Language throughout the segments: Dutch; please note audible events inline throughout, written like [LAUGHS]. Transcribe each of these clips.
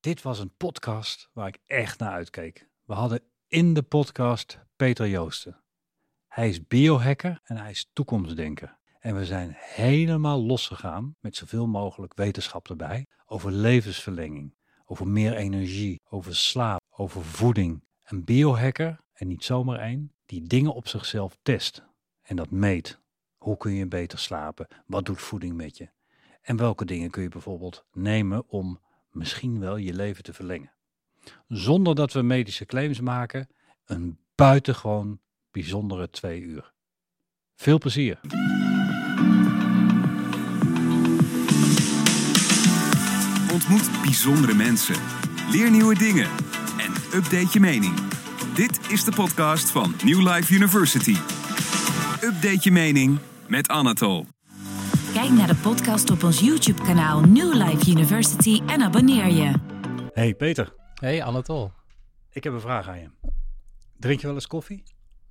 Dit was een podcast waar ik echt naar uitkeek. We hadden in de podcast Peter Joosten. Hij is biohacker en hij is toekomstdenker. En we zijn helemaal losgegaan met zoveel mogelijk wetenschap erbij over levensverlenging, over meer energie, over slaap, over voeding. Een biohacker, en niet zomaar één, die dingen op zichzelf test en dat meet. Hoe kun je beter slapen? Wat doet voeding met je? En welke dingen kun je bijvoorbeeld nemen om misschien wel je leven te verlengen? Zonder dat we medische claims maken, een buitengewoon bijzondere twee uur. Veel plezier! Ontmoet bijzondere mensen. Leer nieuwe dingen. En update je mening. Dit is de podcast van New Life University. Update je mening met Anatol. Kijk naar de podcast op ons YouTube-kanaal New Life University en abonneer je. Hey Peter, Hey Anatol. ik heb een vraag aan je. Drink je wel eens koffie?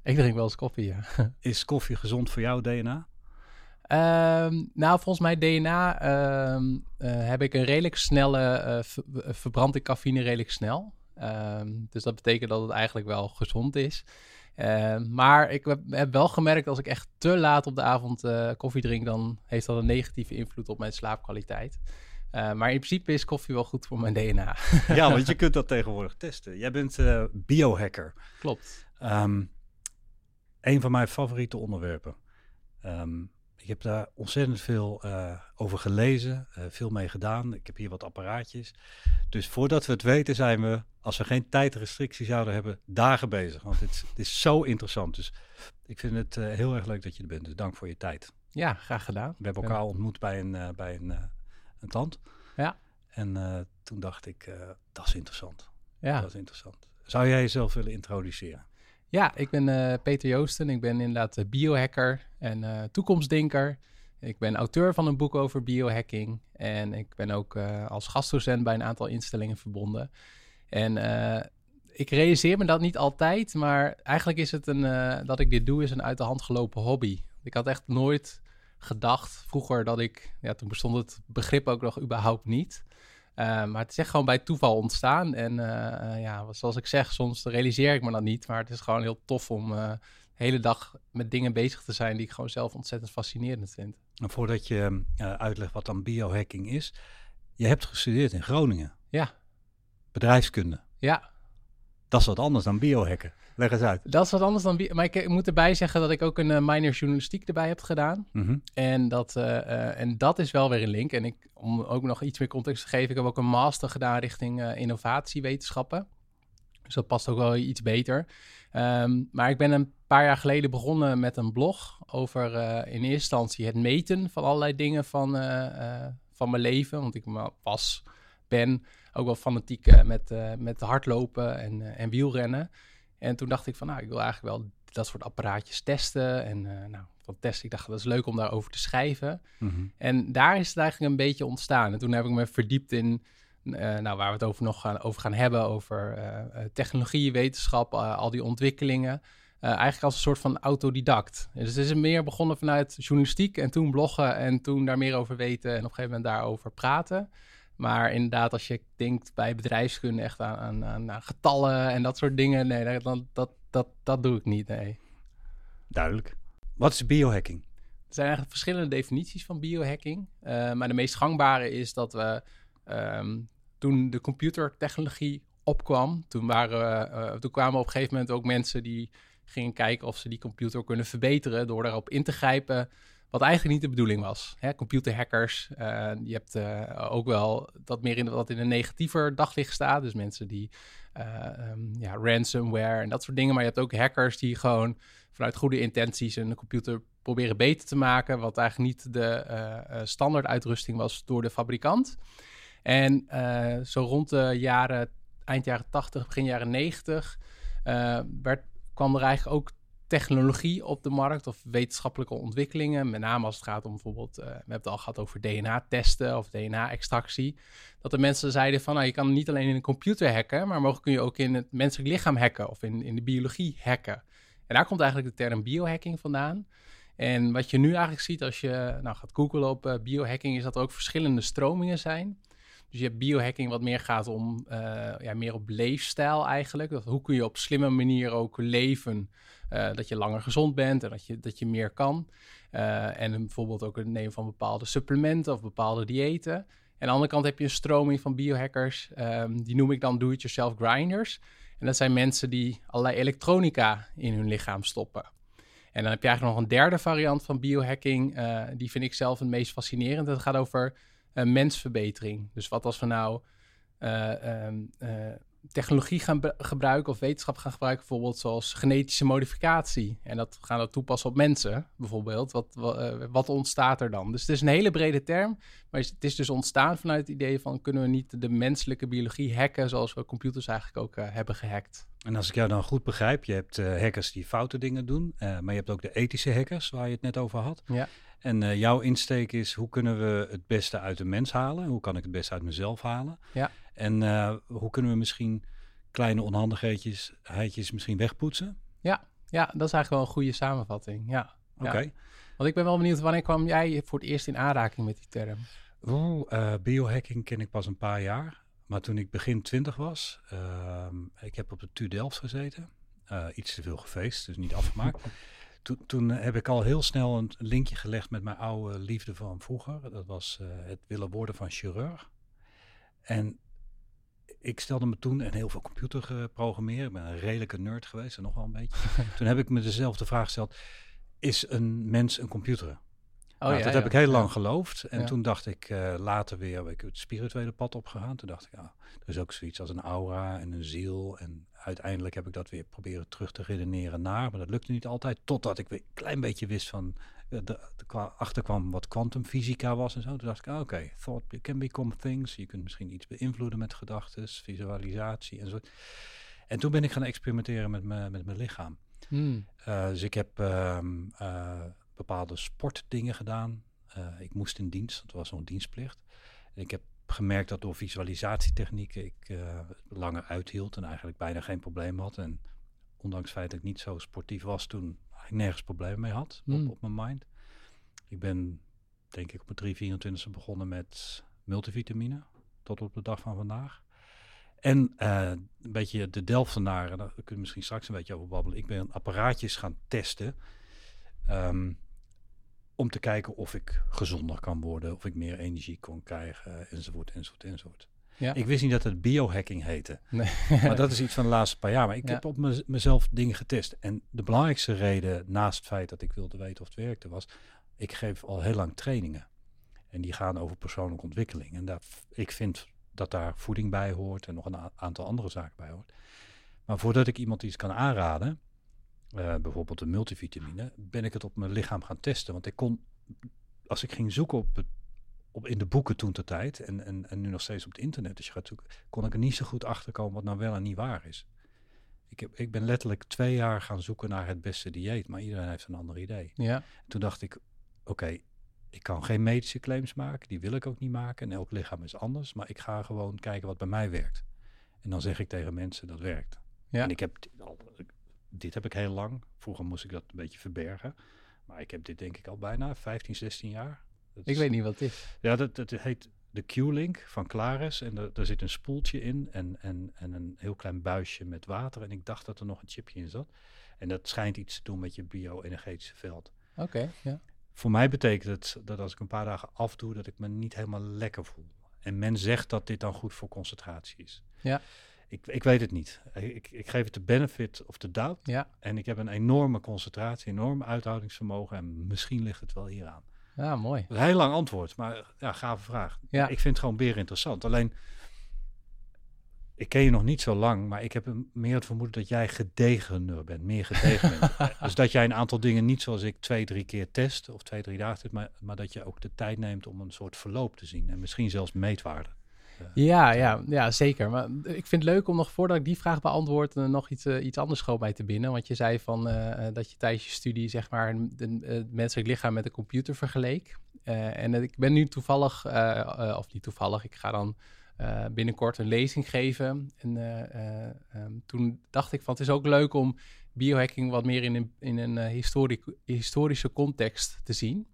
Ik drink wel eens koffie, ja. [LAUGHS] Is koffie gezond voor jouw DNA? Ehm, nou, volgens mij DNA ehm, eh, heb ik een redelijk snelle, eh, ver- eh, verbrand ik cafeïne redelijk snel. Ehm, dus dat betekent dat het eigenlijk wel gezond is. Ehm, maar ik heb, heb wel gemerkt als ik echt te laat op de avond eh, koffie drink, dan heeft dat een negatieve invloed op mijn slaapkwaliteit. Eh, maar in principe is koffie wel goed voor mijn DNA. Ja, want [LAUGHS] je kunt dat tegenwoordig testen. Jij bent eh, biohacker. Klopt. Ehm een van mijn favoriete onderwerpen. Ehm, ik heb daar ontzettend veel eh, over gelezen, eh, veel mee gedaan. Ik heb hier wat apparaatjes. Dus voordat we het weten zijn we, als we geen tijdrestrictie zouden hebben, dagen bezig. Want het, is- het is zo interessant. Dus ik vind het eh, heel erg leuk dat je er bent. Dus dank voor je tijd. Ja, graag gedaan. We hebben elkaar ontmoet bij een, bij een, een klant. Ja. En toen dacht ik, dat is interessant. Ja. Dat is interessant. Zou jij jezelf willen introduceren? Ja, ik ben eh, Peter Joosten. Ik ben inderdaad eh, biohacker en eh, toekomstdenker. Ik ben auteur van een boek over biohacking. En ik ben ook als gastdocent bij een aantal instellingen verbonden. En ik realiseer me dat niet altijd, maar eigenlijk is het een, dat ik dit doe, is een uit de hand gelopen hobby. Ik had echt nooit gedacht vroeger dat ik, ja, toen bestond het begrip ook nog überhaupt niet. Uh, maar het is echt gewoon bij toeval ontstaan. En uh, uh, ja, zoals ik zeg, soms realiseer ik me dat niet. Maar het is gewoon heel tof om uh, de hele dag met dingen bezig te zijn die ik gewoon zelf ontzettend fascinerend vind. En voordat je uitlegt wat dan biohacking is. Je hebt gestudeerd in Groningen. Ja. Bedrijfskunde. Ja. Dat is wat anders dan biohacken. Leg eens uit. Dat is wat anders dan. Maar ik, ik, moet erbij zeggen dat ik ook een uh, minor journalistiek erbij heb gedaan. Mm -hmm. en, dat, uh, en dat is wel weer een link. En ik, om ook nog iets meer context te geven, ik heb ook een master gedaan richting innovatiewetenschappen. Dus dat past ook wel iets beter. Um, maar ik ben een paar jaar geleden begonnen met een blog over in eerste instantie het meten van allerlei dingen van, van mijn leven. Want ik was, ben ook wel fanatiek met, met hardlopen en, en wielrennen. En toen dacht ik van, nou, ik wil eigenlijk wel dat soort apparaatjes testen. En uh, nou, van testen, ik dacht, dat is leuk om daarover te schrijven. Mhm. Mm -hmm. En daar is het eigenlijk een beetje ontstaan. En toen heb ik me verdiept in, uh, nou, waar we het over nog gaan, over gaan hebben, over uh, technologie, wetenschap, al die ontwikkelingen. Eigenlijk als een soort van autodidact. Dus het is meer begonnen vanuit journalistiek en toen bloggen en toen daar meer over weten en op een gegeven moment daarover praten. Maar inderdaad, als je denkt bij bedrijfskunde echt aan, aan, aan, aan getallen en dat soort dingen, nee, dat, dat, dat, dat, doe ik niet, nee. Duidelijk. Wat is biohacking? Er zijn eigenlijk verschillende definities van biohacking. Uh, maar de meest gangbare is dat we um, toen de computertechnologie opkwam, toen, waren, uh, toen kwamen op een gegeven moment ook mensen die gingen kijken of ze die computer kunnen verbeteren door daarop in te grijpen. Wat eigenlijk niet de bedoeling was. Hè, computerhackers, uh, je hebt uh, ook wel dat meer in wat in een negatiever daglicht staat. Dus mensen die uh, um, ja, ransomware en dat soort dingen. Maar je hebt ook hackers die gewoon vanuit goede intenties een computer proberen beter te maken. Wat eigenlijk niet de eh, standaard uitrusting was door de fabrikant. En eh, zo rond de jaren, eind jaren 80, begin jaren 90, werd, kwam er eigenlijk ook technologie op de markt of wetenschappelijke ontwikkelingen. Met name als het gaat om bijvoorbeeld, uh, we hebben het al gehad over DNA-testen of DNA-extractie. Dat de mensen zeiden van, nou, je kan niet alleen in een computer hacken, maar mogelijk kun je ook in het menselijk lichaam hacken of in, in de biologie hacken. En daar komt eigenlijk de term biohacking vandaan. En wat je nu eigenlijk ziet als je nou, gaat googlen op uh, biohacking, is dat er ook verschillende stromingen zijn. Dus je hebt biohacking wat meer gaat om, uh, ja, meer op leefstijl eigenlijk. Dat, hoe kun je op slimme manier ook leven, uh, dat je langer gezond bent en dat je, dat je meer kan. Uh, en bijvoorbeeld ook het nemen van bepaalde supplementen of bepaalde diëten. En aan de andere kant heb je een stroming van biohackers, um, die noem ik dan do-it-yourself grinders. En dat zijn mensen die allerlei elektronica in hun lichaam stoppen. En dan heb je eigenlijk nog een derde variant van biohacking. Uh, die vind ik zelf het meest fascinerend. Dat gaat over mensverbetering. Dus wat als we nou um, technologie gaan gebruiken of wetenschap gaan gebruiken, bijvoorbeeld zoals genetische modificatie. En dat gaan we toepassen op mensen, bijvoorbeeld. Wat, wat, wat, ontstaat er dan? Dus het is een hele brede term, maar het is dus ontstaan vanuit het idee van kunnen we niet de menselijke biologie hacken zoals we computers eigenlijk ook uh, hebben gehackt. En als ik jou dan goed begrijp, je hebt uh, hackers die foute dingen doen, uh, maar je hebt ook de ethische hackers waar je het net over had. Ja. En uh, jouw insteek is, hoe kunnen we het beste uit de mens halen? Hoe kan ik het beste uit mezelf halen? Ja. En uh, hoe kunnen we misschien kleine onhandigheidjes heidjes misschien wegpoetsen? Ja, ja, dat is eigenlijk wel een goede samenvatting. Ja. Oké. Okay. Ja. Want ik ben wel benieuwd, wanneer kwam jij voor het eerst in aanraking met die term? Oeh, uh, biohacking ken ik pas een paar jaar. Maar toen ik begin twintig was, uh, ik heb op de TU Delft gezeten. Uh, iets te veel gefeest, dus niet afgemaakt. [LAUGHS] toen, toen heb ik al heel snel een linkje gelegd met mijn oude liefde van vroeger. Dat was het willen worden van chirurg. En ik stelde me toen en heel veel computer geprogrammeerd. Ik ben een redelijke nerd geweest en nog wel een beetje. [LAUGHS] toen heb ik me dezelfde vraag gesteld. Is een mens een computer? Oh, nou, ja, dat ja. heb ik heel lang geloofd. En toen dacht ik uh, later weer, ben ik het spirituele pad opgegaan. Toen dacht ik, ja, er is ook zoiets als een aura en een ziel. En uiteindelijk heb ik dat weer proberen terug te redeneren naar. Maar dat lukte niet altijd. Totdat ik weer een klein beetje wist van, de, de, achterkwam wat kwantumfysica was en zo. Toen dacht ik, ah, oké, okay, thought can become things. Je kunt misschien iets beïnvloeden met gedachten, visualisatie en zo. En toen ben ik gaan experimenteren met, me, met mijn lichaam. Hmm. Uh, dus ik heb um, uh, bepaalde sportdingen gedaan. Uh, ik moest in dienst, dat was zo'n dienstplicht. En ik heb gemerkt dat door visualisatietechnieken ik langer uithield en eigenlijk bijna geen probleem had. En ondanks het feit dat ik niet zo sportief was toen, ik nergens problemen mee had Hmm. op, op mijn mind. Ik ben denk ik op mijn 324e begonnen met multivitamine, tot op de dag van vandaag. En uh, een beetje de Delftenaren, daar kunnen we misschien straks een beetje over babbelen. Ik ben apparaatjes gaan testen um, om te kijken of ik gezonder kan worden, of ik meer energie kon krijgen, enzovoort, enzovoort, enzovoort. Ja. Ik wist niet dat het biohacking heette. Nee. maar dat is iets van de laatste paar jaar. Maar ik Ja. heb op me, mezelf dingen getest. En de belangrijkste reden, naast het feit dat ik wilde weten of het werkte, was... ik geef al heel lang trainingen. En die gaan over persoonlijke ontwikkeling. En daar, ik vind dat daar voeding bij hoort en nog een aantal andere zaken bij hoort. Maar voordat ik iemand iets kan aanraden, uh, bijvoorbeeld een multivitamine, ben ik het op mijn lichaam gaan testen. Want ik kon, als ik ging zoeken op, het, op in de boeken toen ter tijd, en, en, en nu nog steeds op het internet, als je gaat zoeken, kon ik er niet zo goed achter komen wat nou wel en niet waar is. Ik, heb, ik ben letterlijk twee jaar gaan zoeken naar het beste dieet, maar iedereen heeft een ander idee. Ja. Toen dacht ik, oké, okay, ik kan geen medische claims maken, die wil ik ook niet maken. En elk lichaam is anders, maar ik ga gewoon kijken wat bij mij werkt. En dan zeg ik tegen mensen dat werkt. Ja. En ik heb dit heb ik heel lang. Vroeger moest ik dat een beetje verbergen. Maar ik heb dit denk ik al bijna 15, 16 jaar. Ik is, weet niet wat het is. Ja, dat, dat heet de Q-Link van Claris. En daar, daar zit een spoeltje in en, en, en een heel klein buisje met water. En ik dacht dat er nog een chipje in zat. En dat schijnt iets te doen met je bio-energetische veld. Oké, okay, ja. Voor mij betekent het dat als ik een paar dagen afdoe, dat ik me niet helemaal lekker voel. En men zegt dat dit dan goed voor concentratie is. Ja. Ik, ik weet het niet. Ik, ik geef het de benefit of the doubt. Ja. En ik heb een enorme concentratie, enorm uithoudingsvermogen. En misschien ligt het wel hieraan. Ja, mooi. Een heel lang antwoord, maar ja, gave vraag. Ja. Ik vind het gewoon beer interessant. Alleen, ik ken je nog niet zo lang, maar ik heb meer het vermoeden dat jij gedegener bent, meer gedegen bent. [LAUGHS] dus dat jij een aantal dingen niet zoals ik twee, drie keer test of twee, drie dagen maar, maar dat je ook de tijd neemt om een soort verloop te zien en misschien zelfs meetwaarde. Ja, ja, ja, zeker. Maar ik vind het leuk om nog voordat ik die vraag beantwoord, uh, nog iets, uh, iets anders schoon bij te binnen. Want je zei van uh, dat je tijdens je studie zeg maar het menselijk lichaam met een computer vergeleek. en ik ben nu toevallig, of niet toevallig, ik ga dan binnenkort een lezing geven. En um, toen dacht ik van het is ook leuk om biohacking wat meer in een, in een histori historische context te zien.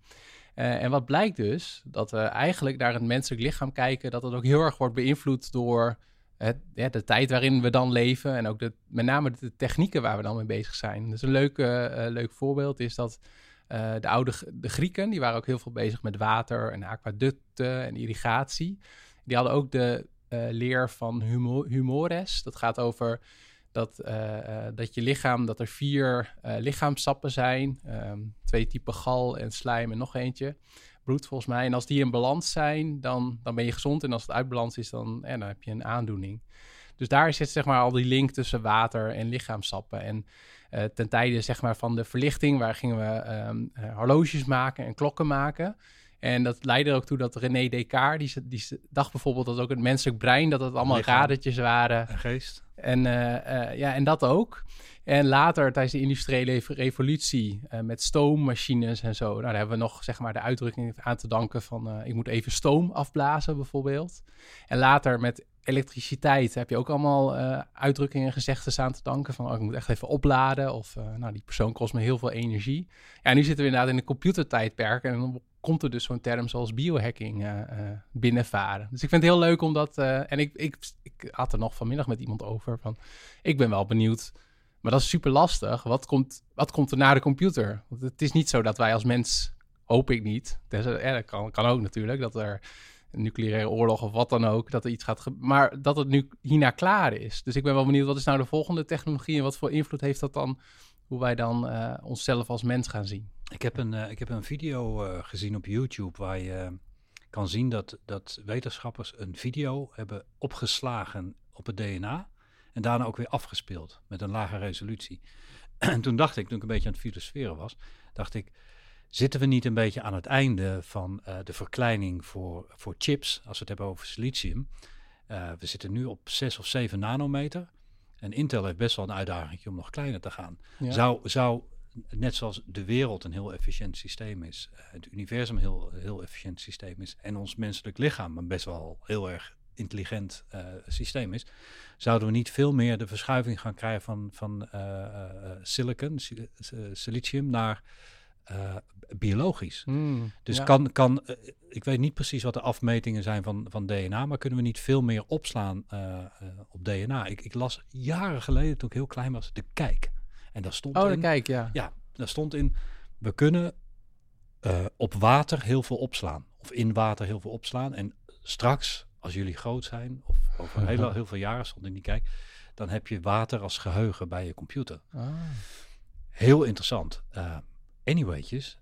Eh, en wat blijkt dus, dat we eigenlijk naar het menselijk lichaam kijken, dat het ook heel erg wordt beïnvloed door ja, de tijd waarin we dan leven en ook de, met name de technieken waar we dan mee bezig zijn. Dus een leuk, eh, leuk voorbeeld is dat eh, de oude de Grieken, die waren ook heel veel bezig met water en aquaducten en irrigatie. Die hadden ook de leer van humores. Dat gaat over dat, dat je lichaam, dat er vier lichaamsappen zijn. Ehm, twee typen gal en slijm en nog eentje bloed volgens mij. En als die in balans zijn, dan, dan ben je gezond. En als het uit balans is, dan, en dan heb je een aandoening. Dus daar zit zeg maar al die link tussen water en lichaamsappen. En uh, ten tijde zeg maar, van de verlichting, waar gingen we um, horloges maken en klokken maken. En dat leidde er ook toe dat René Descartes, die, die dacht bijvoorbeeld dat ook het menselijk brein, dat het allemaal Lichaam. radertjes waren. En geest. En, uh, uh, ja, en dat ook. En later, tijdens de industriële revolutie, uh, met stoommachines en zo, nou, daar hebben we nog zeg maar, de uitdrukking aan te danken van ik moet even stoom afblazen bijvoorbeeld. En later met elektriciteit heb je ook allemaal uh, uitdrukkingen en gezegdes aan te danken van oh, ik moet echt even opladen of nou, die persoon kost me heel veel energie. Ja, nu zitten we inderdaad in een computertijdperk en dan komt er dus zo'n term zoals biohacking binnenvaren. Dus ik vind het heel leuk om dat, en ik, ik, ik had er nog vanmiddag met iemand over van ik ben wel benieuwd maar dat is super lastig. Wat komt, wat komt er na de computer? Want het is niet zo dat wij als mens, hoop ik niet, dat kan, kan ook natuurlijk, dat er nucleaire oorlog of wat dan ook, dat er iets gaat Maar dat het nu hierna klaar is. Dus ik ben wel benieuwd, wat is nou de volgende technologie en wat voor invloed heeft dat dan, hoe wij dan uh, onszelf als mens gaan zien? Ik heb een, uh, ik heb een video uh, gezien op YouTube waar je kan zien dat, dat wetenschappers een video hebben opgeslagen op het DNA en daarna ook weer afgespeeld met een lage resolutie. [CLEARS THROAT] En toen dacht ik, toen ik een beetje aan het filosoferen was, dacht ik, zitten we niet een beetje aan het einde van uh, de verkleining voor, voor chips, als we het hebben over silicium. Uh, we zitten nu op 6 of 7 nanometer. En Intel heeft best wel een uitdaging om nog kleiner te gaan. Ja. Zou, zou, net zoals de wereld een heel efficiënt systeem is, uh, het universum een heel, heel efficiënt systeem is, en ons menselijk lichaam een best wel heel erg intelligent uh, systeem is, zouden we niet veel meer de verschuiving gaan krijgen van, van silicon, silicium, naar biologisch. Mm, dus ja. kan, kan ik weet niet precies wat de afmetingen zijn van, van DNA, maar kunnen we niet veel meer opslaan op DNA? Ik, ik, las jaren geleden, toen ik heel klein was, de kijk. En daar stond oh, in, de kijk, ja. Ja, daar stond in, we kunnen op water heel veel opslaan. Of in water heel veel opslaan. En straks als jullie groot zijn, of over [LAUGHS] heel, heel veel jaren stond in die kijk, dan heb je water als geheugen bij je computer. Ah. Heel interessant. Anywaytjes,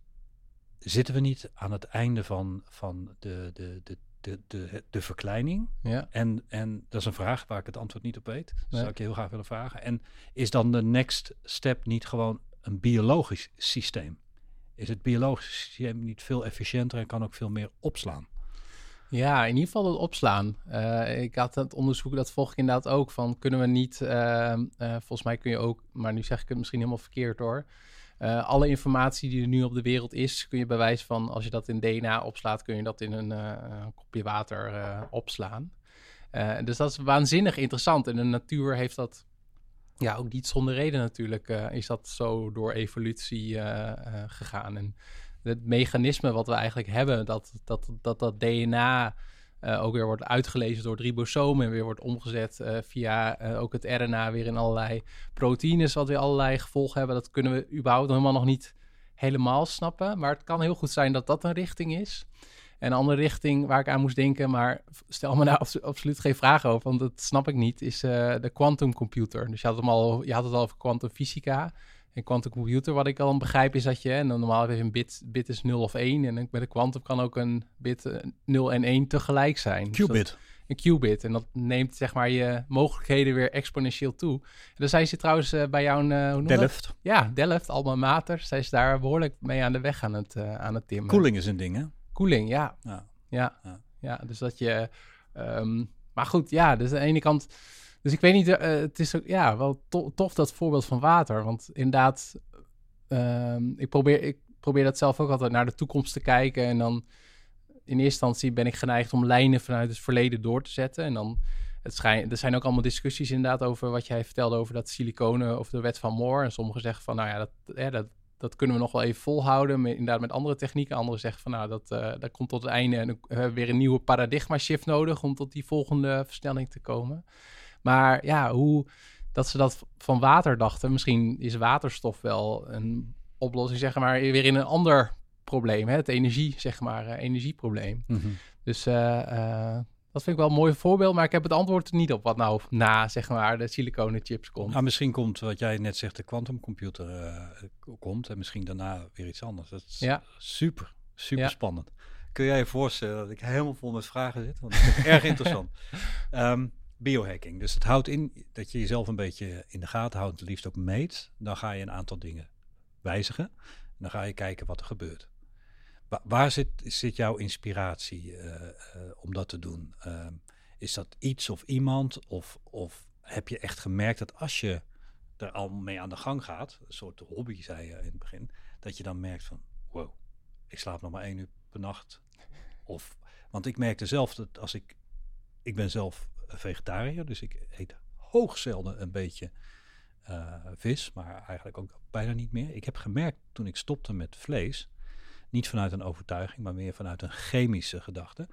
zitten we niet aan het einde van, van de, de, de, de, de, de verkleining? Ja. En, en dat is een vraag waar ik het antwoord niet op weet. Dat nee. zou ik je heel graag willen vragen. En is dan de next step niet gewoon een biologisch systeem? Is het biologische systeem niet veel efficiënter en kan ook veel meer opslaan? Ja, in ieder geval het opslaan. Uh, ik had het onderzoek, dat volg ik inderdaad ook, van kunnen we niet, uh, uh, volgens mij kun je ook, maar nu zeg ik het misschien helemaal verkeerd hoor, alle informatie die er nu op de wereld is, kun je bij wijze van, als je dat in DNA opslaat, kun je dat in een kopje water opslaan. dus dat is waanzinnig interessant. En de natuur heeft dat, ja, ook niet zonder reden natuurlijk, is dat zo door evolutie gegaan. En het mechanisme wat we eigenlijk hebben, dat dat, dat, dat DNA uh, ook weer wordt uitgelezen door het ribosoom en weer wordt omgezet uh, via uh, ook het RNA weer in allerlei proteïnes, wat weer allerlei gevolgen hebben. Dat kunnen we überhaupt helemaal nog niet helemaal snappen. Maar het kan heel goed zijn dat dat een richting is. En een andere richting waar ik aan moest denken, maar stel me daar absoluut geen vragen over, want dat snap ik niet, is de quantum computer. Dus je had, je had het al over kwantumfysica. In quantum computer, wat ik al begrijp, is dat je, en normaal heb je een bit, bit is 0 of 1, en met een quantum kan ook een bit 0 eh, en 1 tegelijk zijn. Qubit. Dus dat, een qubit. En dat neemt zeg maar je mogelijkheden weer exponentieel toe. En dan zijn ze trouwens uh, bij jou... Uh, hoe Delft. Dat? Ja, Delft, Alma Mater. Zij is daar behoorlijk mee aan de weg aan het, uh, aan het timmen. Koeling is een ding, hè? Koeling, ja. Ja. Ja, ja. ja dus dat je... Um, maar goed, ja, dus aan de ene kant dus ik weet niet, uh, het is ook ja, wel to tof dat voorbeeld van water. Want inderdaad, uh, ik, probeer, ik probeer dat zelf ook altijd naar de toekomst te kijken. En dan in eerste instantie ben ik geneigd om lijnen vanuit het verleden door te zetten. En dan, het schijn, er zijn ook allemaal discussies inderdaad over wat jij vertelde over dat siliconen of de wet van Moore. En sommigen zeggen van, nou ja, dat, dat, dat kunnen we nog wel even volhouden. Inderdaad, met andere technieken. Anderen zeggen van nou, dat, uh, dat komt tot het einde. En dan hebben we weer een nieuwe paradigma shift nodig om tot die volgende versnelling te komen. Maar ja, hoe dat ze dat van water dachten. Misschien is waterstof wel een oplossing, zeg maar, weer in een ander probleem. Hè? Het energie, zeg maar, uh, energieprobleem. Mhm. Dus uh, dat vind ik wel een mooi voorbeeld, maar ik heb het antwoord niet op wat nou na, zeg maar, de siliconen chips komt. Nou, misschien komt wat jij net zegt, de quantumcomputer uh, komt en misschien daarna weer iets anders. Dat is ja. super, super ja. spannend. Kun jij je voorstellen dat ik helemaal vol met vragen zit? Want dat is erg [LAUGHS] interessant. Um, biohacking. Dus het houdt in dat je jezelf een beetje in de gaten houdt, het liefst ook meet. Dan ga je een aantal dingen wijzigen. En dan ga je kijken wat er gebeurt. Wa waar zit, zit jouw inspiratie uh, uh, om dat te doen? Uh, is dat iets of iemand? Of, of heb je echt gemerkt dat als je er al mee aan de gang gaat, een soort hobby zei je in het begin, dat je dan merkt van, wow, ik slaap nog maar één uur per nacht. Of, want ik merkte zelf dat als ik, ik ben zelf vegetariër, dus ik eet hoogzelden een beetje uh, vis, maar eigenlijk ook bijna niet meer. Ik heb gemerkt toen ik stopte met vlees, niet vanuit een overtuiging, maar meer vanuit een chemische gedachte,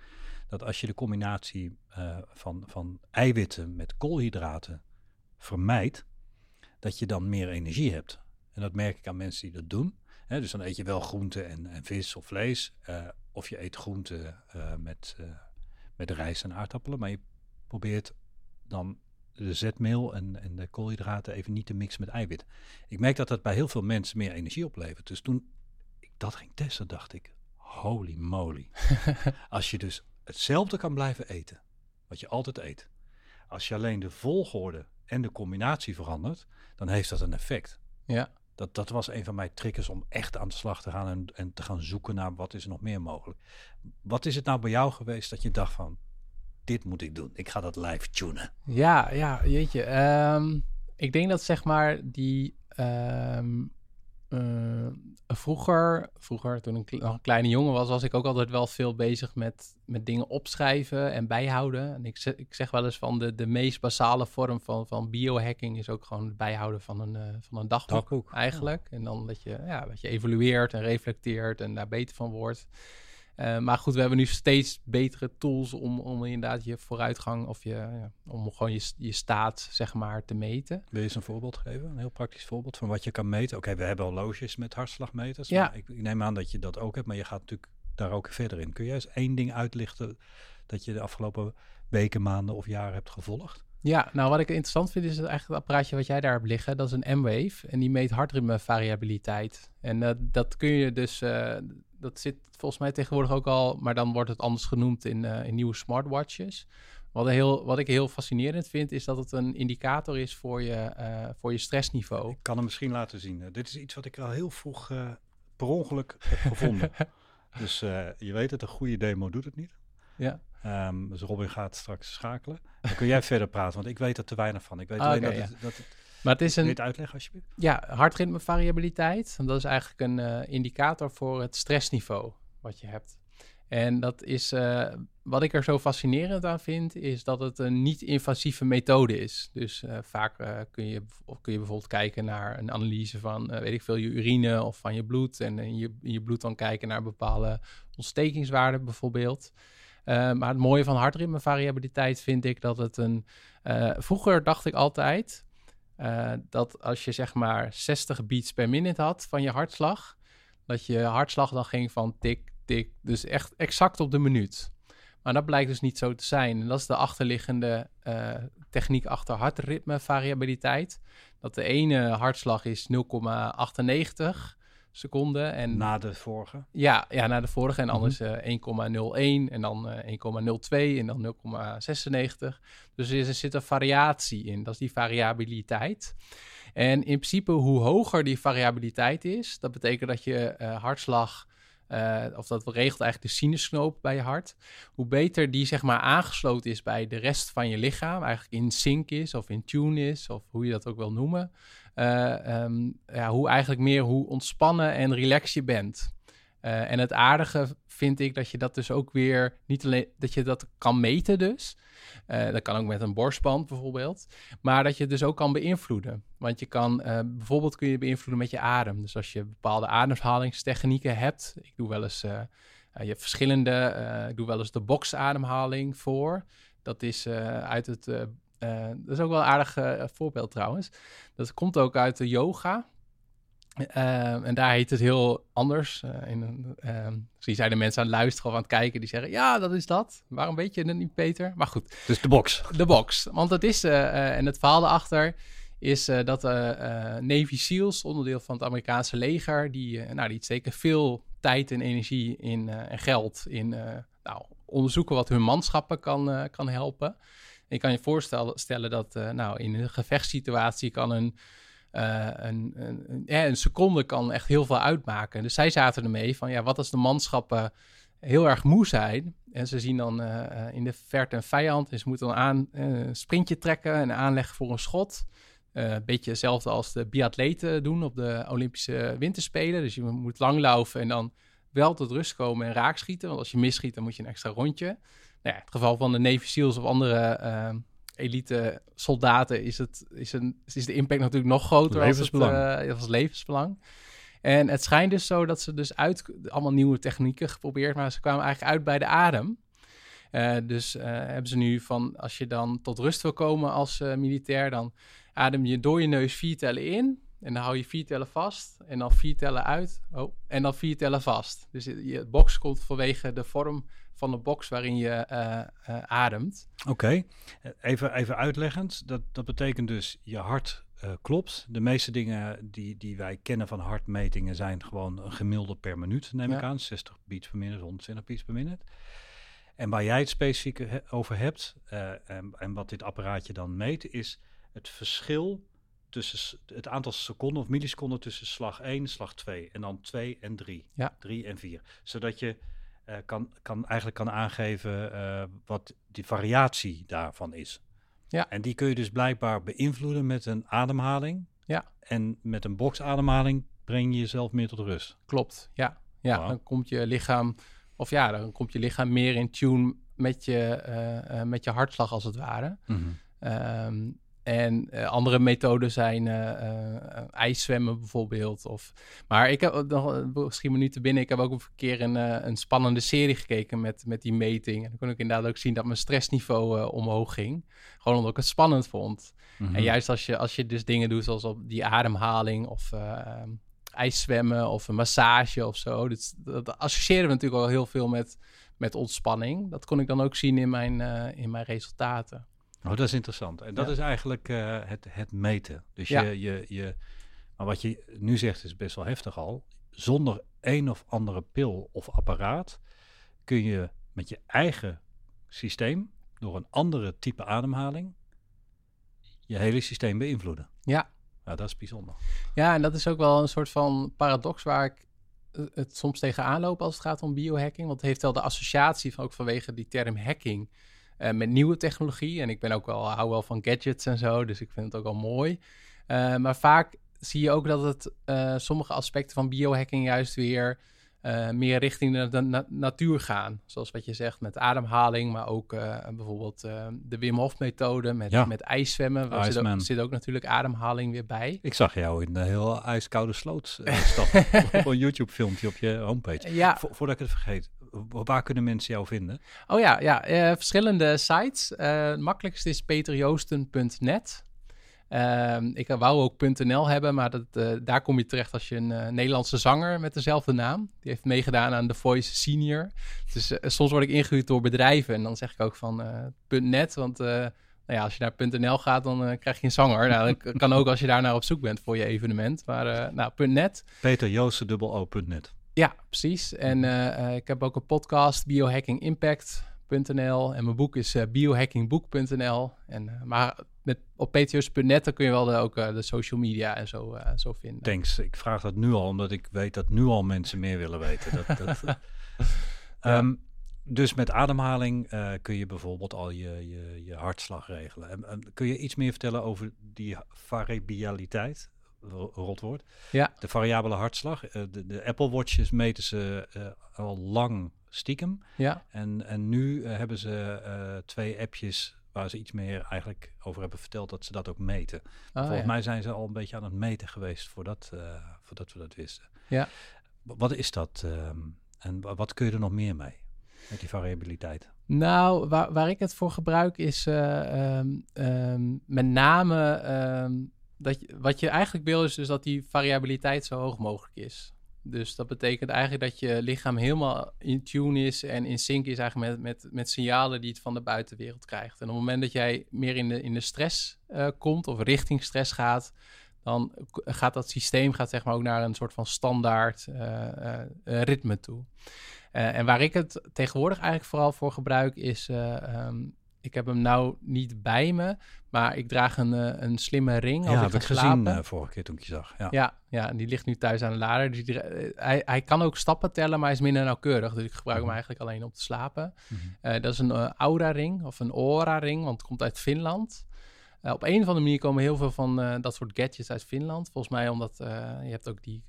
dat als je de combinatie uh, van, van eiwitten met koolhydraten vermijdt, dat je dan meer energie hebt. En dat merk ik aan mensen die dat doen. Dus dan eet je wel groente en, en vis of vlees, uh, of je eet groente met, met rijst en aardappelen, maar je probeert dan de zetmeel en, en de koolhydraten even niet te mixen met eiwit. Ik merk dat dat bij heel veel mensen meer energie oplevert. Dus toen ik dat ging testen, dacht ik, holy moly. [LAUGHS] als je dus hetzelfde kan blijven eten, wat je altijd eet. Als je alleen de volgorde en de combinatie verandert, dan heeft dat een effect. Ja. Dat, dat was een van mijn triggers om echt aan de slag te gaan en, en te gaan zoeken naar wat is er nog meer mogelijk. Wat is het nou bij jou geweest dat je dacht van, dit moet ik doen. Ik ga dat live tunen. Ja, ja, jeetje. Um, ik denk dat zeg maar die um, uh, vroeger, vroeger toen ik nog een kleine jongen was, was ik ook altijd wel veel bezig met, met dingen opschrijven en bijhouden. En ik zeg, ik zeg wel eens van de, de meest basale vorm van, van biohacking is ook gewoon het bijhouden van een, uh, van een dagboek, dagboek. eigenlijk. Ja. En dan dat je, ja, dat je evalueert en reflecteert en daar beter van wordt. Uh, maar goed, we hebben nu steeds betere tools om, om inderdaad je vooruitgang of je, ja, om gewoon je, je staat, zeg maar, te meten. Wil je eens een voorbeeld geven? Een heel praktisch voorbeeld van wat je kan meten? Oké, okay, we hebben horloges met hartslagmeters. Ja. Ik, ik, neem aan dat je dat ook hebt, maar je gaat natuurlijk daar ook verder in. Kun je eens één ding uitlichten dat je de afgelopen weken, maanden of jaren hebt gevolgd? Ja, nou wat ik interessant vind is het eigenlijk het apparaatje wat jij daar hebt liggen. Dat is een M-Wave en die meet hartritmevariabiliteit. En uh, dat kun je dus, uh, dat zit volgens mij tegenwoordig ook al, maar dan wordt het anders genoemd in, uh, in nieuwe smartwatches. Wat, heel, wat ik heel fascinerend vind, is dat het een indicator is voor je, voor je stressniveau. Ik kan hem misschien laten zien. dit is iets wat ik al heel vroeg per ongeluk heb gevonden. [LAUGHS] dus je weet het, een goede demo doet het niet. Ja. Um, dus Robin gaat straks schakelen. Dan kun jij [LAUGHS] verder praten, want ik weet er te weinig van. Ik weet Ah, alleen dat, ja. dat het... Maar het is Kun je een, het uitleggen alsjeblieft? ja, hartritmevariabiliteit. Dat is eigenlijk een eh, indicator voor het stressniveau wat je hebt. En dat is, eh, wat ik er zo fascinerend aan vind, is dat het een niet-invasieve methode is. Dus eh, vaak kun, je, of kun je bijvoorbeeld kijken naar een analyse van, weet ik veel, je urine of van je bloed. En in je, in je bloed dan kijken naar bepaalde ontstekingswaarden bijvoorbeeld. Uh, maar het mooie van hartritmevariabiliteit vind ik dat het een... Uh, vroeger dacht ik altijd uh, dat als je zeg maar 60 beats per minute had van je hartslag... dat je hartslag dan ging van tik, tik, dus echt exact op de minuut. Maar dat blijkt dus niet zo te zijn. En dat is de achterliggende techniek achter hartritmevariabiliteit. Dat de ene hartslag is 0,98 seconden. En Na de vorige. ja, ja, naar de vorige. En Mhm. anders eh 1,01 en dan eh 1,02 en dan 0,96. Dus er er zit een variatie in. Dat is die variabiliteit. En in principe, hoe hoger die variabiliteit is, dat betekent dat je eh, hartslag, eh, of dat regelt eigenlijk de sinusknoop bij je hart, hoe beter die zeg maar aangesloten is bij de rest van je lichaam, eigenlijk in sync is of in tune is, of hoe je dat ook wil noemen, eh, ehm, ja, hoe eigenlijk meer hoe ontspannen en relaxed je bent. Uh, en het aardige vind ik dat je dat dus ook weer niet alleen dat je dat kan meten dus. Uh, dat kan ook met een borstband bijvoorbeeld. Maar dat je het dus ook kan beïnvloeden. Want je kan bijvoorbeeld kun je beïnvloeden met je adem. Dus als je bepaalde ademhalingstechnieken hebt. Ik doe wel eens. je hebt verschillende. ik doe wel eens de boxademhaling voor. Dat is uit het. Dat is ook wel een aardig voorbeeld trouwens. Dat komt ook uit de yoga. Uh, en daar heet het heel anders. Uh, in, uh, dus zijn de mensen aan het luisteren of aan het kijken die zeggen: Ja, dat is dat. Waarom weet je het niet, Peter? Maar goed. Dus de box. De box. Want het is, en het verhaal erachter is dat Navy SEALs, onderdeel van het Amerikaanse leger, die, nou, die steken veel tijd en energie in, en geld in nou, onderzoeken wat hun manschappen kan, kan helpen. Je kan je voorstellen dat nou, in een gevechtssituatie kan een uh, een, een, een, seconde kan echt heel veel uitmaken. Dus zij zaten ermee van, ja, wat als de manschappen heel erg moe zijn... en ze zien dan in de verte een vijand... en ze moeten dan aan, een sprintje trekken en aanleggen voor een schot... een beetje hetzelfde als de biatleten doen op de Olympische Winterspelen. Dus je moet langlaufen en dan wel tot rust komen en raakschieten. Want als je misschiet, dan moet je een extra rondje. Nou ja, in het geval van de Navy SEALs of andere elite soldaten is, het, is, een, is de impact natuurlijk nog groter. Levensbelang. Als het, uh, als levensbelang. En het schijnt dus zo dat ze dus uit allemaal nieuwe technieken geprobeerd, maar ze kwamen eigenlijk uit bij de adem. Uh, dus uh, hebben ze nu van als je dan tot rust wil komen als militair, dan adem je door je neus vier tellen in. En dan hou je vier tellen vast. En dan vier tellen uit. Oh, en dan vier tellen vast. Dus je box komt vanwege de vorm van de box waarin je uh, uh, ademt. Oké, even, even uitleggend. Dat, dat betekent dus je hart uh, klopt. De meeste dingen die, die wij kennen van hartmetingen zijn gewoon een gemiddelde per minuut, neem ja. ik aan. 60 beats per minuut, 120 beats per minuut. En waar jij het specifiek he over hebt, en, en wat dit apparaatje dan meet, is het verschil tussen het aantal seconden of milliseconden tussen slag 1 slag 2 en dan 2 en 3. Ja. 3 en 4. Zodat je uh, kan, kan, eigenlijk kan aangeven uh, wat die variatie daarvan is. Ja. En die kun je dus blijkbaar beïnvloeden met een ademhaling. Ja. En met een boxademhaling breng je jezelf meer tot rust. Klopt, ja. Ja, wow. dan komt je lichaam, of ja, dan komt je lichaam meer in tune met je, uh, met je hartslag als het ware. Mm -hmm. um, en uh, andere methoden zijn uh, uh, ijszwemmen bijvoorbeeld. Of, maar ik heb nog misschien minuten binnen. Ik heb ook een keer een, een spannende serie gekeken met, met die meting. En dan kon ik inderdaad ook zien dat mijn stressniveau omhoog ging. Gewoon omdat ik het spannend vond. Mm -hmm. En juist als je, als je dus dingen doet zoals op die ademhaling of ijszwemmen of een massage of zo. Dat, dat associëren we natuurlijk al heel veel met, met ontspanning. Dat kon ik dan ook zien in mijn, in mijn resultaten. Oh, dat is interessant. En dat ja. is eigenlijk uh, het, het meten. Dus ja. je, je, je, maar wat je nu zegt is best wel heftig al. Zonder een of andere pil of apparaat kun je met je eigen systeem, door een andere type ademhaling, je hele systeem beïnvloeden. Ja. Ja, dat is bijzonder. Ja, en dat is ook wel een soort van paradox waar ik het soms tegenaan loop als het gaat om biohacking. Want het heeft wel de associatie van ook vanwege die term hacking uh, met nieuwe technologie. En ik ben ook wel, hou wel van gadgets en zo, dus ik vind het ook wel mooi. Uh, maar vaak zie je ook dat het uh, sommige aspecten van biohacking juist weer meer richting de, de na natuur gaan. Zoals wat je zegt met ademhaling, maar ook bijvoorbeeld de Wim Hof methode met, ja. met ijszwemmen. Er zit, ook, zit ook natuurlijk ademhaling weer bij. Ik zag jou in een heel ijskoude sloot [LAUGHS] op een YouTube filmpje op je homepage. Ja. Vo voordat ik het vergeet, waar kunnen mensen jou vinden? Oh ja, ja uh, verschillende sites. Uh, het makkelijkste is peterjoosten.net. Uh, ik wou ook .nl hebben, maar dat, uh, daar kom je terecht als je een Nederlandse zanger met dezelfde naam. Die heeft meegedaan aan The Voice Senior. Dus soms word ik ingehuurd door bedrijven en dan zeg ik ook van .net, want... Nou ja, als je naar .nl gaat, dan krijg je een zanger. Nou, dat kan ook als je daar naar op zoek bent voor je evenement. Maar nou, .net. peterjoosten.net ja, precies. En uh, ik heb ook een podcast, biohackingimpact.nl. En mijn boek is uh, biohackingboek.nl. En, maar met, op ptjus.net dan kun je wel de, ook de social media en zo, zo vinden. Thanks. Ik vraag dat nu al, omdat ik weet dat nu al mensen meer willen weten. Dat, dat, [LAUGHS] ja. um, dus met ademhaling kun je bijvoorbeeld al je, je, je hartslag regelen. En, en, kun je iets meer vertellen over die variabiliteit? Ro- rotwoord. Ja. De variabele hartslag. Eh, de, de Apple Watches meten ze eh, al lang stiekem. Ja, En, en nu eh, hebben ze twee appjes waar ze iets meer eigenlijk over hebben verteld dat ze dat ook meten. Ah, Volgens ja. mij zijn ze al een beetje aan het meten geweest voordat, voordat we dat wisten. Ja. Wat is dat ehm, en wa- wat kun je er nog meer mee met die variabiliteit? Nou, waar, waar ik het voor gebruik is eh, ehm, ehm, met name dat wat je eigenlijk wil is dus dat die variabiliteit zo hoog mogelijk is. Dus dat betekent eigenlijk dat je lichaam helemaal in tune is en in sync is eigenlijk met, met, met signalen die het van de buitenwereld krijgt. En op het moment dat jij meer in de, in de stress eh, komt of richting stress gaat, dan gaat dat systeem gaat zeg maar ook naar een soort van standaard eh, eh, ritme toe. En waar ik het tegenwoordig eigenlijk vooral voor gebruik is, eh, ehm, ik heb hem nou niet bij me, maar ik draag een, eh, een slimme ring ja, ik heb ik gezien eh, vorige keer toen ik je zag. Ja. Ja, ja, en die ligt nu thuis aan de lader. Dus die, hij, hij kan ook stappen tellen, maar hij is minder nauwkeurig. Dus ik gebruik hem Mhm. eigenlijk alleen om te slapen. Mhm. Dat is een Aura-ring of een Aura-ring, want het komt uit Finland. Eh, op een of andere manier komen heel veel van eh, dat soort gadgets uit Finland. Volgens mij omdat eh, je hebt ook die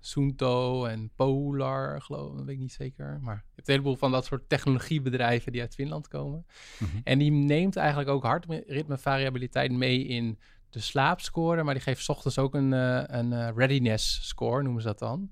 Suunto en Polar, geloof ik, dat weet ik niet zeker. Maar je hebt een heleboel van dat soort technologiebedrijven die uit Finland komen. Mhm. En die neemt eigenlijk ook hartritmevariabiliteit mee in de slaapscore, maar die geeft 's ochtends ook een, een readiness score, noemen ze dat dan.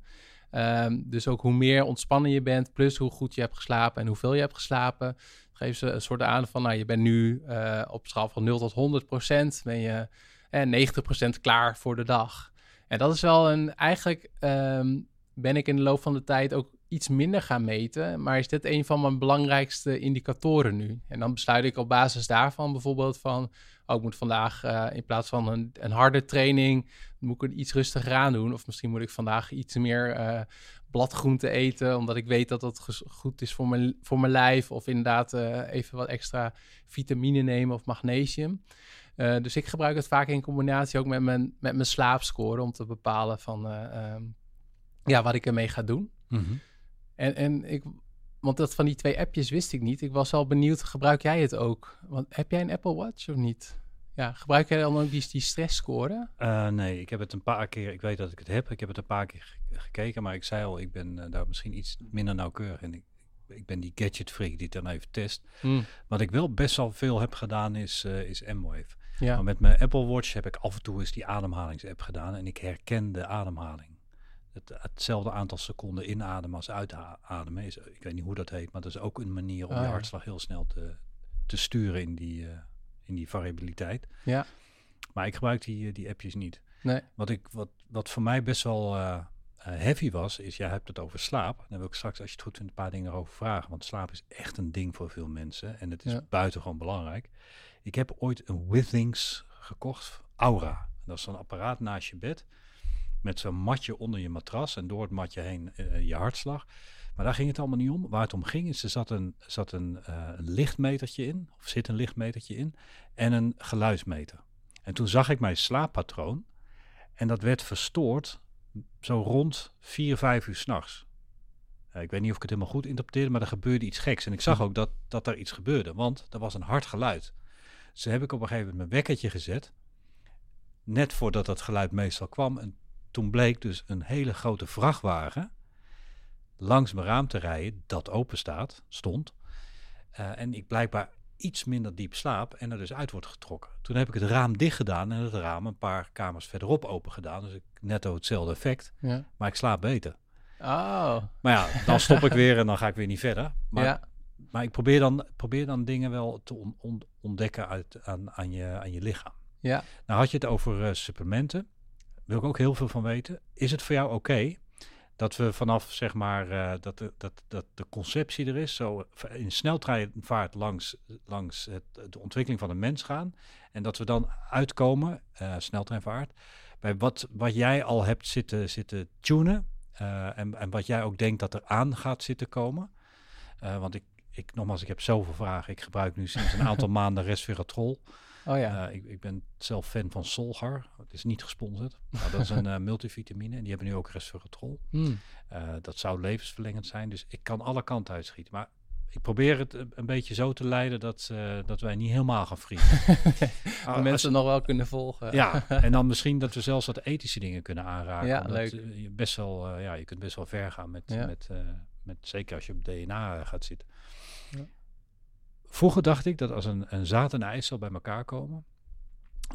Ehm, dus ook hoe meer ontspannen je bent, plus hoe goed je hebt geslapen en hoeveel je hebt geslapen, geeft ze een soort aan van, nou, je bent nu eh, op schaal van 0 tot 100 procent, ben je eh, 90 procent klaar voor de dag. En dat is wel een, eigenlijk ehm, ben ik in de loop van de tijd ook iets minder gaan meten, maar is dit een van mijn belangrijkste indicatoren nu? En dan besluit ik op basis daarvan bijvoorbeeld van, oh, ik moet vandaag eh, in plaats van een, een harde training, moet ik het iets rustiger aan doen. Of misschien moet ik vandaag iets meer eh bladgroente eten, omdat ik weet dat dat goed is voor mijn, voor mijn lijf. Of inderdaad eh, even wat extra vitamine nemen of magnesium. Eh, dus ik gebruik het vaak in combinatie ook met mijn, met mijn slaapscore om te bepalen van eh, ehm, ja, wat ik ermee ga doen. Mhm. En, en ik, want dat van die twee appjes wist ik niet. Ik was al benieuwd, gebruik jij het ook? Want heb jij een Apple Watch of niet? Ja, gebruik jij dan ook die, die stressscore? Eh, nee, ik heb het een paar keer, ik weet dat ik het heb, ik heb het een paar keer ge- gekeken, maar ik zei al, ik ben eh, daar misschien iets minder nauwkeurig in. Ik, ik ben die gadget freak die het dan even test. Hm, Wat ik wel best wel veel heb gedaan is, eh, is M-Wave. Ja, Maar met mijn Apple Watch heb ik af en toe eens die ademhalingsapp gedaan en ik herken de ademhaling. Het, hetzelfde aantal seconden inademen als uitademen. Is, ik weet niet hoe dat heet, maar dat is ook een manier om Ah, je hartslag heel snel te, te sturen in die, in die variabiliteit. ja, Maar ik gebruik die, eh, die appjes niet. nee, Wat, ik, wat, wat voor mij best wel eh, eh, heavy was, is jij hebt het over slaap. Dan wil ik straks, als je het goed vindt, een paar dingen over vragen. Want slaap is echt een ding voor veel mensen. En het is Ja. buitengewoon belangrijk. Ik heb ooit een Withings gekocht, Aura. Dat is zo'n apparaat naast je bed. Met zo'n matje onder je matras en door het matje heen je hartslag. Maar daar ging het allemaal niet om. Waar het om ging is, er zat een, zat een, eh, een lichtmetertje in, of zit een lichtmetertje in, en een geluidsmeter. En toen zag ik mijn slaappatroon en dat werd verstoord zo rond 4, 5 uur s'nachts. Uh, ik weet niet of ik het helemaal goed interpreteerde, maar er gebeurde iets geks. En ik zag ook dat, dat er iets gebeurde, want er was een hard geluid. Dus heb ik op een gegeven moment mijn wekkertje gezet, net voordat dat geluid meestal kwam. En toen bleek dus een hele grote vrachtwagen langs mijn raam te rijden, dat open staat, stond. Uh, en ik blijkbaar iets minder diep slaap en er dus uit wordt getrokken. Toen heb ik het raam dicht gedaan en het raam een paar kamers verderop open gedaan. Dus ik netto hetzelfde effect, ja. maar ik slaap beter. Oh, Maar ja, dan stop ik weer en dan ga ik weer niet verder. Maar, ja, maar ik probeer dan, probeer dan dingen wel te on- on- ontdekken uit, aan, aan, je, aan je lichaam. ja. Nou had je het over uh, supplementen. Wil ik ook heel veel van weten. Is het voor jou oké dat we vanaf zeg maar uh, dat, de, dat, dat de conceptie er is, zo in sneltreinvaart langs, langs het, de ontwikkeling van een mens gaan. En dat we dan uitkomen, uh, sneltreinvaart, bij wat, wat jij al hebt zitten, zitten tunen. Uh, en, en wat jij ook denkt dat er aan gaat zitten komen. Want ik, ik, nogmaals, ik heb zoveel vragen. Ik gebruik nu sinds een [LAUGHS] aantal maanden resveratrol. Oh ja. Uh, ik, ik, ben zelf fan van Solgar. Het is niet gesponsord. Maar dat is een uh, [LAUGHS] multivitamine. En die hebben nu ook resveratrol. Hmm. Uh, dat zou levensverlengend zijn. Dus ik kan alle kanten uitschieten. Maar ik probeer het een beetje zo te leiden dat, uh, dat wij niet helemaal gaan vrienden. [LAUGHS] Ah, dat mensen nog wel kunnen volgen. ja, en dan [LAUGHS] misschien dat we zelfs wat ethische dingen kunnen aanraken. Ja, leuk. Je, best wel, uh, ja, je kunt best wel ver gaan met, ja. met, met zeker als je op DNA gaat zitten. Vroeger dacht ik dat als een, een zaad en eicel bij elkaar komen,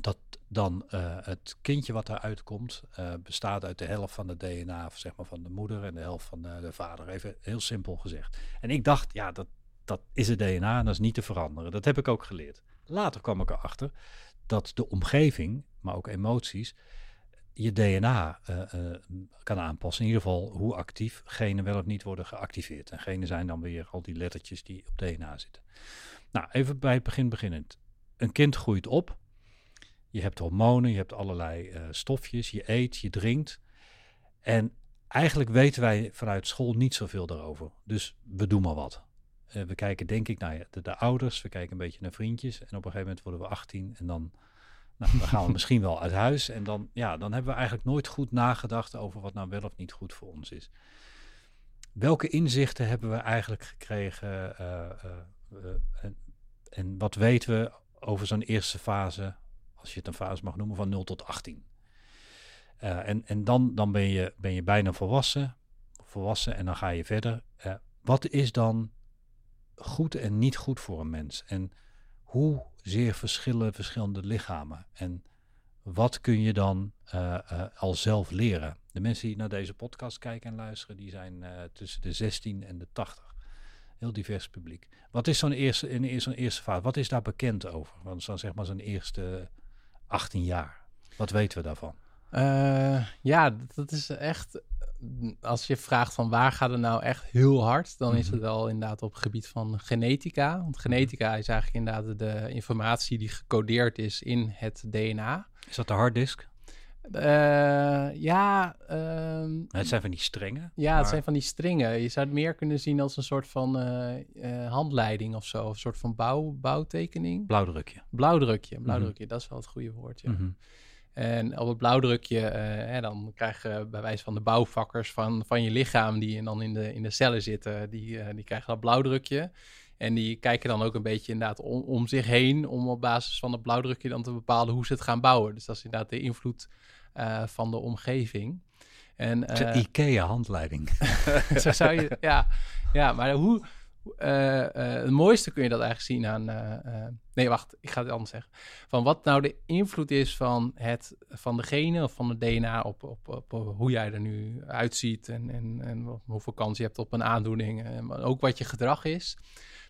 dat dan uh, het kindje wat eruit komt uh, bestaat uit de helft van de DNA zeg maar, van de moeder en de helft van de, de, vader. Even heel simpel gezegd. En ik dacht, ja, dat, dat is het DNA en dat is niet te veranderen. Dat heb ik ook geleerd. Later kwam ik erachter dat de omgeving, maar ook emoties, je DNA uh, kan aanpassen. In ieder geval hoe actief genen wel of niet worden geactiveerd. En genen zijn dan weer al die lettertjes die op DNA zitten. Nou, even bij het begin beginnend. Een kind groeit op je hebt hormonen, je hebt allerlei uh, stofjes, je eet, je drinkt. En eigenlijk weten wij vanuit school niet zoveel daarover. Dus we doen maar wat. We kijken denk ik naar de, ouders, we kijken een beetje naar vriendjes. En op een gegeven moment worden we 18 en dan, nou, dan gaan we misschien wel uit huis. En dan, ja, dan hebben we eigenlijk nooit goed nagedacht over wat nou wel of niet goed voor ons is. Welke inzichten hebben we eigenlijk gekregen uh, en, en wat weten we over zo'n eerste fase als je het een fase mag noemen, van 0 tot 18. Uh, en en dan, dan ben, je, ben je bijna volwassen, volwassen en dan ga je verder. Wat is dan goed en niet goed voor een mens? En hoe zeer verschillen verschillende lichamen? En wat kun je dan uh, al zelf leren? De mensen die naar deze podcast kijken en luisteren, die zijn tussen de 16 en de 80. Heel divers publiek. Wat is zo'n eerste, in zo'n eerste fase? Wat is daar bekend over? Want dan zeg maar zo'n eerste 18 jaar. Wat weten we daarvan? Uh, ja, dat is echt. Als je vraagt van waar gaat het nou echt heel hard, dan is het mhm. wel inderdaad op het gebied van genetica. Want genetica is eigenlijk inderdaad de informatie die gecodeerd is in het DNA. Is dat de harddisk? Uh, ja. Um, het zijn van die strengen. Ja, maar... het zijn van die strengen. Je zou het meer kunnen zien als een soort van uh, uh, handleiding of zo. Een soort van bouw, bouwtekening. Blauwdrukje. Blauwdrukje, blauwdrukje. Mm -hmm. Dat is wel het goede woord, ja. Mm -hmm. En op het blauwdrukje, hè, dan krijg je bij wijze van de bouwvakkers van, van je lichaam... die dan in de, in de cellen zitten, die, die krijgen dat blauwdrukje... En die kijken dan ook een beetje inderdaad om, om, zich heen, om op basis van het blauwdrukje dan te bepalen hoe ze het gaan bouwen. Dus dat is inderdaad de invloed uh, van de omgeving. En, uh, IKEA-handleiding. [LAUGHS] zo zou je, ja. Ja, maar hoe... Uh, het mooiste kun je dat eigenlijk zien aan... nee, wacht, ik ga het anders zeggen. Van wat nou de invloed is van, het, van de genen of van het DNA op, op, op, hoe jij er nu uitziet... en, en, en hoeveel kans je hebt op een aandoening. En ook wat je gedrag is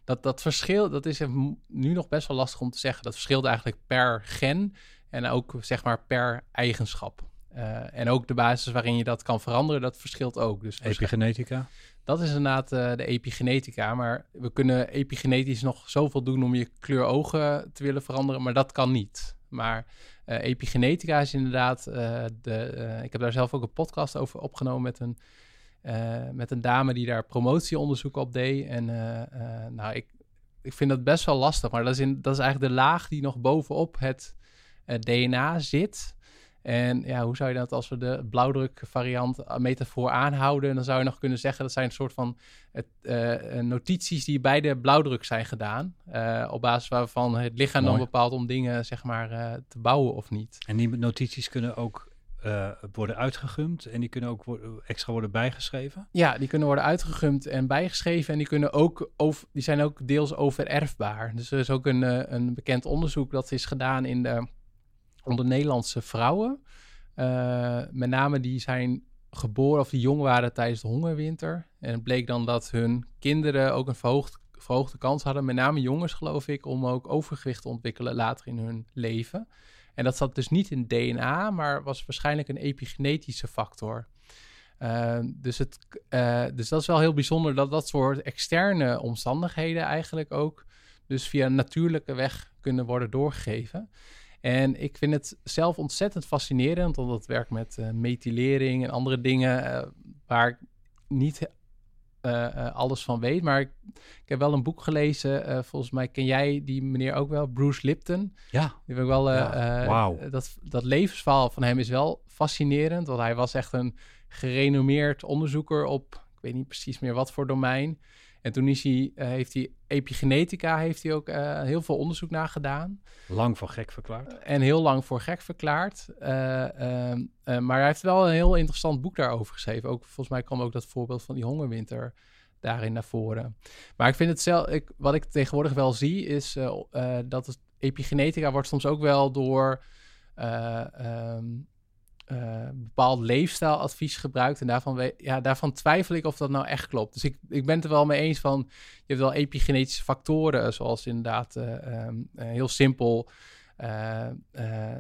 dat, dat verschil, dat is nu nog best wel lastig om te zeggen. Dat verschilt eigenlijk per gen en ook zeg maar per eigenschap. Uh, en ook de basis waarin je dat kan veranderen, dat verschilt ook. Dus epigenetica? Dat is inderdaad uh, de epigenetica. Maar we kunnen epigenetisch nog zoveel doen om je kleur ogen te willen veranderen, maar dat kan niet. Maar uh, epigenetica is inderdaad de. ik heb daar zelf ook een podcast over opgenomen met een met een dame die daar promotieonderzoek op deed. En nou, ik, ik vind dat best wel lastig. Maar dat is, in, dat is eigenlijk de laag die nog bovenop het DNA zit. En ja, hoe zou je dat als we de blauwdruk variant metafoor aanhouden? Dan zou je nog kunnen zeggen dat zijn een soort van het, notities die bij de blauwdruk zijn gedaan. op basis waarvan het lichaam Mooi. dan bepaalt om dingen zeg maar te bouwen of niet. En die notities kunnen ook uh, worden uitgegumd en die kunnen ook extra worden bijgeschreven? Ja, die kunnen worden uitgegumd en bijgeschreven en die, kunnen ook over, die zijn ook deels overerfbaar. Dus er is ook een, uh, een bekend onderzoek dat is gedaan in de, onder Nederlandse vrouwen. Uh, met name die zijn geboren of die jong waren tijdens de hongerwinter. En het bleek dan dat hun kinderen ook een verhoogd, verhoogde kans hadden, met name jongens geloof ik, om ook overgewicht te ontwikkelen later in hun leven. En dat zat dus niet in DNA, maar was waarschijnlijk een epigenetische factor. Uh, dus, het, uh, dus dat is wel heel bijzonder dat dat soort externe omstandigheden eigenlijk ook dus via een natuurlijke weg kunnen worden doorgegeven. En ik vind het zelf ontzettend fascinerend, omdat het werkt met uh, methylering en andere dingen waar ik niet uh, alles van weet. Maar ik, ik, heb wel een boek gelezen. Volgens mij ken jij die meneer ook wel, Bruce Lipton. Ja. Die heb ik wel. Ja. Wow. dat, dat levensverhaal van hem is wel fascinerend. Want hij was echt een gerenommeerd onderzoeker op, ik weet niet precies meer wat voor domein. En toen is hij, eh, heeft hij epigenetica, heeft hij ook eh, heel veel onderzoek naar gedaan. Lang voor gek verklaard. En heel lang voor gek verklaard. Eh, ehm, eh, maar hij heeft wel een heel interessant boek daarover geschreven. Ook, volgens mij kwam ook dat voorbeeld van die hongerwinter daarin naar voren. Maar ik vind het zelf, ik, wat ik tegenwoordig wel zie, is dat het epigenetica wordt soms ook wel door eh, eh, bepaald leefstijladvies gebruikt. En daarvan, ja, daarvan twijfel ik of dat nou echt klopt. Dus ik, ik ben het er wel mee eens van, je hebt wel epigenetische factoren, zoals inderdaad eh, ehm, eh, heel simpel eh, eh,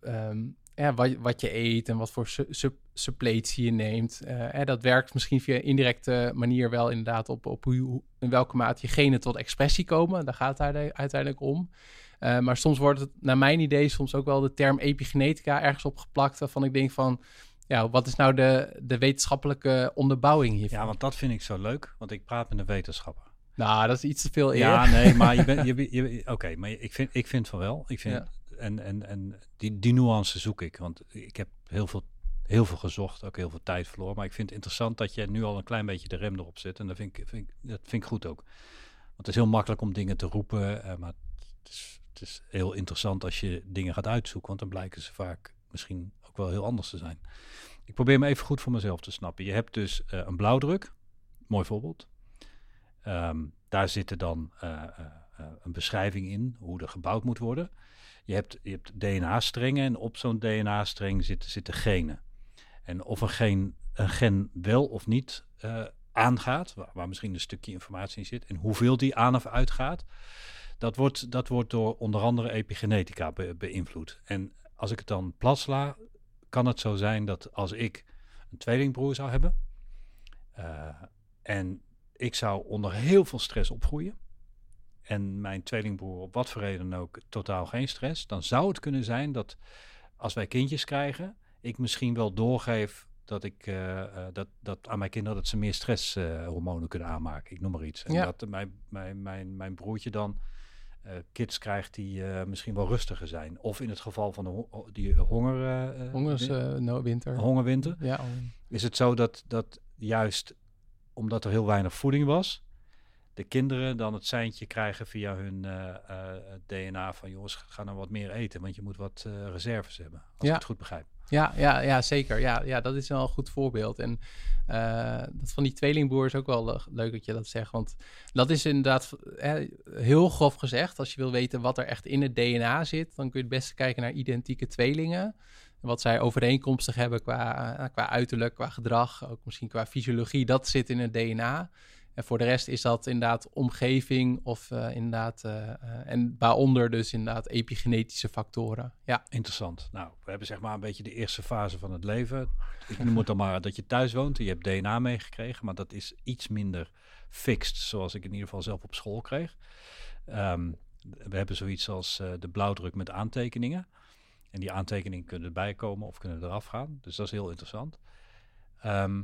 ehm, ja, wat, wat je eet en wat voor su sup- suppletie je neemt. Dat werkt misschien via indirecte manier wel inderdaad op, op hoe, in welke mate je genen tot expressie komen. Daar gaat het uite- uiteindelijk om. Eh, maar soms wordt het, naar mijn idee, soms ook wel de term epigenetica ergens opgeplakt. Waarvan ik denk van, ja, wat is nou de, de wetenschappelijke onderbouwing hiervan? Ja, want dat vind ik zo leuk, want ik praat met een wetenschapper. Nou, dat is iets te veel eer. Ja, nee, maar je [LAUGHS] bent, je, oké, maar ik vind, ik vind van wel. Ik vind, Ja. en, en, en die, die nuance zoek ik, want ik heb heel veel, heel veel gezocht, ook heel veel tijd verloren. Maar ik vind het interessant dat je nu al een klein beetje de rem erop zet. En dat vind ik, vind ik, dat vind ik goed ook. Want het is heel makkelijk om dingen te roepen, eh, maar het is, het is heel interessant als je dingen gaat uitzoeken, want dan blijken ze vaak misschien ook wel heel anders te zijn. Ik probeer me even goed voor mezelf te snappen. Je hebt dus eh, een blauwdruk, mooi voorbeeld. Ehm, daar zitten dan eh, eh, een beschrijving in hoe er gebouwd moet worden. Je hebt, je hebt DNA-strengen en op zo'n DNA-streng zitten, zitten genen. En of een gen, een gen wel of niet aangaat, waar, waar misschien een stukje informatie in zit, en hoeveel die aan of uitgaat, dat wordt, dat wordt door onder andere epigenetica be- beïnvloed. En als ik het dan plat sla, kan het zo zijn dat als ik een tweelingbroer zou hebben, eh, en ik zou onder heel veel stress opgroeien. En mijn tweelingbroer op wat voor reden dan ook totaal geen stress. Dan zou het kunnen zijn dat als wij kindjes krijgen, ik misschien wel doorgeef dat ik eh, eh, dat, dat aan mijn kinderen dat ze meer stresshormonen kunnen aanmaken. Ik noem maar iets. En Ja. dat mijn, mijn, mijn, mijn broertje dan eh, kids krijgt die eh, misschien wel rustiger zijn. Of in het geval van de ho- die honger, eh, eh, Hongers, win- eh, no, winter. hongerwinter Ja, oh. is het zo dat, dat juist omdat er heel weinig voeding was, de kinderen dan het seintje krijgen via hun DNA van jongens, ga nou wat meer eten, want je moet wat reserves hebben. Als Ja. ik het goed begrijp. Ja, ja, ja zeker. Ja, ja, dat is wel een goed voorbeeld. En eh, dat van die tweelingbroer is ook wel eh, leuk dat je dat zegt. Want dat is inderdaad eh, heel grof gezegd. Als je wil weten wat er echt in het DNA zit, dan kun je het beste kijken naar identieke tweelingen. En wat zij overeenkomstig hebben qua, eh, qua uiterlijk, qua gedrag, ook misschien qua fysiologie. Dat zit in het DNA. En voor de rest is dat inderdaad omgeving of eh, inderdaad, eh, eh, en waaronder dus inderdaad epigenetische factoren. Ja, Interessant. Nou, we hebben zeg maar een beetje de eerste fase van het leven. Ik het dan maar dat je thuis woont en je hebt DNA meegekregen, maar dat is iets minder fixed, zoals ik in ieder geval zelf op school kreeg. Ehm, we hebben zoiets als de blauwdruk met aantekeningen. En die aantekeningen kunnen erbij komen of kunnen eraf gaan. Dus dat is heel interessant. Ehm,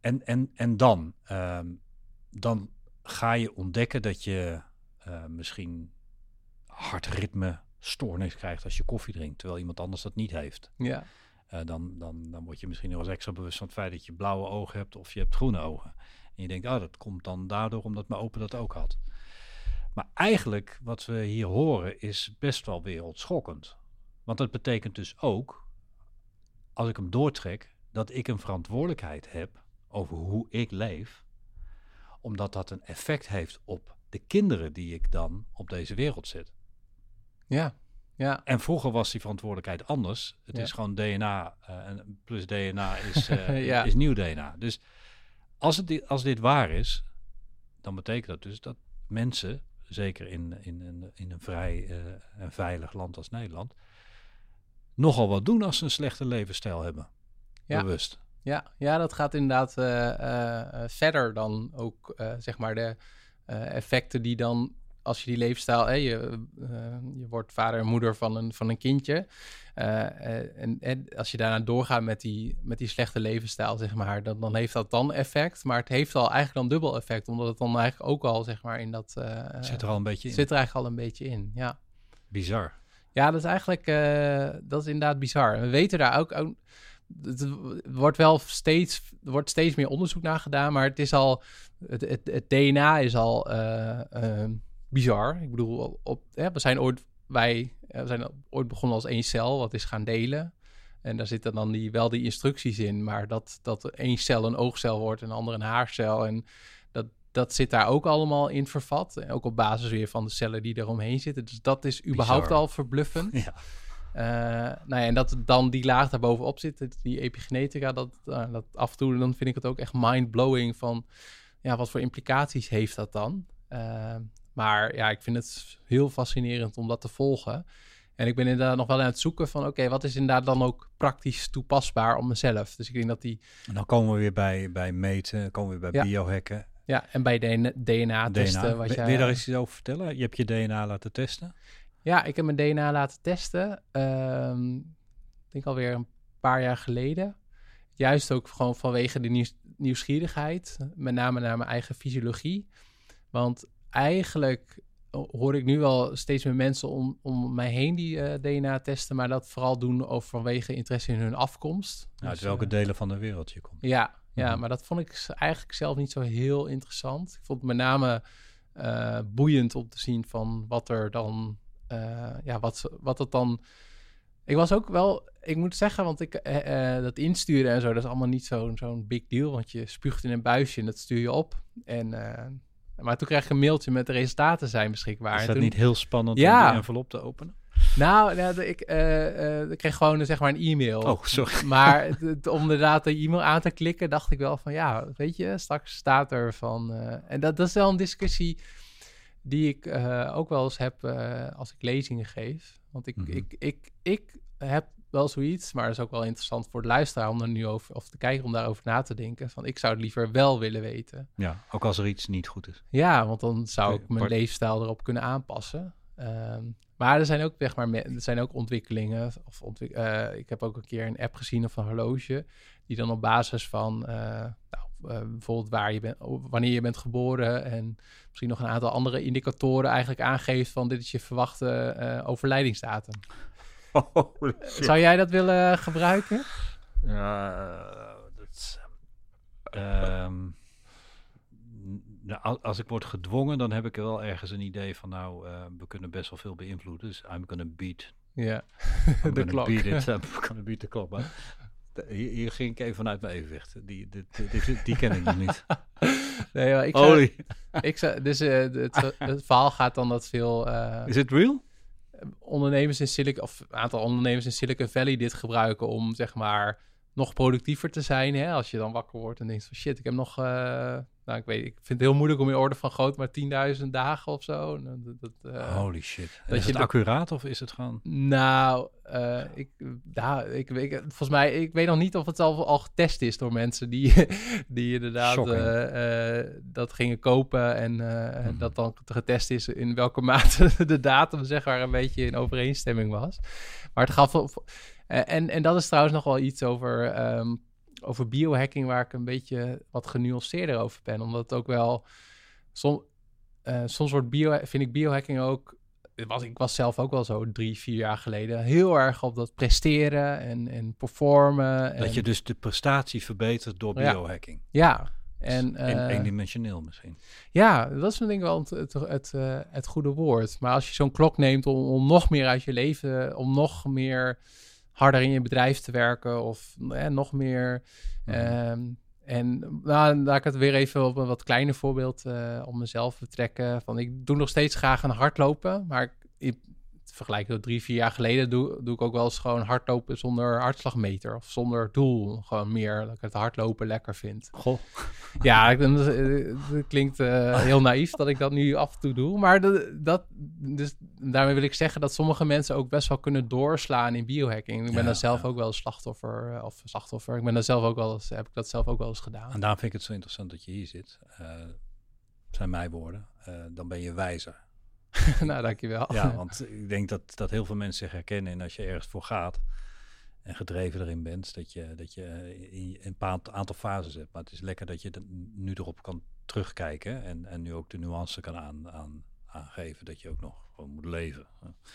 en, en, en dan, ehm, dan ga je ontdekken dat je eh, misschien hartritme stoornis krijgt als je koffie drinkt, terwijl iemand anders dat niet heeft. ja. Eh, dan, dan, dan word je misschien nog eens extra bewust van het feit dat je blauwe ogen hebt of je hebt groene ogen. En je denkt, oh, dat komt dan daardoor omdat mijn opa dat ook had. Maar eigenlijk wat we hier horen is best wel wereldschokkend. Want dat betekent dus ook, als ik hem doortrek, dat ik een verantwoordelijkheid heb over hoe ik leef. Omdat dat een effect heeft op de kinderen die ik dan op deze wereld zet. Ja, ja, En vroeger was die verantwoordelijkheid anders. Het Ja. is gewoon DNA eh, en plus DNA is, [LAUGHS] eh, Ja. is nieuw DNA. Dus als, het, als dit waar is, dan betekent dat dus dat mensen, zeker in, in, in, in een vrij eh, en veilig land als Nederland, nogal wat doen als ze een slechte levensstijl hebben. Ja. Bewust. Ja, ja, dat gaat inderdaad eh, eh, eh, verder dan ook, zeg maar, de effecten die dan, als je die leefstijl, hè, je, je wordt vader en moeder van een, van een kindje. en, en als je daarna doorgaat met die, met die slechte levensstijl, zeg maar, dan, dan heeft dat dan effect. Maar het heeft al eigenlijk dan dubbel effect, omdat het dan eigenlijk ook al, zeg maar, in dat... Zit er al een beetje in. zit er eigenlijk al een beetje in, ja. Bizar. Ja, dat is eigenlijk, dat is inderdaad bizar. En we weten daar ook, ook het, wordt wel steeds, er wordt steeds meer onderzoek naar gedaan, maar het is al, het, het, het DNA is al eh, eh, bizar. Ik bedoel, op, we zijn ooit, wij eh, we zijn ooit begonnen als één cel, wat is gaan delen. En daar zitten dan die, wel die instructies in, maar dat, dat één cel een oogcel wordt en een ander een haarcel. En dat, dat zit daar ook allemaal in vervat. En ook op basis weer van de cellen die eromheen zitten. Dus dat is überhaupt Bizar. al verbluffend. [LAUGHS] Ja. Eh, nou ja, en dat dan die laag daarbovenop zit, die epigenetica, dat, eh, dat af en toe, dan vind ik het ook echt mind-blowing van, ja, wat voor implicaties heeft dat dan? Eh, maar ja, ik vind het heel fascinerend om dat te volgen. En ik ben inderdaad nog wel aan het zoeken van, oké, wat is inderdaad dan ook praktisch toepasbaar op mezelf? Dus ik denk dat die, En dan komen we weer bij, bij meten, komen we weer bij Ja. biohacken. ja, en bij DNA-testen, DNA. wat Wil- je daar eens iets over vertellen? Je hebt je DNA laten testen. Ja, ik heb mijn DNA laten testen. ehm, ik denk alweer een paar jaar geleden. Juist ook gewoon vanwege de nieuws- nieuwsgierigheid. Met name naar mijn eigen fysiologie. Want eigenlijk hoor ik nu wel steeds meer mensen om, om mij heen die eh, DNA testen. Maar dat vooral doen over vanwege interesse in hun afkomst. Nou, uit Dus, welke eh, delen van de wereld je komt. ja, ja Mhm. maar dat vond ik eigenlijk zelf niet zo heel interessant. Ik vond het met name eh, boeiend om te zien van wat er dan, eh, ja, wat, wat het dan. Ik was ook wel, ik moet zeggen, want ik eh, eh, dat insturen en zo, dat is allemaal niet zo'n zo'n big deal, want je spuugt in een buisje en dat stuur je op. En, eh, maar toen kreeg ik een mailtje met de resultaten zijn beschikbaar. Is dat toen- niet heel spannend Ja. om die envelop te openen? Nou, nou, ik, eh, eh, ik kreeg gewoon eh, zeg maar een e-mail. Oh, sorry. [LAUGHS] Maar het- om inderdaad de e-mail aan te klikken, dacht ik wel van ja, weet je, straks staat er van. eh, en dat, dat is wel een discussie die ik eh, ook wel eens heb eh, als ik lezingen geef. Want ik, Mhm. ik, ik, ik heb wel zoiets, maar dat is ook wel interessant voor de luisteraar om er nu over, of te kijken om daarover na te denken. Van ik zou het liever wel willen weten. Ja, ook als er iets niet goed is. Ja, want dan zou ik mijn leefstijl erop kunnen aanpassen. Ehm, maar er zijn ook, zeg maar, er zijn ook ontwikkelingen. Of ontwik eh, ik heb ook een keer een app gezien of een horloge. Die dan op basis van eh, nou, eh, bijvoorbeeld waar je bent, wanneer je bent geboren. En misschien nog een aantal andere indicatoren eigenlijk aangeeft van dit is je verwachte overlijdingsdatum. Zou jij dat willen gebruiken? Dat ehm, nou, al- als ik word gedwongen, dan heb ik wel ergens een idee van, nou, eh, we kunnen best wel veel beïnvloeden. Dus I'm gonna beat, Ja, [LAUGHS] de klok. beat it, I'm [LAUGHS] gonna beat the clock. Maar hier, hier ging ik even vanuit mijn evenwicht. Die, die, die, die ken ik nog niet. [LAUGHS] Nee, maar ik zou, ik zou, dus eh, het, het verhaal gaat dan dat veel eh, is het real? ondernemers in Silicon of een aantal ondernemers in Silicon Valley dit gebruiken om zeg maar nog productiever te zijn. Hè? Als je dan wakker wordt en denkt van shit, ik heb nog, nou ik weet, ik vind het heel moeilijk om in orde van groot, maar 10.000 dagen of zo. Dat, dat, eh, Holy shit. dat is je het accuraat of is het gewoon... Nou, eh, ik, nou ik, weet volgens mij, ik weet nog niet of het al, al getest is door mensen die, [LAUGHS] die inderdaad eh, dat gingen kopen en Mhm. dat dan getest is in welke [LAUGHS] mate de datum zeg maar een beetje in overeenstemming was. Maar het gaf, en, en dat is trouwens nog wel iets over, ehm, over biohacking waar ik een beetje wat genuanceerder over ben, omdat het ook wel, som, eh, soms wordt bio, vind ik biohacking ook was, ik was zelf ook wel zo drie, vier jaar geleden heel erg op dat presteren en, en performen. En, Dat je dus de prestatie verbetert door Ja. biohacking. Ja, en En eh, eendimensioneel misschien. ja, dat is denk ik wel het, het, het, eh, het goede woord. Maar als je zo'n klok neemt om, om nog meer uit je leven, om nog meer harder in je bedrijf te werken of eh, nog meer. Mhm. ehm, en nou, laat ik het weer even op een wat kleiner voorbeeld eh, om mezelf betrekken. Van, ik doe nog steeds graag een hardlopen, maar ik, ik vergelijk tot drie, vier jaar geleden doe, doe ik ook wel eens gewoon hardlopen zonder hartslagmeter of zonder doel. Gewoon meer dat ik het hardlopen lekker vind. Goh. [LAUGHS] Ja, dat, eh, dat klinkt eh, heel naïef dat ik dat nu af en toe doe. Maar dat, dat, dus daarmee wil ik zeggen dat sommige mensen ook best wel kunnen doorslaan in biohacking. Ik ben Ja, daar zelf ja. ook wel slachtoffer, eh, of slachtoffer. Ik ben daar zelf ook wel eens, heb ik dat zelf ook wel eens gedaan. En daarom vind ik het zo interessant dat je hier zit. Eh zijn mijn woorden. Dan ben je wijzer. [LAUGHS] nou, dankjewel. Ja, want ik denk dat, dat heel veel mensen zich herkennen in als je ergens voor gaat en gedreven erin bent, dat je, dat je eh, in een paar aantal fases hebt. Maar het is lekker dat je er nu erop kan terugkijken en, en nu ook de nuance kan aan, aan, aangeven dat je ook nog gewoon moet leven.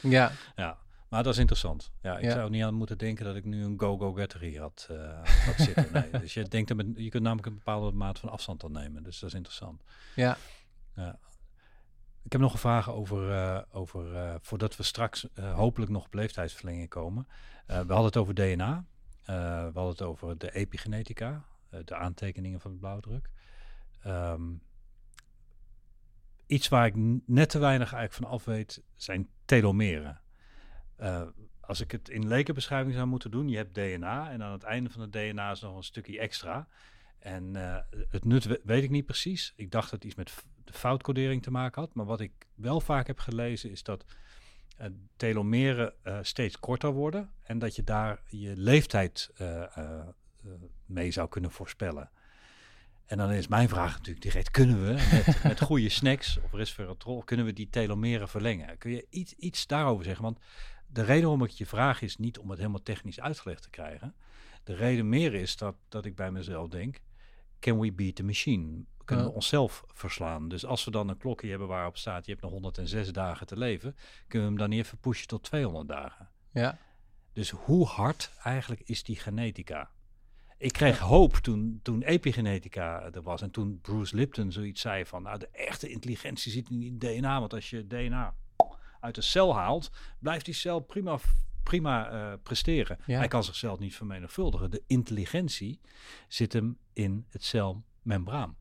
ja. Ja, Maar dat is interessant. Ja, ik Ja. zou niet aan moeten denken dat ik nu een go-go-getter hier had, eh, had zitten. [LAUGHS] Nee, dus je, denkt, je kunt namelijk een bepaalde maat van afstand dan nemen. Dus dat is interessant. Ja. Ja. Ik heb nog een vraag over, eh, over eh, voordat we straks eh, hopelijk nog op leeftijdsverlenging komen. We hadden het over DNA. We hadden het over de epigenetica, de aantekeningen van de blauwdruk. Ehm, iets waar ik net te weinig eigenlijk van af weet, zijn telomeren. Als ik het in lekenbeschrijving zou moeten doen, je hebt DNA en aan het einde van het DNA is nog een stukje extra. En eh, het nut we- weet ik niet precies. Ik dacht dat het iets met de foutcodering te maken had. Maar wat ik wel vaak heb gelezen is dat eh, telomeren eh, steeds korter worden. En dat je daar je leeftijd mee zou kunnen voorspellen. En dan is mijn vraag natuurlijk direct, kunnen we met, [LAUGHS] met goede snacks of resveratrol, kunnen we die telomeren verlengen? Kun je iets, iets daarover zeggen? Want de reden waarom ik je vraag is niet om het helemaal technisch uitgelegd te krijgen. De reden meer is dat, dat ik bij mezelf denk, can we beat the machine? Kunnen Ja. we onszelf verslaan? Dus als we dan een klokje hebben waarop staat, je hebt nog 106 dagen te leven, kunnen we hem dan niet even pushen tot 200 dagen? Ja. Dus hoe hard eigenlijk is die genetica? Ik kreeg hoop toen, toen epigenetica er was en toen Bruce Lipton zoiets zei van, nou de echte intelligentie zit niet in DNA, want als je DNA uit de cel haalt, blijft die cel prima, prima eh, presteren. Ja. Hij kan zichzelf niet vermenigvuldigen. De intelligentie zit hem in het celmembraan.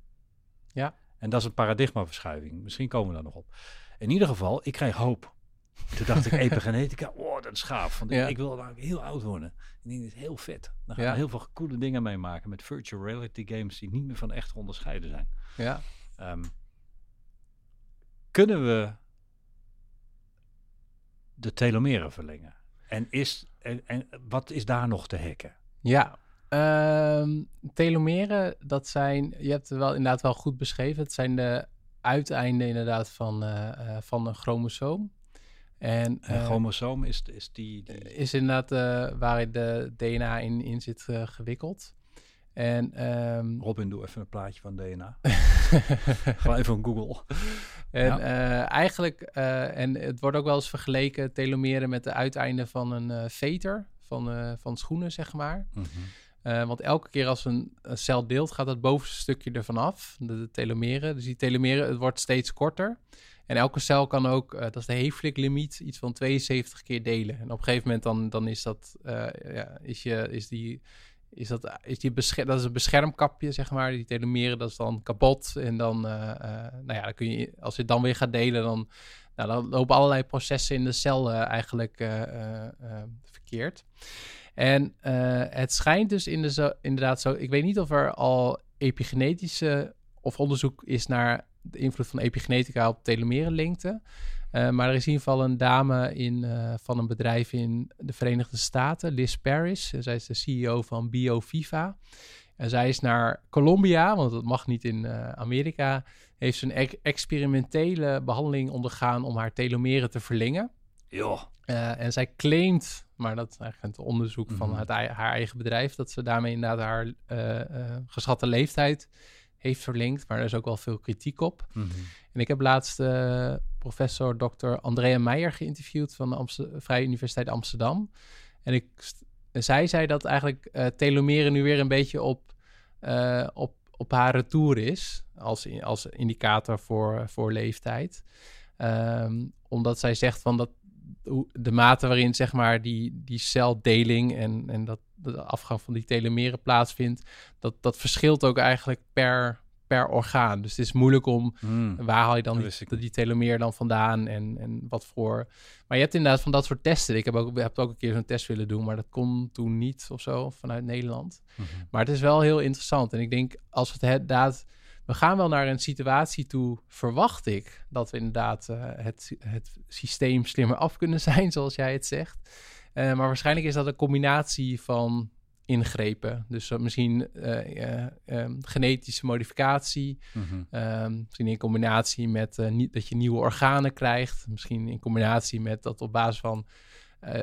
Ja. En dat is een paradigmaverschuiving. Misschien komen we daar nog op. In ieder geval, ik kreeg hoop. Toen dacht ik, [LAUGHS] epigenetica, oh, dat is gaaf. Want ik- Ja. ik wil eigenlijk heel oud worden. Ik denk, dit is heel vet. Dan gaan Ja. we heel veel coole dingen meemaken met virtual reality games die niet meer van echt te onderscheiden zijn. Ja. Ehm, kunnen we de telomeren verlengen? En, is, en, en wat is daar nog te hacken? Ja, ehm, telomeren, dat zijn, je hebt het wel inderdaad wel goed beschreven. Het zijn de uiteinden inderdaad van, eh, eh, van een chromosoom. En, Een eh, chromosoom is, is die... die is inderdaad eh, waar de DNA in, in zit gewikkeld. En ehm, Robin, doe even een plaatje van DNA. [LAUGHS] Gewoon even op Google. En Ja. eh, eigenlijk, eh, en het wordt ook wel eens vergeleken, telomeren met de uiteinden van een eh, veter, van, van schoenen, zeg maar. Eh, want elke keer als een, een cel deelt, gaat het bovenste stukje ervan af, de, de telomeren. Dus die telomeren, het wordt steeds korter. En elke cel kan ook, dat is de Hayflick-limiet, iets van 72 keer delen. En op een gegeven moment dan, dan is dat, ja, is, je, is die, is dat, is die dat is een beschermkapje, zeg maar. Die telomeren, dat is dan kapot. En dan, eh, eh, nou ja, dan kun je, als je het dan weer gaat delen, dan, nou, dan lopen allerlei processen in de cel eh, eigenlijk verkeerd. En het schijnt dus in de zo, inderdaad zo. Ik weet niet of er al epigenetische of onderzoek is naar de invloed van epigenetica op telomerenlengte. Eh, maar er is in ieder geval een dame in, eh, van een bedrijf in de Verenigde Staten, Liz Paris. Zij is de CEO van BioViva. En zij is naar Colombia, want dat mag niet in eh, Amerika. Heeft ze een ex- experimentele behandeling ondergaan om haar telomeren te verlengen. Joh. Eh, en zij claimt, maar dat is eigenlijk het onderzoek van Mhm. het, haar eigen bedrijf, dat ze daarmee inderdaad haar eh, eh, geschatte leeftijd heeft verlengd. Maar er is ook wel veel kritiek op. Mhm. En ik heb laatst eh, professor Dr. Andrea Meijer geïnterviewd van de Amster- Vrije Universiteit Amsterdam. En ik, zij zei dat eigenlijk eh, telomeren nu weer een beetje op, eh, op, op haar retour is. Als, in- als indicator voor, voor leeftijd. Ehm, omdat zij zegt van dat de mate waarin zeg maar die, die celdeling en, en dat de afgang van die telomeren plaatsvindt, dat, dat verschilt ook eigenlijk per, per orgaan. Dus het is moeilijk om Mm. waar haal je dan die, die, telomeer dan vandaan en, en wat voor... Maar je hebt inderdaad van dat soort testen. Ik heb ook, hebben ook een keer zo'n test willen doen, maar dat kon toen niet of zo vanuit Nederland. Mhm. Maar het is wel heel interessant. En ik denk, als we het inderdaad... We gaan wel naar een situatie toe, verwacht ik, dat we inderdaad eh, het, het systeem slimmer af kunnen zijn, [LAUGHS] zoals jij het zegt. Eh, maar waarschijnlijk is dat een combinatie van ingrepen. Dus eh, misschien eh, eh, ehm, genetische modificatie, Mhm. Ehm, misschien in combinatie met niet, dat je nieuwe organen krijgt. Misschien in combinatie met dat op basis van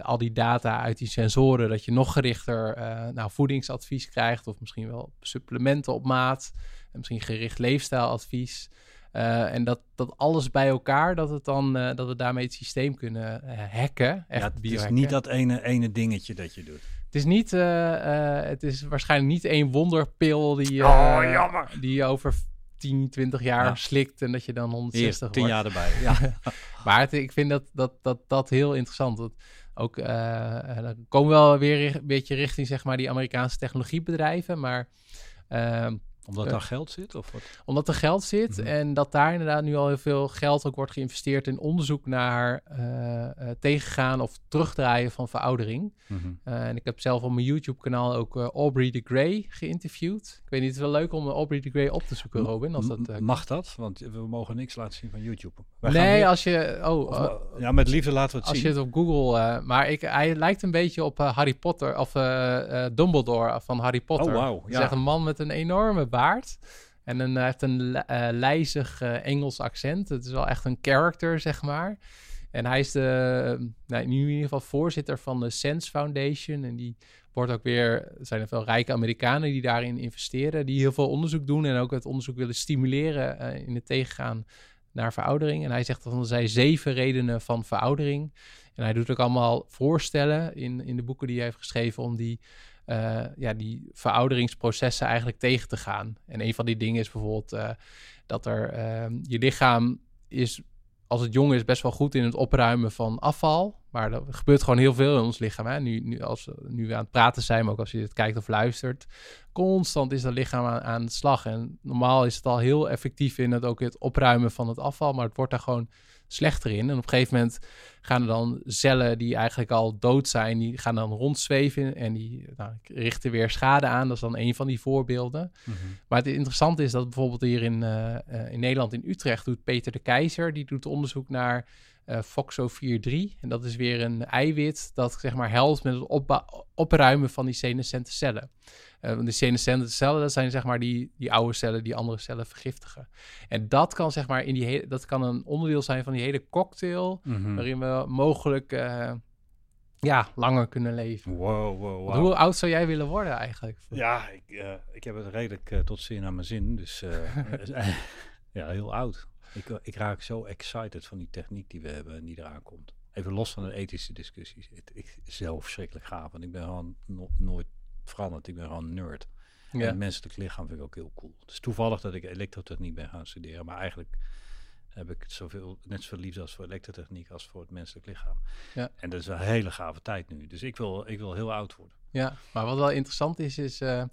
al die data uit die sensoren... dat je nog gerichter eh, nou, voedingsadvies krijgt... of misschien wel supplementen op maat. En misschien gericht leefstijladvies. Eh, en dat, dat alles bij elkaar, dat, het dan, eh, dat we daarmee het systeem kunnen eh, hacken. Echt ja, het is niet dat ene, ene dingetje dat je doet. Het is niet, eh, eh, het is waarschijnlijk niet één wonderpil die, eh, Oh, jammer. die je over 10, 20 jaar Ja. slikt en dat je dan 160 Hier, tien wordt. jaar erbij. Ja. [LAUGHS] Maar het- ik vind dat, dat, dat, dat heel interessant. Dat ook, dan komen we wel weer een beetje richting zeg maar, die Amerikaanse technologiebedrijven. Maar ehm, Omdat Ja. daar geld zit? Of wat? omdat er geld zit Mhm. en dat daar inderdaad nu al heel veel geld ook wordt geïnvesteerd in onderzoek naar eh, eh, tegengaan of terugdraaien van veroudering. Mhm. Eh, en ik heb zelf op mijn YouTube-kanaal ook Aubrey de Grey geïnterviewd. Ik weet niet, het is wel leuk om Aubrey de Grey op te zoeken, Robin. Als dat, Mag dat? Want we mogen niks laten zien van YouTube. Wij nee, hier- als je... Oh, of- ja, met liefde laten we het Als zien. je het op Google... maar ik, hij lijkt een beetje op Harry Potter... Of Dumbledore van Harry Potter. Oh, Het ja. is echt een man met een enorme En een, hij heeft een eh, lijzig eh, Engels accent. Het is wel echt een character, zeg maar. En hij is de, nou, nu in ieder geval voorzitter van de Sense Foundation. En die wordt ook weer... Er zijn er veel rijke Amerikanen die daarin investeren. Die heel veel onderzoek doen. En ook het onderzoek willen stimuleren eh, in het tegengaan naar veroudering. En hij zegt dat er zijn zeven redenen van veroudering. En hij doet ook allemaal voorstellen in, in de boeken die hij heeft geschreven om die, eh, ja, die verouderingsprocessen eigenlijk tegen te gaan. En een van die dingen is bijvoorbeeld eh, dat er eh, je lichaam is, als het jong is, best wel goed in het opruimen van afval. Maar er gebeurt gewoon heel veel in ons lichaam. Hè? Nu, nu, als, we aan het praten zijn, maar ook als je het kijkt of luistert. Constant is dat lichaam aan, aan de slag. En normaal is het al heel effectief in het ook het opruimen van het afval. Maar het wordt daar gewoon slechter in. En op een gegeven moment gaan er dan cellen die eigenlijk al dood zijn, die gaan dan rondzweven en die nou, richten weer schade aan. Dat is dan een van die voorbeelden. Mhm. Maar het interessante is dat bijvoorbeeld hier in, eh, eh, in Nederland, in Utrecht, doet Peter de Keizer, die doet onderzoek naar eh FOXO43. En dat is weer een eiwit dat zeg maar helpt met het opruimen van die senescente cellen. Eh, want die senescente cellen, dat zijn zeg maar die, die oude cellen die andere cellen vergiftigen. En dat kan zeg maar in die hele, dat kan een onderdeel zijn van die hele cocktail, Mhm. waarin we mogelijk eh, ja, langer kunnen leven. Wow, wow, wow. Hoe oud zou jij willen worden eigenlijk? Ja, ik, eh, ik heb het redelijk tot zin aan mijn zin. Dus [LAUGHS] [LAUGHS] ja, heel oud. Ik, ik raak zo excited van die techniek die we hebben en die eraan komt. Even los van de ethische discussies. Het, ik, zelf verschrikkelijk gaaf, want ik ben gewoon no- nooit veranderd. Ik ben gewoon een nerd. En Ja. het menselijk lichaam vind ik ook heel cool. Het is toevallig dat ik elektrotechniek ben gaan studeren, maar eigenlijk heb ik het zoveel, net zoveel liefde als voor elektrotechniek als voor het menselijk lichaam. Ja. En dat is een hele gave tijd nu. Dus ik wil, ik wil heel oud worden. Ja, maar wat wel interessant is, is eh,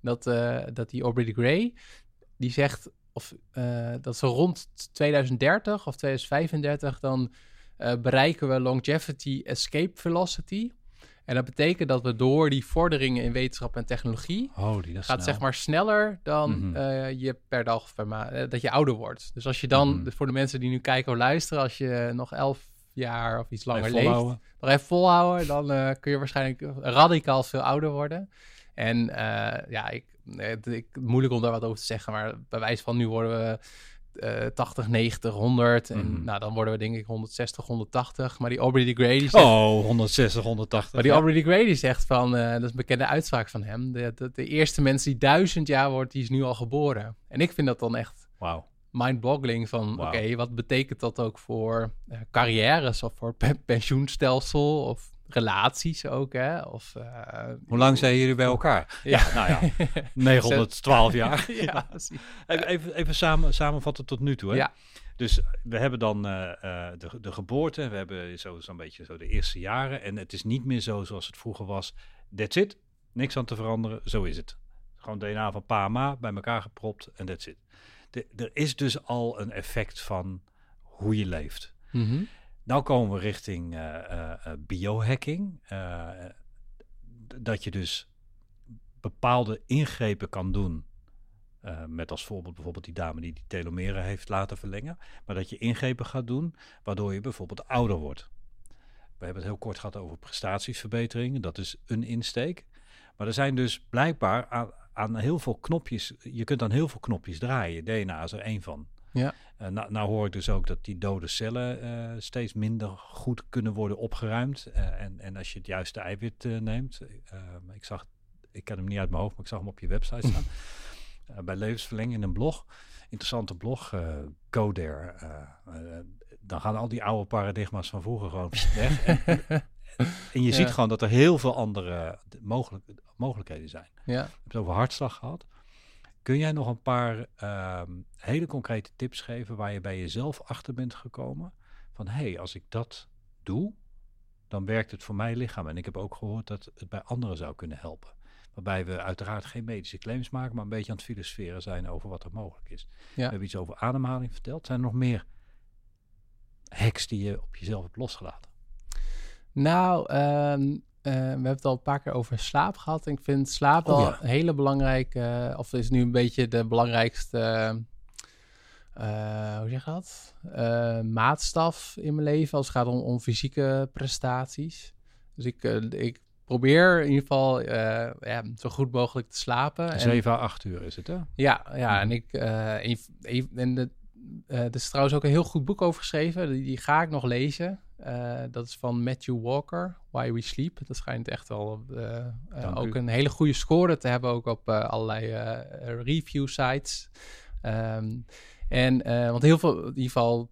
dat, eh, dat die Aubrey de Grey, die zegt of, eh, dat zo rond 2030 of 2035 dan bereiken we longevity escape velocity. En dat betekent dat we door die vorderingen in wetenschap en technologie Holy, gaat snel. zeg maar sneller dan Mhm. eh, je per dag of per maand, dat je ouder wordt. Dus als je dan, Mhm. voor de mensen die nu kijken of luisteren, als je nog elf jaar of iets langer leeft, nog even volhouden, dan eh, kun je waarschijnlijk radicaal veel ouder worden. En eh, ja, ik, het, ik, moeilijk om daar wat over te zeggen, maar bij wijze van nu worden we eh 80, 90, 100 en Mhm. nou, dan worden we denk ik 160, 180. Maar die Aubrey de die zegt, Oh, 160, 180. maar die ja. Aubrey de die zegt van, eh, dat is een bekende uitspraak van hem, de, de, de eerste mens die duizend jaar wordt, die is nu al geboren. En ik vind dat dan echt Wauw. mind-boggling van, oké, wat betekent dat ook voor eh, carrières of voor pe- pensioenstelsel of relaties ook, hè? Of, eh, Hoe lang zijn jullie bij elkaar? Ja. nou ja, [LAUGHS] 912 jaar. [LAUGHS] ja, precies. Even, even, even samen, samenvatten tot nu toe. Hè? Ja. Dus we hebben dan eh, eh, de, de geboorte, we hebben zo- zo'n beetje zo de eerste jaren. En het is niet meer zo zoals het vroeger was. That's it, niks aan te veranderen, zo is het. Gewoon DNA van pa en ma bij elkaar gepropt en that's it. De, er is dus al een effect van hoe je leeft. Mhm. Nou komen we richting eh, eh, eh, biohacking. Dat je dus bepaalde ingrepen kan doen. met als voorbeeld bijvoorbeeld die dame die die telomeren heeft laten verlengen. Maar dat je ingrepen gaat doen waardoor je bijvoorbeeld ouder wordt. We hebben het heel kort gehad over prestatiesverbetering. Dat is een insteek. Maar er zijn dus blijkbaar aan, aan heel veel knopjes. Je kunt aan heel veel knopjes draaien. DNA is er één van. Ja. Eh, nou, nou hoor ik dus ook dat die dode cellen eh, steeds minder goed kunnen worden opgeruimd. Eh, en, en als je het juiste eiwit neemt. eh, ik zag, ik ken hem niet uit mijn hoofd, maar ik zag hem op je website staan. [LAUGHS] bij Levensverlenging in een blog. Interessante blog, Go There. eh, dan gaan al die oude paradigma's van vroeger gewoon [LAUGHS] weg. en, en je ziet gewoon dat er heel veel andere mogelijk, mogelijkheden zijn. Ja. Je hebt het over hartslag gehad. Kun jij nog een paar ehm, hele concrete tips geven waar je bij jezelf achter bent gekomen? Van hé, hey, als ik dat doe, dan werkt het voor mijn lichaam. En ik heb ook gehoord dat het bij anderen zou kunnen helpen. Waarbij we uiteraard geen medische claims maken, maar een beetje aan het filosoferen zijn over wat er mogelijk is. We Ja. hebben iets over ademhaling verteld. Zijn er nog meer hacks die je op jezelf hebt losgelaten? Nou, eh, we hebben het al een paar keer over slaap gehad. En ik vind slaap Oh wel ja. een hele belangrijke, eh, of is nu een beetje de belangrijkste, eh, hoe zeg je dat? Eh, maatstaf in mijn leven als het gaat om, om fysieke prestaties. Dus ik, eh, ik probeer in ieder geval eh, ja, zo goed mogelijk te slapen. En- 7 à 8 uur is het, hè? ja, ja Mhm. en ik eh, en, en- de, eh, er is trouwens ook een heel goed boek over geschreven. Die, die ga ik nog lezen. Eh, dat is van Matthew Walker, Why We Sleep. Dat schijnt echt wel eh, eh, ook u. een hele goede score te hebben, ook op allerlei review sites. Ehm, en want heel veel, in ieder geval,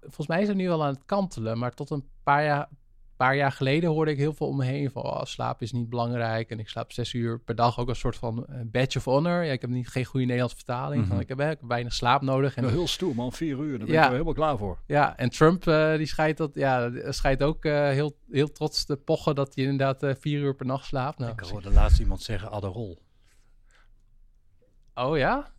volgens mij is het nu al aan het kantelen, maar tot een paar jaar, paar jaar geleden hoorde ik heel veel om me heen van oh, slaap is niet belangrijk en ik slaap zes uur per dag ook een soort van eh, badge of honor. Ja, ik heb niet geen goede Nederlandse vertaling. Mhm. van, ik heb eh, weinig slaap nodig. En, heel stoer man, 4 uur, daar ben ik er helemaal klaar voor. ja, en Trump eh, die schijnt, dat, ja, schijnt ook heel, heel trots te pochen dat hij inderdaad vier uur per nacht slaapt. Nou, Ik hoorde laatst iemand zeggen Adderall. oh ja?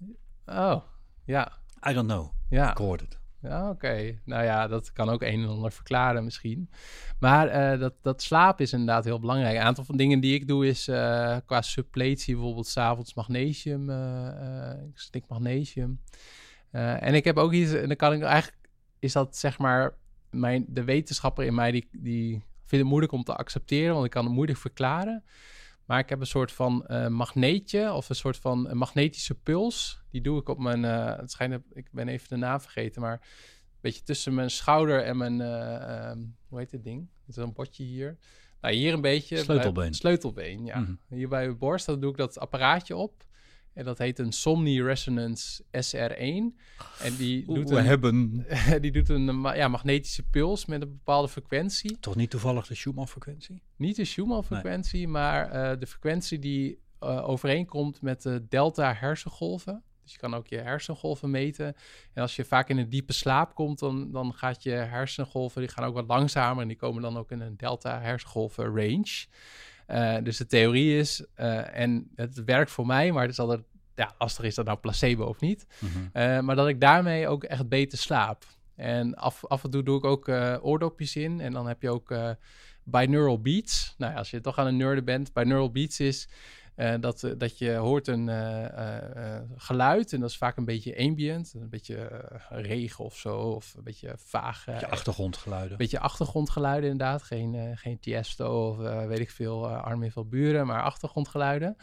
Oh, ja. I don't know. Ja. Ik hoorde het. Ja, oké. Nou ja, dat kan ook een en ander verklaren misschien. Maar eh, dat, dat slaap is inderdaad heel belangrijk. Een aantal van dingen die ik doe is eh, qua suppletie bijvoorbeeld s'avonds magnesium. slik magnesium. En ik heb ook iets, en dan kan ik eigenlijk, is dat zeg maar, mijn, de wetenschapper in mij die, die vindt het moeilijk om te accepteren, want ik kan het moeilijk verklaren. Maar ik heb een soort van eh, magneetje of een soort van een magnetische puls. Die doe ik op mijn, eh, het schijnt, ik ben even de naam vergeten, maar een beetje tussen mijn schouder en mijn, eh, ehm, hoe heet dit ding? Het is een botje hier. Nou, hier een beetje. bij- Sleutelbeen. sleutelbeen, ja. Mhm. Hier bij mijn borst, dan doe ik dat apparaatje op. En dat heet een Somni Resonance SR1. En die doet we een, hebben [LAUGHS] die doet een ja, magnetische puls met een bepaalde frequentie. toch niet toevallig de Schumann-frequentie? Niet de Schumann-frequentie, maar eh, de frequentie die eh, overeenkomt met de delta hersengolven. Dus je kan ook je hersengolven meten. En als je vaak in een diepe slaap komt, dan, dan gaat je hersengolven, die gaan ook wat langzamer en die komen dan ook in een delta hersengolven range. Eh, dus de theorie is, eh, en het werkt voor mij, maar het is altijd, ja, lastig is dat nou placebo of niet. Eh, maar dat ik daarmee ook echt beter slaap. En af, af en toe doe ik ook oordopjes in. En dan heb je ook binaural beats. Nou ja, als je toch aan een nerden bent. Binaural beats is eh, dat, eh, dat je hoort een eh, geluid. En dat is vaak een beetje ambient. Een beetje regen of zo. Of een beetje vaag. eh, Je achtergrondgeluiden. een beetje achtergrondgeluiden inderdaad. Geen, geen Tiesto of weet ik veel, Armin van Buren, maar achtergrondgeluiden.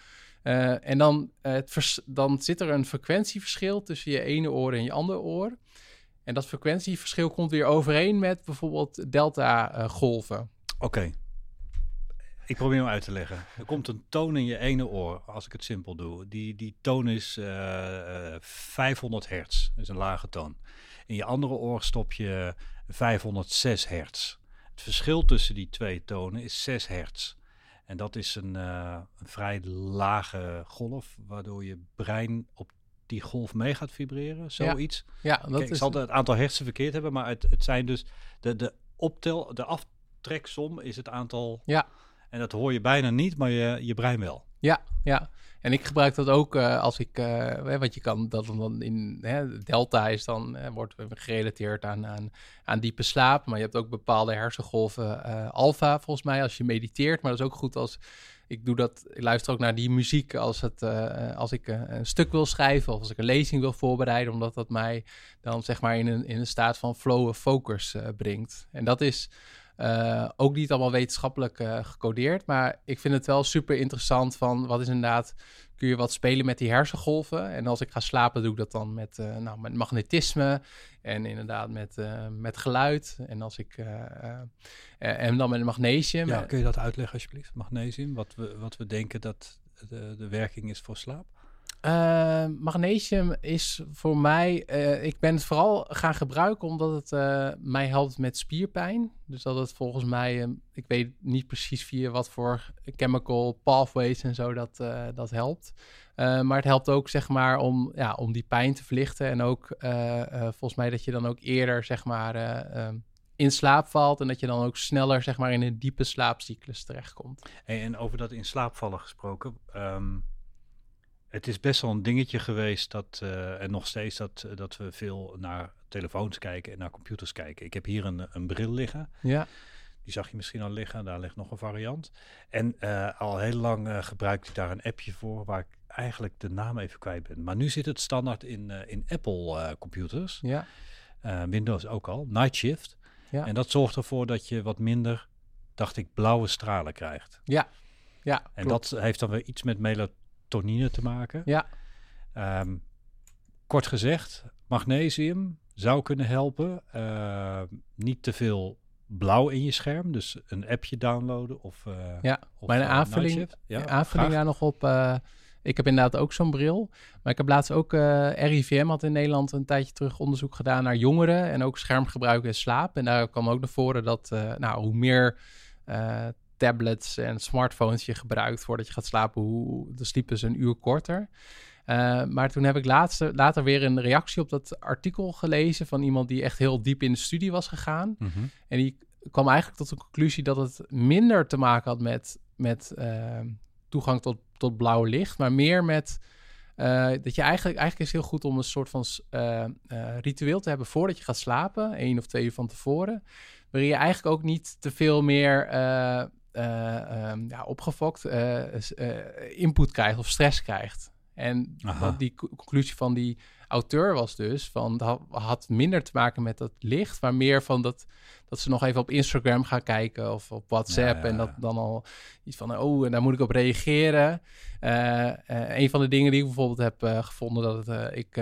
En dan, het vers- dan zit er een frequentieverschil tussen je ene oor en je andere oor. En dat frequentieverschil komt weer overeen met bijvoorbeeld delta-golven. Oké. Ik probeer hem uit te leggen. Er komt een toon in je ene oor, als ik het simpel doe. Die, die toon is eh, eh, 500 hertz, dat is een lage toon. In je andere oor stop je 506 hertz. Het verschil tussen die twee tonen is 6 hertz. En dat is een, eh, een vrij lage golf, waardoor je brein op die golf mee gaat vibreren, zoiets. Ja, dat Kijk, ik is... zal het aantal hersen verkeerd hebben, maar het, het zijn dus de, de optel, de aftreksom is het aantal. Ja. En dat hoor je bijna niet, maar je, je brein wel. Ja, ja. En ik gebruik dat ook eh, als ik, hè, want je kan dat dan in hè, delta is dan eh, wordt gerelateerd aan, aan, aan diepe slaap, maar je hebt ook bepaalde hersengolven eh alfa volgens mij als je mediteert, maar dat is ook goed als ik doe dat, ik luister ook naar die muziek als, het, als ik een stuk wil schrijven of als ik een lezing wil voorbereiden, omdat dat mij dan zeg maar in een, in een staat van flow of focus brengt. En dat is uh, ook niet allemaal wetenschappelijk uh, gecodeerd, maar ik vind het wel super interessant van wat is inderdaad, kun je wat spelen met die hersengolven. En als ik ga slapen doe ik dat dan met, uh, nou, met magnetisme en inderdaad met, met geluid. En, als ik, en dan met magnesium. Ja, kun je dat uitleggen alsjeblieft, magnesium? Wat we, wat we denken dat de, de werking is voor slaap? Uh, magnesium is voor mij, uh, ik ben het vooral gaan gebruiken omdat het uh, mij helpt met spierpijn. Dus dat het volgens mij, ehm, ik weet niet precies via wat voor chemical pathways en zo dat, dat helpt. maar het helpt ook zeg maar om, ja, om die pijn te verlichten en ook volgens mij dat je dan ook eerder zeg maar ehm, in slaap valt en dat je dan ook sneller zeg maar in een diepe slaapcyclus terechtkomt. Hey, en over dat in slaap vallen gesproken, um, het is best wel een dingetje geweest dat, uh, en nog steeds dat, dat we veel naar telefoons kijken en naar computers kijken. Ik heb hier een, een bril liggen. Ja. Die zag je misschien al liggen, daar ligt nog een variant. En uh, al heel lang uh, gebruik ik daar een appje voor waar ik eigenlijk de naam even kwijt ben. Maar nu zit het standaard in, in Apple computers. Ja. Windows ook al, Night Shift. Ja. En dat zorgt ervoor dat je wat minder, dacht ik, blauwe stralen krijgt. Ja, ja En dat heeft dan weer iets met melatonine te maken. Ja. Um, kort gezegd, magnesium zou kunnen helpen. Uh, niet te veel blauw in je scherm. Dus een appje downloaden of... Uh, ja, of, bij een uh, aanvulling, ja, aanvulling daar nog op... Ik heb inderdaad ook zo'n bril. Maar ik heb laatst ook uh, RIVM had in Nederland een tijdje terug onderzoek gedaan naar jongeren en ook schermgebruik en slaap. En daar kwam ook naar voren dat uh, nou, hoe meer uh, tablets en smartphones je gebruikt voordat je gaat slapen, hoe de sliep is een uur korter. maar toen heb ik laatste, later weer een reactie op dat artikel gelezen van iemand die echt heel diep in de studie was gegaan. Mm -hmm. En die kwam eigenlijk tot de conclusie dat het minder te maken had met, met toegang tot, tot blauw licht, maar meer met uh, dat je eigenlijk, eigenlijk is heel goed om een soort van uh, ritueel te hebben voordat je gaat slapen, één of twee uur van tevoren, waarin je eigenlijk ook niet te veel meer um, ja, opgefokt input krijgt of stress krijgt. En wat die conclusie van die auteur was dus van dat had minder te maken met dat licht, maar meer van dat dat ze nog even op Instagram gaan kijken of op WhatsApp. Ja, ja. En dat dan al iets van, oh, en daar moet ik op reageren. Uh, uh, een van de dingen die ik bijvoorbeeld heb uh, gevonden, dat het, ik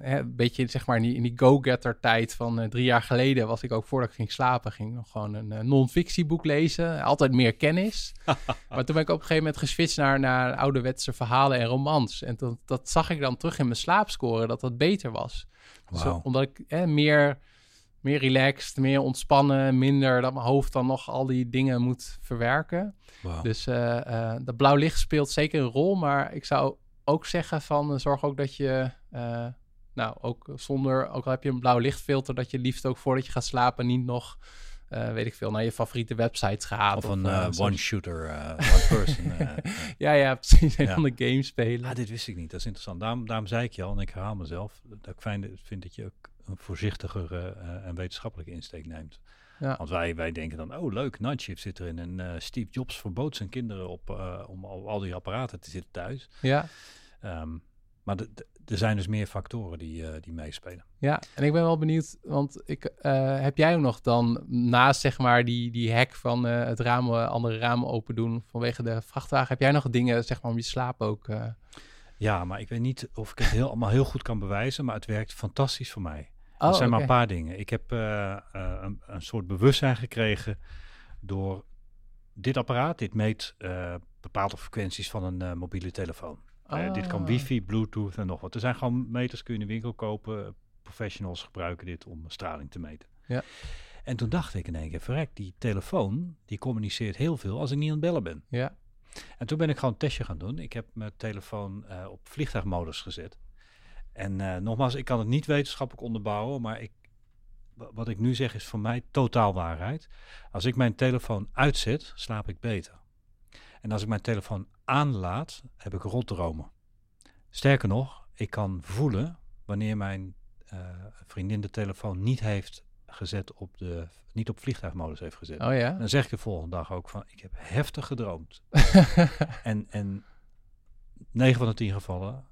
een beetje zeg maar in die, in die go-getter tijd van drie jaar geleden was ik ook voordat ik ging slapen, ging nog gewoon een non-fictieboek lezen. Altijd meer kennis. [LAUGHS] maar toen ben ik op een gegeven moment geswitcht naar, naar ouderwetse verhalen en romans. En dat, dat zag ik dan terug in mijn slaapscore, dat dat beter was. Wow. Zo, omdat ik meer meer relaxed, meer ontspannen, minder dat mijn hoofd dan nog al die dingen moet verwerken. Wow. Dus uh, uh, dat blauw licht speelt zeker een rol, maar ik zou ook zeggen van uh, zorg ook dat je, nou ook zonder, ook al heb je een blauw lichtfilter, dat je liefst ook voordat je gaat slapen niet nog, weet ik veel, naar je favoriete websites gaat. Of, of een one-shooter, one person. [LAUGHS] ja, ja, precies. Een ja. van de games spelen. Ah, dit wist ik niet. Dat is interessant. Daarom, daarom zei ik je al, en ik herhaal mezelf, dat ik fijn vind dat je ook een voorzichtigere en wetenschappelijke insteek neemt. Ja. Want wij, wij denken dan, oh leuk, Night zit erin. En Steve Jobs verbood zijn kinderen op, om al, al, die apparaten te zitten thuis. Ja. Um, maar er zijn dus meer factoren die, die meespelen. Ja, en ik ben wel benieuwd, want ik, heb jij ook nog dan naast zeg maar die, die hack van het raam, andere ramen open doen vanwege de vrachtwagen, heb jij nog dingen zeg maar om je slaap ook... Ja, maar ik weet niet of ik het heel, allemaal heel goed kan bewijzen, maar het werkt fantastisch voor mij. Oh, er zijn okay. maar een paar dingen. Ik heb een, een, soort bewustzijn gekregen door dit apparaat. Dit meet bepaalde frequenties van een mobiele telefoon. Oh. dit kan wifi, bluetooth en nog wat. Er zijn gewoon meters, kun je in de winkel kopen. Professionals gebruiken dit om straling te meten. Ja. En toen dacht ik in één keer, verrek, die telefoon, die communiceert heel veel als ik niet aan het bellen ben. Ja. En toen ben ik gewoon een testje gaan doen. Ik heb mijn telefoon op vliegtuigmodus gezet. En uh, nogmaals, ik kan het niet wetenschappelijk onderbouwen, maar ik, wat ik nu zeg is voor mij totaal waarheid. Als ik mijn telefoon uitzet, slaap ik beter. En als ik mijn telefoon aanlaat, heb ik rotdromen. Sterker nog, ik kan voelen wanneer mijn uh, vriendin de telefoon niet heeft gezet op de, niet op vliegtuigmodus heeft gezet. Oh ja? Dan zeg ik de volgende dag ook van, ik heb heftig gedroomd. [LAUGHS] en, en 9 van de 10 gevallen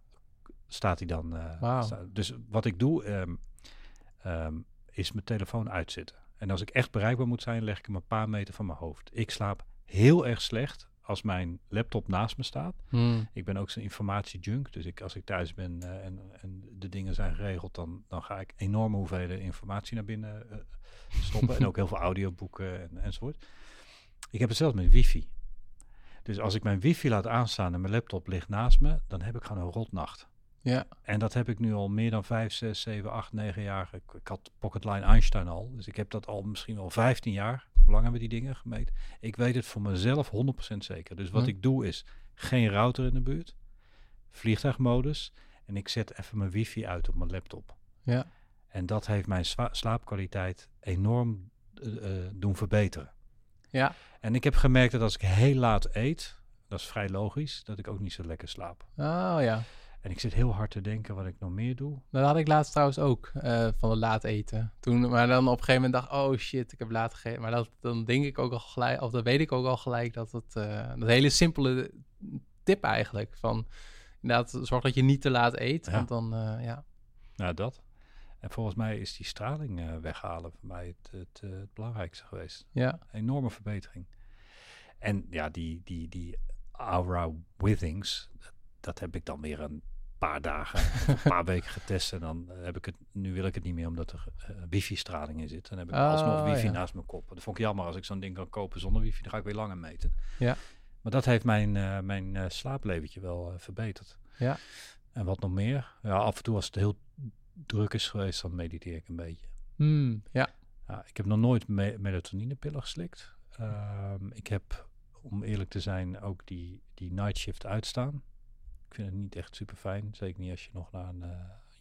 staat hij dan. Uh, wow. dus wat ik doe, um, um, is mijn telefoon uitzetten. En als ik echt bereikbaar moet zijn, leg ik hem een paar meter van mijn hoofd. Ik slaap heel erg slecht als mijn laptop naast me staat. Hmm. Ik ben ook zo'n informatiejunk. Dus ik, als ik thuis ben uh, en, en, de dingen zijn geregeld, dan, dan ga ik enorme hoeveelheden informatie naar binnen uh, stoppen. [LAUGHS] en ook heel veel audioboeken en, enzovoort. Ik heb het zelfs met wifi. Dus als ik mijn wifi laat aanstaan en mijn laptop ligt naast me, dan heb ik gewoon een rotnacht. Ja. En dat heb ik nu al meer dan 5, 6, 7, 8, 9 jaar. Ik, ik had Pocketline Einstein al. Dus ik heb dat al misschien wel 15 jaar. Hoe lang hebben we die dingen gemeten? Ik weet het voor mezelf 100% zeker. Dus wat ik doe is geen router in de buurt. Vliegtuigmodus. En ik zet even mijn wifi uit op mijn laptop. Ja. En dat heeft mijn slaapkwaliteit enorm eh, eh, doen verbeteren. Ja. En ik heb gemerkt dat als ik heel laat eet, dat is vrij logisch, dat ik ook niet zo lekker slaap. Oh ja. En ik zit heel hard te denken wat ik nog meer doe. Dat had ik laatst trouwens ook, eh, van het laat eten. Toen, maar dan op een gegeven moment dacht oh shit, ik heb laat gegeten. Maar dat, dan denk ik ook al gelijk, of dan weet ik ook al gelijk dat het, eh dat hele simpele tip eigenlijk, van inderdaad, zorg dat je niet te laat eet, Ja. want dan, eh, ja. Nou, dat. En volgens mij is die straling weghalen voor mij het, het, het belangrijkste geweest. Ja, Enorme verbetering. En ja, die, die, die Aura Withings, dat, heb ik dan weer een paar dagen, een paar [LAUGHS] weken getest. En dan heb ik het, nu wil ik het niet meer omdat er eh, wifi-straling in zit. Dan heb ik Oh, alsnog wifi ja. naast mijn kop. Dat vond ik jammer als ik zo'n ding kan kopen zonder wifi. Dan ga ik weer langer meten. Ja. Maar dat heeft mijn, eh mijn eh, slaapleventje wel verbeterd. Ja. En wat nog meer? Ja, af en toe als het heel druk is geweest, dan mediteer ik een beetje. Hmm, ja. Ja, ik heb nog nooit me melatonинepillen geslikt. Ehm, ik heb, om eerlijk te zijn, ook die, die night shift uitstaan. Vind het niet echt super fijn. Zeker niet als je nog naar een eh,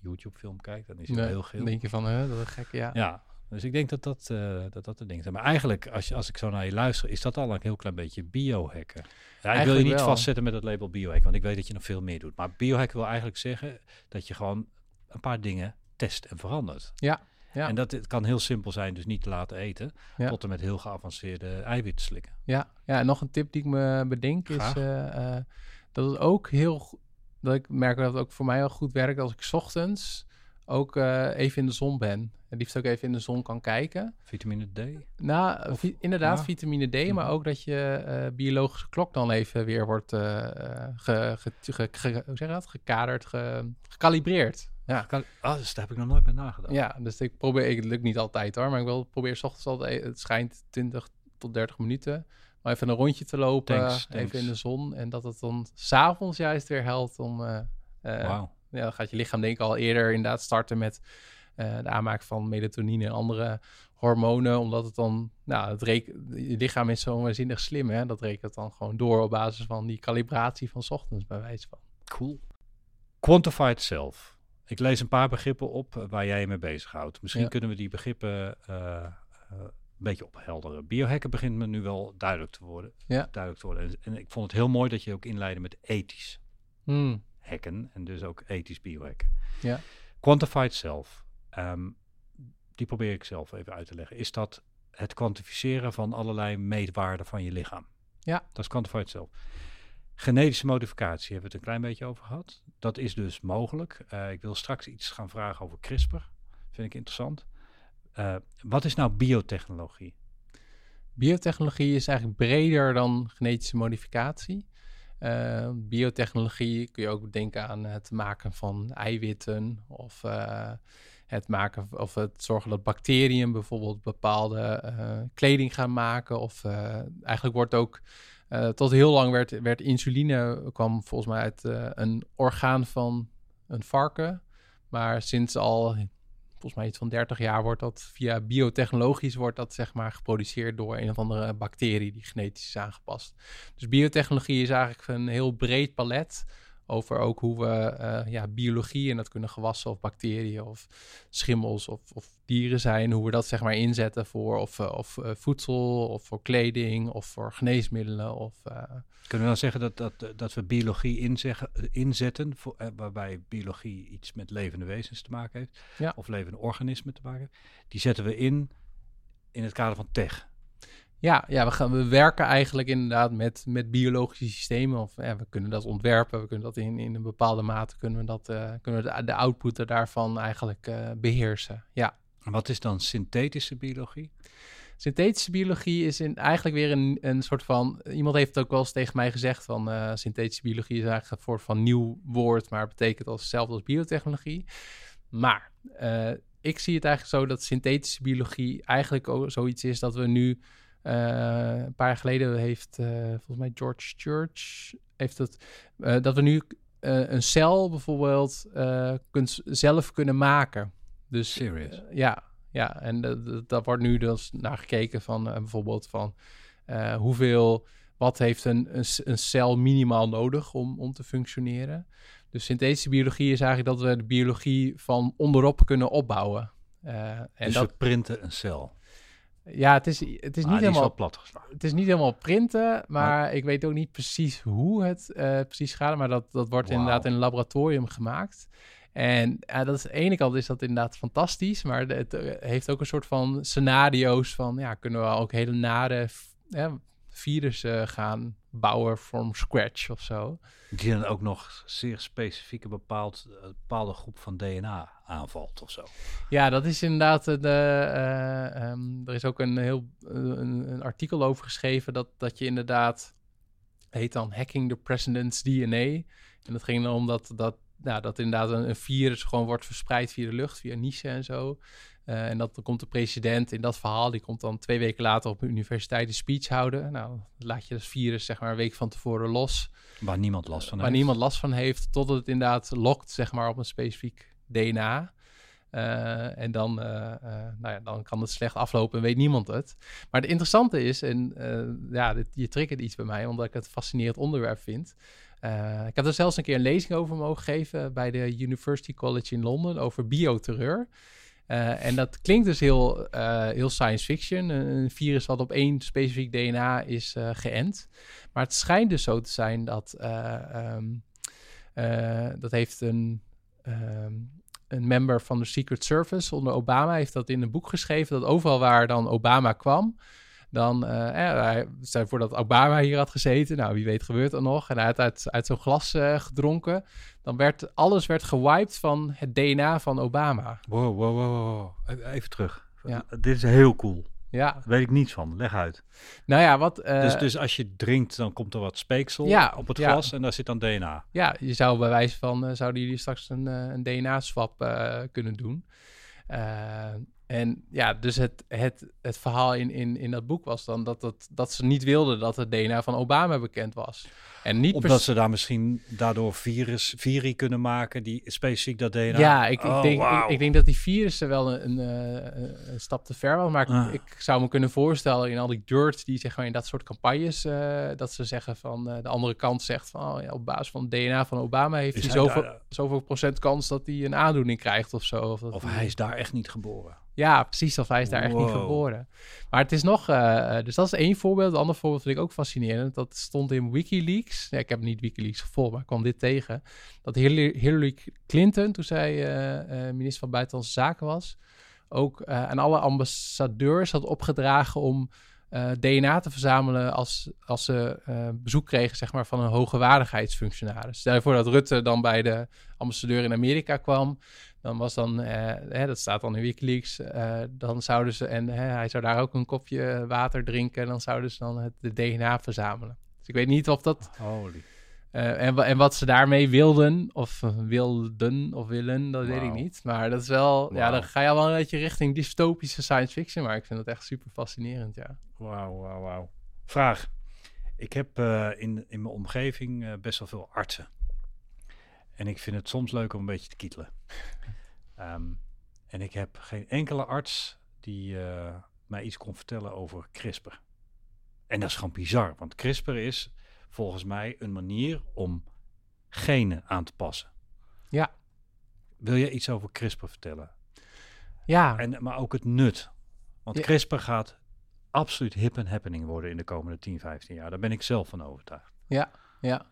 YouTube film kijkt. Dan is het Nee, heel geel. Dan denk je van, hè, dat is gek, ja. Ja, dus ik denk dat dat, eh dat, dat de dingen zijn. Maar eigenlijk, als, je, als ik zo naar je luister, is dat al een heel klein beetje biohacken. Ja, ik wil je niet wel. vastzetten met het label biohack, want ik weet dat je nog veel meer doet. Maar biohacken wil eigenlijk zeggen dat je gewoon een paar dingen test en verandert. Ja, ja. En dat het kan heel simpel zijn, dus niet te laten eten, Ja. tot en met heel geavanceerde eiwitten slikken. Ja, ja, en nog een tip die ik me bedenk is eh, dat het ook heel dat ik merk dat het ook voor mij wel goed werkt als ik 's ochtends ook eh, even in de zon ben. En liefst ook even in de zon kan kijken. Vitamine D. Nou, Of- vi- inderdaad, ja. vitamine D, maar ook dat je eh, biologische klok dan even weer wordt ge, ge, ge- ge- hoe zeg je dat? gekaderd, ge, gecalibreerd. Ja. Kan, ah, dus daar heb ik nog nooit bij nagedacht. Ja, dus ik probeer, ik, het lukt niet altijd hoor, maar ik wil probeer 's ochtends altijd, het schijnt 20 tot 30 minuten, even een rondje te lopen, Thanks, thanks. even in de zon. En dat het dan s'avonds juist weer helpt om, eh, eh, ja, dan gaat je lichaam denk ik al eerder inderdaad starten met eh, de aanmaak van melatonine en andere hormonen, omdat het dan, nou, het reken, je lichaam is zo waanzinnig slim, hè, dat rekent dan gewoon door op basis van die calibratie van 's ochtends bij wijze van. Cool. Quantified self. Ik lees een paar begrippen op waar jij je mee bezighoudt. Misschien Ja. kunnen we die begrippen beetje ophelderen. Biohacken begint me nu wel duidelijk te worden. Ja. Duidelijk te worden. En, en ik vond het heel mooi dat je ook inleidde met ethisch Hmm, hacken en dus ook ethisch biohacken. Ja. Quantified self. ehm, die probeer ik zelf even uit te leggen. Is dat het kwantificeren van allerlei meetwaarden van je lichaam? Ja. Dat is quantified self. Genetische modificatie hebben we het een klein beetje over gehad. Dat is dus mogelijk. Eh, ik wil straks iets gaan vragen over CRISPR. Vind ik interessant. Eh, wat is nou biotechnologie? Biotechnologie is eigenlijk breder dan genetische modificatie. Eh, biotechnologie kun je ook denken aan het maken van eiwitten of eh, het maken of het zorgen dat bacteriën bijvoorbeeld bepaalde kleding gaan maken. Of eigenlijk wordt ook tot heel lang werd, werd insuline kwam volgens mij uit een orgaan van een varken. Maar sinds al volgens mij iets van 30 jaar wordt dat via biotechnologisch wordt dat zeg maar geproduceerd door een of andere bacterie die genetisch is aangepast. Dus biotechnologie is eigenlijk een heel breed palet over ook hoe we eh, ja, biologie, en dat kunnen gewassen of bacteriën of schimmels of, of dieren zijn, hoe we dat zeg maar inzetten voor of, eh, of eh, voedsel of voor kleding of voor geneesmiddelen of eh, Kunnen we dan zeggen dat, dat, dat we biologie inzeggen, inzetten, voor, waarbij biologie iets met levende wezens te maken heeft, Ja. of levende organismen te maken heeft, die zetten we in in het kader van tech. Ja, ja we, gaan, we werken eigenlijk inderdaad met, met biologische systemen. Of ja, we kunnen dat ontwerpen, we kunnen dat in, in een bepaalde mate kunnen we, dat, eh, kunnen we de, de output daarvan eigenlijk eh, beheersen. Ja. En wat is dan synthetische biologie? Synthetische biologie is in, eigenlijk weer een, een soort van. Iemand heeft het ook wel eens tegen mij gezegd: van eh, synthetische biologie is eigenlijk een soort van nieuw woord, maar het betekent als hetzelfde als biotechnologie. Maar ik zie het eigenlijk zo dat synthetische biologie eigenlijk ook zoiets is dat we nu. Eh, een paar jaar geleden heeft eh, volgens mij George Church heeft het. eh, dat we nu een cel bijvoorbeeld kunt, zelf kunnen maken. Dus Serious. ja, ja, en dat- dat- wordt nu dus naar gekeken van bijvoorbeeld van hoeveel, wat heeft een, een, cel minimaal nodig om, om te functioneren. Dus synthetische biologie is eigenlijk dat we de biologie van onderop kunnen opbouwen. En dus dat, we printen een cel. Ja, het is, het is Ah, niet is helemaal wel plat geslagen. het is niet helemaal printen, maar ik weet ook niet precies hoe het eh, precies gaat. Maar dat, dat wordt inderdaad in een laboratorium gemaakt. En ja, dat is, aan de ene kant is dat inderdaad fantastisch, maar het eh, heeft ook een soort van scenario's van, ja, kunnen we ook hele nare ja, virussen gaan bouwen from scratch of zo. Die dan ook nog zeer specifieke bepaald, eh, bepaalde groep van DNA aanvalt of zo. Ja, dat is inderdaad. De, eh, ehm, er is ook een heel eh, een, een artikel over geschreven dat, dat je inderdaad heet dan Hacking the President's DNA. En dat ging dan om dat, dat, nou, dat inderdaad een, een virus gewoon wordt verspreid via de lucht, via niche en zo. Eh, en dat dan komt de president in dat verhaal, die komt dan twee weken later op een universiteit een speech houden. Nou, laat je dat virus zeg maar een week van tevoren los Waar niemand last van waar heeft. niemand last van heeft, totdat het inderdaad lokt, zeg maar, op een specifiek DNA. Eh, en dan, eh, nou ja, dan kan het slecht aflopen en weet niemand het. Maar het interessante is, en ja, dit, je triggert iets bij mij, omdat ik het een fascinerend onderwerp vind. Ik heb er zelfs een keer een lezing over mogen geven bij de University College in Londen over bioterreur. Eh, en dat klinkt dus heel, eh, heel science fiction. Een, virus wat op één specifiek DNA is eh, geënt. Maar het schijnt dus zo te zijn dat eh, ehm, eh, dat heeft een, ehm, een member van de Secret Service onder Obama heeft dat in een boek geschreven dat overal waar dan Obama kwam, dan, eh, eh, hij, stel voor dat Obama hier had gezeten, nou wie weet gebeurt er nog, en hij had uit, uit zo'n glas gedronken, dan werd alles werd gewiped van het DNA van Obama. Wow, wow, wow. Even terug. Ja. Dit is heel cool. Ja, Daar weet ik niets van. Leg uit. nou ja, wat... eh, dus, dus als je drinkt, dan komt er wat speeksel Ja, op het ja. glas en daar zit dan DNA. Ja, je zou bij wijze van, eh, zouden jullie straks een, eh, een DNA-swap kunnen doen. En ja, dus het, het, het verhaal in, in, in dat boek was dan dat, dat, dat ze niet wilden dat het DNA van Obama bekend was. En niet Omdat ze daar misschien daardoor virus, viri kunnen maken die specifiek dat DNA... Ja, ik, ik, Oh, denk, ik, ik denk dat die virussen wel een, een, eh, een stap te ver was. Maar ik- Ah. ik, zou me kunnen voorstellen in al die dirt die zeg maar in dat soort campagnes, eh, dat ze zeggen van eh, de andere kant zegt van oh, ja, op basis van het DNA van Obama heeft Is hij zoveel, daar- zoveel procent kans dat hij een aandoening krijgt of zo. Of, dat Of hij is daar echt niet geboren. Ja, precies. Of hij is daar echt niet geboren. Maar het is nog... eh, dus dat is één voorbeeld. Een ander voorbeeld vind ik ook fascinerend. Dat stond in Wikileaks. Ja, ik heb niet Wikileaks gevolgd, maar ik kwam dit tegen. Dat Hillary, Hillary Clinton, toen zij eh, eh, minister van Buitenlandse Zaken was... ook eh, aan alle ambassadeurs had opgedragen om... eh, DNA te verzamelen als, als ze eh, bezoek kregen zeg maar, van een hoge waardigheidsfunctionaris. Stel je voor dat Rutte dan bij de ambassadeur in Amerika kwam. Dan was dan, eh, hè, dat staat dan in Wikileaks, eh, dan zouden ze, en hè, hij zou daar ook een kopje water drinken, en dan zouden ze dan het de DNA verzamelen. Dus ik weet niet of dat, Holy. eh, en, en wat ze daarmee wilden, of eh, wilden of willen, dat weet ik niet. Maar dat is wel, ja, dan ga je al wel een beetje richting dystopische science fiction, maar ik vind het echt super fascinerend, ja. Wauw, wauw, wauw. Vraag. Ik heb eh, in, in mijn omgeving eh, best wel veel artsen. En ik vind het soms leuk om een beetje te kietelen. [LAUGHS] Ehm, en ik heb geen enkele arts die eh, mij iets kon vertellen over CRISPR. En dat is gewoon bizar, want CRISPR is volgens mij een manier om genen aan te passen. Ja. Wil je iets over CRISPR vertellen? Ja, En, maar ook het nut. Want Ja. CRISPR gaat absoluut hip en happening worden in de komende 10, 15 jaar. Daar ben ik zelf van overtuigd. Ja, ja.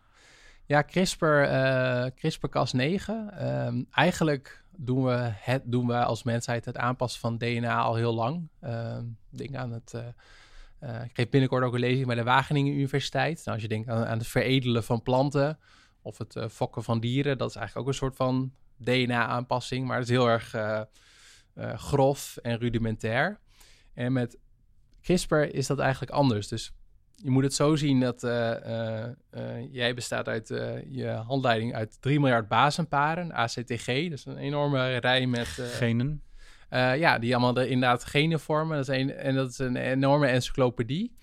Ja, CRISPR, eh CRISPR-Cas9. ehm, eigenlijk doen we, het, doen we als mensheid het aanpassen van DNA al heel lang. Ehm, denk aan het... eh, eh, ik geef binnenkort ook een lezing bij de Wageningen Universiteit. Nou, als je denkt aan, het veredelen van planten of het fokken van dieren, dat is eigenlijk ook een soort van DNA-aanpassing, maar het is heel erg grof en rudimentair. En met CRISPR is dat eigenlijk anders. Dus je moet het zo zien dat eh, eh, eh, jij bestaat uit eh, je handleiding uit 3 miljard basenparen, ACTG. Dus een enorme rij met... eh, Genen. eh, ja, die allemaal de, inderdaad genen vormen. Dat is een, en dat is een enorme encyclopedie.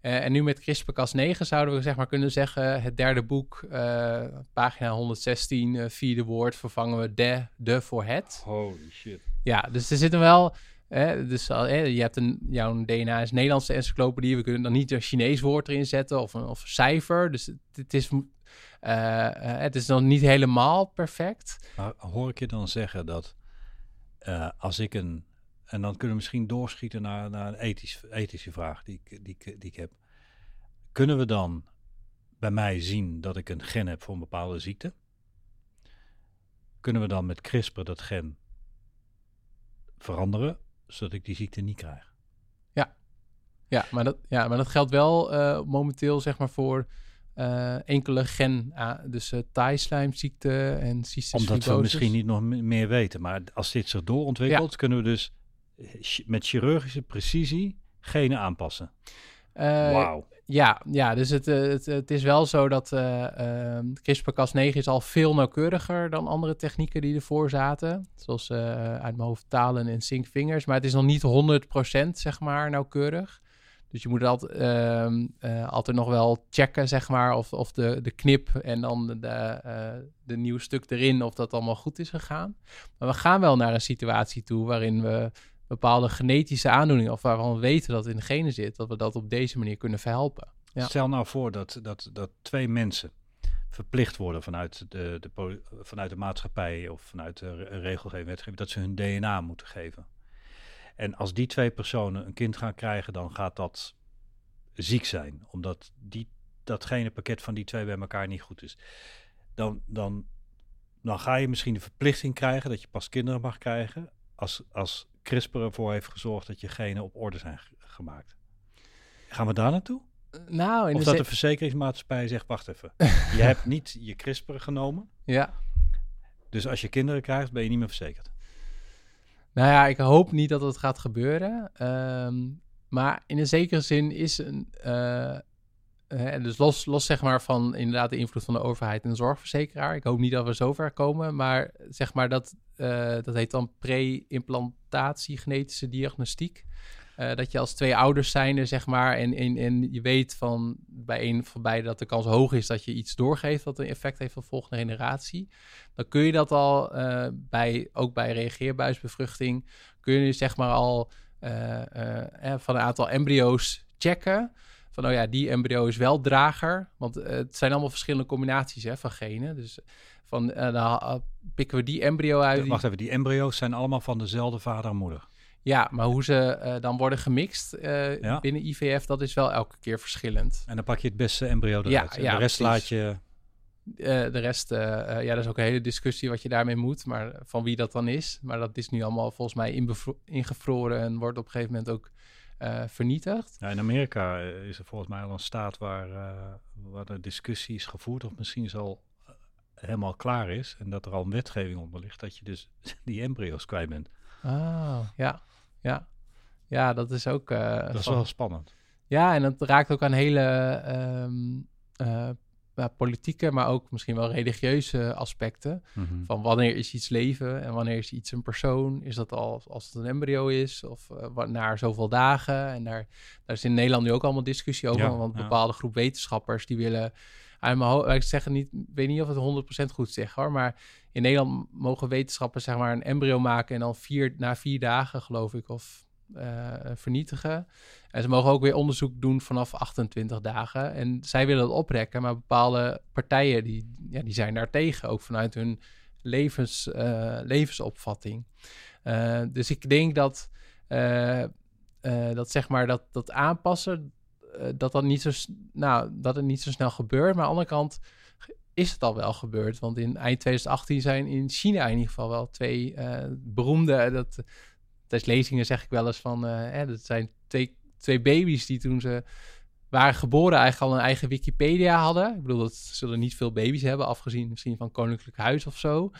Eh, en nu met CRISPR-Cas9 zouden we zeg maar kunnen zeggen, het derde boek, eh, pagina 116, eh, vierde woord, vervangen we de, de voor het. Holy shit. Ja, dus er zitten wel, dus hè, je hebt een, jouw DNA is Nederlandse encyclopedie, we kunnen dan niet een Chinees woord erin zetten of een, of cijfer, dus het, is, eh, eh, het is nog niet helemaal perfect. Maar hoor ik je dan zeggen dat eh, als ik een. En dan kunnen we misschien doorschieten naar, naar een ethisch, ethische vraag die ik, die, die ik heb. Kunnen we dan bij mij zien dat ik een gen heb voor een bepaalde ziekte? Kunnen we dan met CRISPR dat gen veranderen, zodat ik die ziekte niet krijg? Ja, maar dat, ja, maar dat geldt wel eh, momenteel zeg maar voor eh, enkele gen, ah, dus uh, taaislijmziekte en cystic Omdat we misschien niet nog me- meer weten. Maar als dit zich doorontwikkelt, kunnen we dus met chirurgische precisie genen aanpassen. Wauw. Ja, ja, dus het, eh, het, het is wel zo dat eh, CRISPR-Cas9 is al veel nauwkeuriger dan andere technieken die ervoor zaten. Zoals eh, uit mijn hoofd talen en syncvingers. Maar het is nog niet 100% zeg maar nauwkeurig. Dus je moet altijd, ehm, eh, altijd nog wel checken, zeg maar, of, of de, de knip en dan de, de, de nieuw stuk erin, of dat allemaal goed is gegaan. Maar we gaan wel naar een situatie toe waarin we bepaalde genetische aandoeningen, of waarvan we weten dat in de genen zit, dat we dat op deze manier kunnen verhelpen. Stel nou voor dat, dat, dat twee mensen verplicht worden vanuit de, de, vanuit de maatschappij of vanuit de re- regelgeving, wetgeving, dat ze hun DNA moeten geven. En als die twee personen een kind gaan krijgen, dan gaat dat ziek zijn, omdat die, datgene pakket van die twee bij elkaar niet goed is. Dan, dan, dan ga je misschien de verplichting krijgen dat je pas kinderen mag krijgen, als, als CRISPR ervoor heeft gezorgd dat je genen op orde zijn ge- gemaakt. Gaan we daar naartoe? Nou, in Of de dat de verzekeringsmaatschappij zegt, wacht even. [LAUGHS] je hebt niet je CRISPR genomen. Ja. Dus als je kinderen krijgt, ben je niet meer verzekerd. Nou ja, ik hoop niet dat het gaat gebeuren. Ehm, maar in een zekere zin is een. eh, eh, dus los, los zeg maar van inderdaad de invloed van de overheid en de zorgverzekeraar. Ik hoop niet dat we zover komen. Maar zeg maar dat, eh, dat heet dan pre-implantatie genetische diagnostiek. Eh, dat je als twee ouders zijn, zeg maar, en, je weet van bij een van beiden dat de kans hoog is dat je iets doorgeeft wat een effect heeft op de volgende generatie. Dan kun je dat al eh, bij, ook bij reageerbuisbevruchting, kun je zeg maar al van een aantal embryo's checken. Van, oh ja, die embryo is wel drager. Want het zijn allemaal verschillende combinaties hè, van genen. Dus van, eh, dan eh, pikken we die embryo uit. die- Wacht even, die embryo's zijn allemaal van dezelfde vader en moeder. ja, maar hoe ze eh, dan worden gemixt eh, Ja. binnen IVF, dat is wel elke keer verschillend. En dan pak je het beste embryo eruit. Ja, En ja, de rest precies. laat je... De rest, ja, dat is ook een hele discussie wat je daarmee moet, maar van wie dat dan is. Maar dat is nu allemaal volgens mij ingevroren en wordt op een gegeven moment ook vernietigd. Ja, in Amerika is er volgens mij al een staat waar, waar de discussie is gevoerd, of misschien is al helemaal klaar is. En dat er al een wetgeving onder ligt dat je dus [LAUGHS] die embryo's kwijt bent. Ah, ja, ja. Ja, dat is ook... eh, Dat is wel spannend. Ja, en dat raakt ook aan hele ehm, eh, politieke, maar ook misschien wel religieuze aspecten. Mhm. Van wanneer is iets leven en wanneer is iets een persoon? Is dat al als het een embryo is of na zoveel dagen? En daar, daar is in Nederland nu ook allemaal discussie over. Ja, want ja. bepaalde groep wetenschappers die willen... Ik zeg niet, weet niet of het 100% goed zeg hoor, maar in Nederland mogen wetenschappers zeg maar een embryo maken en dan vier, na vier dagen geloof ik of eh, vernietigen. En ze mogen ook weer onderzoek doen vanaf 28 dagen. En zij willen dat oprekken, maar bepaalde partijen die, ja, die zijn daar tegen, ook vanuit hun levens, eh, levensopvatting. Eh, dus ik denk dat, dat zeg maar dat, dat aanpassen, dat, dat, niet zo, nou, dat het niet zo snel gebeurt. Maar aan de andere kant is het al wel gebeurd. Want in eind 2018 zijn in China in ieder geval wel twee eh, beroemde... Dat, tijdens lezingen zeg ik wel eens van... eh, hè, dat zijn twee, twee baby's die toen ze waren geboren eigenlijk al een eigen Wikipedia hadden. Ik bedoel, dat zullen niet veel baby's hebben, afgezien misschien van Koninklijk Huis of zo.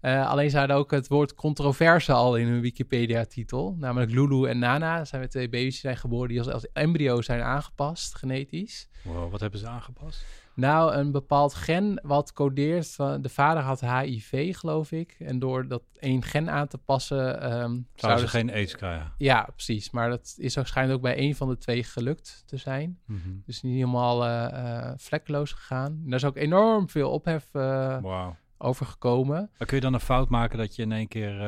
Eh, alleen ze hadden ook het woord controverse al in hun Wikipedia-titel. Namelijk Lulu en Nana. Zijn weer twee baby's die zijn geboren die als, embryo zijn aangepast, genetisch. Wat hebben ze aangepast? Nou, een bepaald gen wat codeert. De vader had HIV, geloof ik. En door dat één gen aan te passen. ehm Zouden ze geen aids krijgen? Ja, precies. Maar dat is waarschijnlijk ook bij één van de twee gelukt te zijn. Mhm. Dus niet helemaal eh, vlekkeloos gegaan. En daar is ook enorm veel ophef eh, over gekomen. Maar kun je dan een fout maken dat je in één keer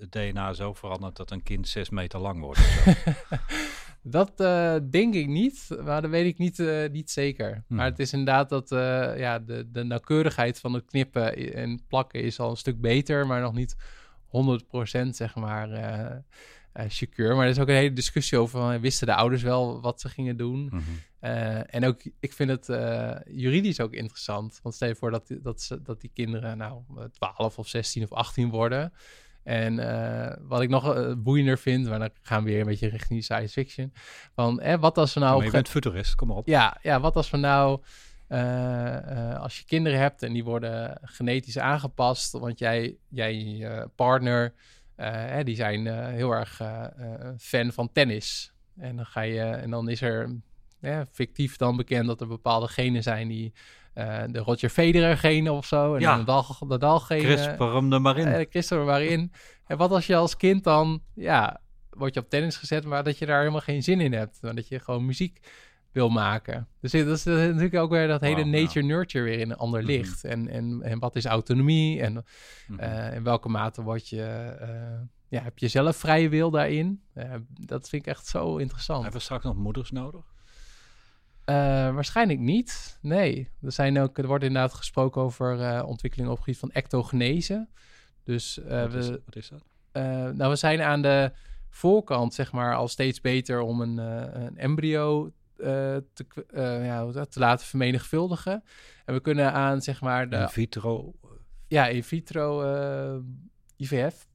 het DNA zo verandert dat een kind zes meter lang wordt? [LAUGHS] Dat eh, denk ik niet, maar dat weet ik niet, eh, niet zeker. Hmm. Maar het is inderdaad dat eh, ja, de, de nauwkeurigheid van het knippen en plakken is al een stuk beter, maar nog niet 100% zeg maar secure. Maar er is ook een hele discussie over, van, wisten de ouders wel wat ze gingen doen? Mhm. En ook, ik vind het juridisch ook interessant. Want stel je voor dat, dat, ze, dat die kinderen nou 12 of 16 of 18 worden. En eh, wat ik nog eh, boeiender vind, maar dan gaan we weer een beetje richting science fiction. Van, eh, wat als we nou... maar je bent futurist, kom maar op. ja, ja, wat als we nou, eh, als je kinderen hebt en die worden genetisch aangepast, want jij, jij eh, partner, hè, die zijn heel erg fan van tennis. En dan ga je, en dan is er fictief dan bekend dat er bepaalde genen zijn die eh, de Roger Federer genen of zo, en Ja. Nadal, Nadal genen. Crisper hem er maar in. Eh, Christopher waarin. En wat als je als kind dan, ja, word je op tennis gezet, maar dat je daar helemaal geen zin in hebt. Maar dat je gewoon muziek wil maken. Dus dat is natuurlijk ook weer dat hele nature-nurture weer in een ander Mhm. licht. En, en, en wat is autonomie? En Mhm. eh, in welke mate word je, eh, ja, heb je zelf vrije wil daarin? Dat vind ik echt zo interessant. Hebben we straks nog moeders nodig? Eh, waarschijnlijk niet. Nee. Er, zijn ook, er wordt inderdaad gesproken over eh ontwikkelingen op het gebied van ectogenese. Dus eh, wat, is, we, wat is dat? nou, we zijn aan de voorkant, zeg maar, al steeds beter om een, een embryo te, ja, te laten vermenigvuldigen. En we kunnen aan, zeg maar, de In vitro ja, in vitro IVF.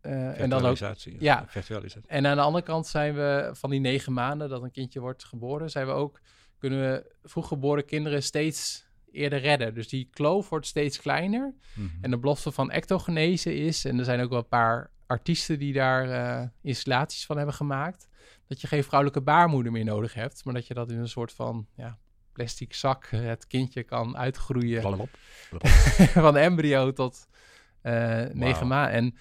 eh, en dan ook. ja. Virtualisatie. En aan de andere kant zijn we van die negen maanden dat een kindje wordt geboren, zijn we ook kunnen we vroeggeboren kinderen steeds eerder redden. Dus die kloof wordt steeds kleiner. Mhm. En de belofte van ectogenese is, en er zijn ook wel een paar artiesten die daar eh, installaties van hebben gemaakt, dat je geen vrouwelijke baarmoeder meer nodig hebt, maar dat je dat in een soort van ja, plastic zak eh, het kindje kan uitgroeien Blablabla. [LAUGHS] van embryo tot eh, negen maanden. En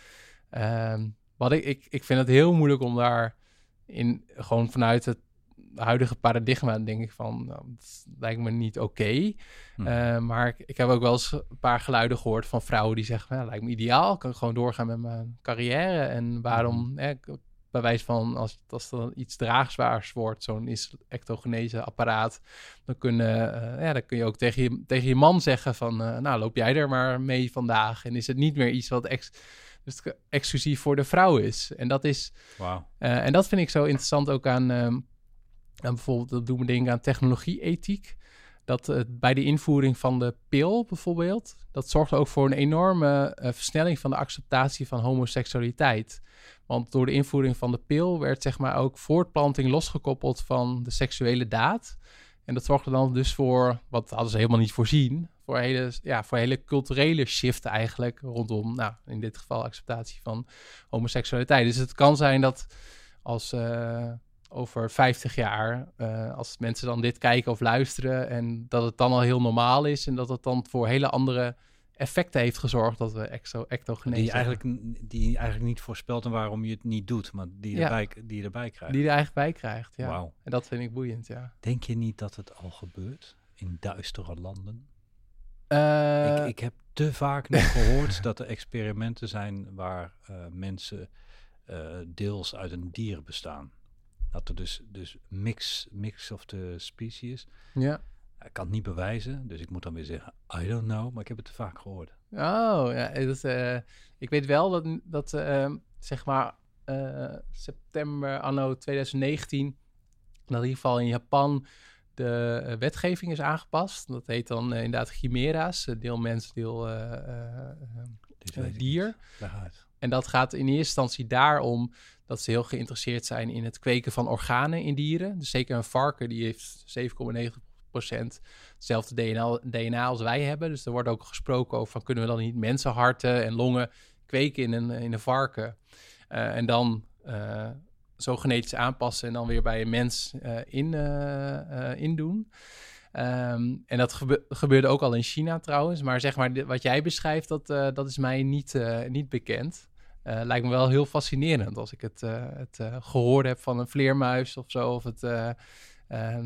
ehm, wat ik, ik, ik vind het heel moeilijk om daar in gewoon vanuit het huidige paradigma denk ik van nou, dat lijkt me niet oké. Mhm. Eh, maar ik, ik heb ook wel eens een paar geluiden gehoord van vrouwen die zeggen: lijkt me ideaal, ik kan gewoon doorgaan met mijn carrière. En waarom, bij wijze van als, als er dan iets draagzwaars wordt, zo'n is ectogenese apparaat, dan, kunnen, eh, ja, dan kun je ook tegen je, tegen je man zeggen van, eh, nou loop jij er maar mee vandaag. En is het niet meer iets wat ex, dus exclusief voor de vrouw is. En dat is, Wauw. eh, en dat vind ik zo interessant ook aan, ehm, aan bijvoorbeeld, dat doen we denken aan technologie-ethiek. Dat bij de invoering van de pil bijvoorbeeld, dat zorgt ook voor een enorme eh, versnelling van de acceptatie van homoseksualiteit. Want door de invoering van de pil werd zeg maar ook voortplanting losgekoppeld van de seksuele daad. En dat zorgde dan dus voor, wat hadden ze helemaal niet voorzien, voor hele, ja, voor hele culturele shift eigenlijk rondom, nou, in dit geval acceptatie van homoseksualiteit. Dus het kan zijn dat als eh, over 50 jaar, eh, als mensen dan dit kijken of luisteren en dat het dan al heel normaal is en dat het dan voor hele andere effecten heeft gezorgd dat we exo ectogenese Die eigenlijk, die eigenlijk niet voorspelt en waarom je het niet doet, maar die Ja. erbij, die je erbij krijgt. die er eigenlijk bij krijgt. Ja. Wauw. En dat vind ik boeiend, ja. Denk je niet dat het al gebeurt in duistere landen? Eh, ik, ik heb te vaak nog gehoord [LAUGHS] dat er experimenten zijn waar eh, mensen deels uit een dier bestaan. Dat er dus, dus mix, mix of the species. ja. Ik kan het niet bewijzen, dus ik moet dan weer zeggen, I don't know, maar ik heb het te vaak gehoord. Oh, ja. Dat, eh, ik weet wel dat, dat eh, zeg maar, eh, september anno 2019, dat in ieder geval in Japan de wetgeving is aangepast. Dat heet dan inderdaad chimera's, deel mens, deel dier. En dat gaat in eerste instantie daarom dat ze heel geïnteresseerd zijn in het kweken van organen in dieren. Dus zeker een varken, die heeft 7,9% hetzelfde DNA, DNA als wij hebben. Dus er wordt ook gesproken over van kunnen we dan niet mensenharten en longen kweken in een, in een varken. Eh, en dan eh, zo genetisch aanpassen en dan weer bij een mens eh in, indoen. Ehm, en dat gebe- gebeurde ook al in China trouwens. Maar zeg maar, wat jij beschrijft, dat, dat is mij niet, niet bekend. Eh, lijkt me wel heel fascinerend als ik het, eh, het eh, gehoord heb van een vleermuis of zo. Of het,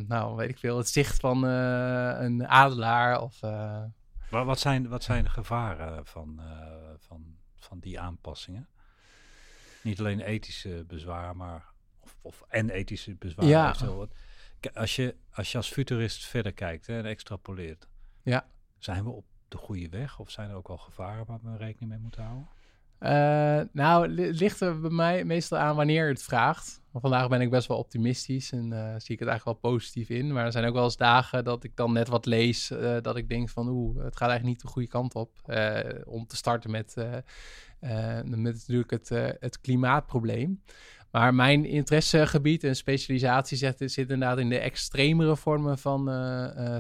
nou weet ik veel, het zicht van een adelaar. Of, eh, Wa- Wat zijn, wat zijn de gevaren van, van, van die aanpassingen? Niet alleen ethische bezwaar, maar of, of en ethische bezwaar. Ja. wat. Als je, als je als futurist verder kijkt hè, en extrapoleert, Ja. zijn we op de goede weg of zijn er ook al gevaren waar we rekening mee moeten houden? Eh, nou, het ligt er bij mij meestal aan wanneer je het vraagt. Maar vandaag ben ik best wel optimistisch en eh, zie ik het eigenlijk wel positief in. Maar er zijn ook wel eens dagen dat ik dan net wat lees, eh, dat ik denk van oeh, het gaat eigenlijk niet de goede kant op. Om te starten met, met natuurlijk het, het klimaatprobleem. Maar mijn interessegebied en specialisatie zit, zit inderdaad in de extremere vormen van,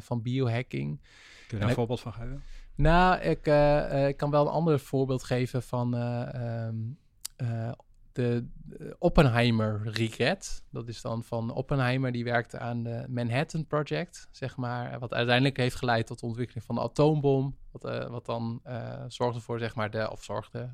van biohacking. Kun je daar En een voorbeeld van geven? Nou, ik, eh, eh, ik kan wel een ander voorbeeld geven van eh, ehm, eh, de Oppenheimer Regret. Dat is dan van Oppenheimer, die werkte aan de Manhattan Project, zeg maar. Wat uiteindelijk heeft geleid tot de ontwikkeling van de atoombom. Wat, wat dan zorgde voor, zeg maar, de, of zorgde,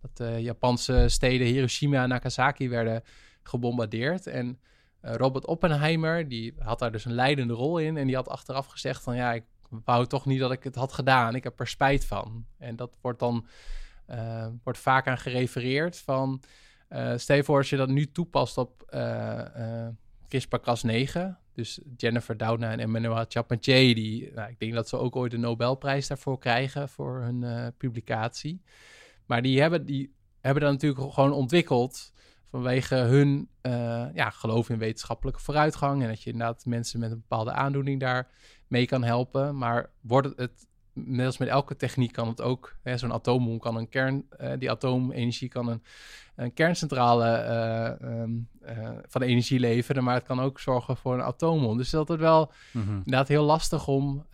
dat de Japanse steden Hiroshima en Nagasaki werden gebombardeerd. En Robert Oppenheimer, die had daar dus een leidende rol in. En die had achteraf gezegd van, ja, ik wou toch niet dat ik het had gedaan. Ik heb er spijt van. En dat wordt dan eh, wordt vaak aan gerefereerd van... voor als je dat nu toepast op eh eh CRISPR-Cas9... dus Jennifer Doudna en Emmanuel Charpentier... die, nou, ik denk dat ze ook ooit de Nobelprijs daarvoor krijgen... voor hun publicatie. Maar die hebben, die hebben dat natuurlijk gewoon ontwikkeld... vanwege hun ja, geloof in wetenschappelijke vooruitgang... en dat je inderdaad mensen met een bepaalde aandoening daar mee kan helpen. Maar wordt het, het net als met elke techniek kan het ook, hè, zo'n atoombom kan een kern, eh, die atoomenergie kan een, een kerncentrale ehm, eh, van energie leveren, maar het kan ook zorgen voor een atoombom. Dus dat is wel inderdaad heel lastig om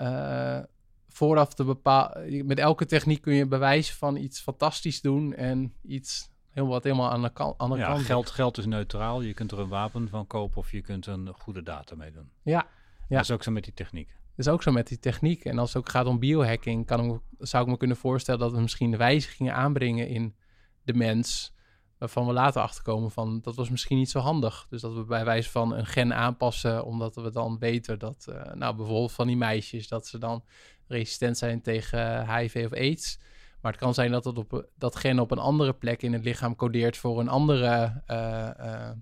vooraf te bepalen. Met elke techniek kun je bewijzen van iets fantastisch doen en iets heel wat helemaal aan de kan- andere Ja, kant. geld, geld is neutraal. Je kunt er een wapen van kopen of je kunt een goede data mee doen. Ja, Ja. Dat is ook zo met die techniek. Is ook zo met die techniek. En als het ook gaat om biohacking, kan ik, zou ik me kunnen voorstellen dat we misschien wijzigingen aanbrengen in de mens. Waarvan we later achterkomen van dat was misschien niet zo handig. Dus dat we bij wijze van een gen aanpassen, omdat we dan weten dat, eh, nou bijvoorbeeld van die meisjes, dat ze dan resistent zijn tegen HIV of AIDS. Maar het kan zijn dat het op, dat gen op een andere plek in het lichaam codeert voor een andere eh, eh,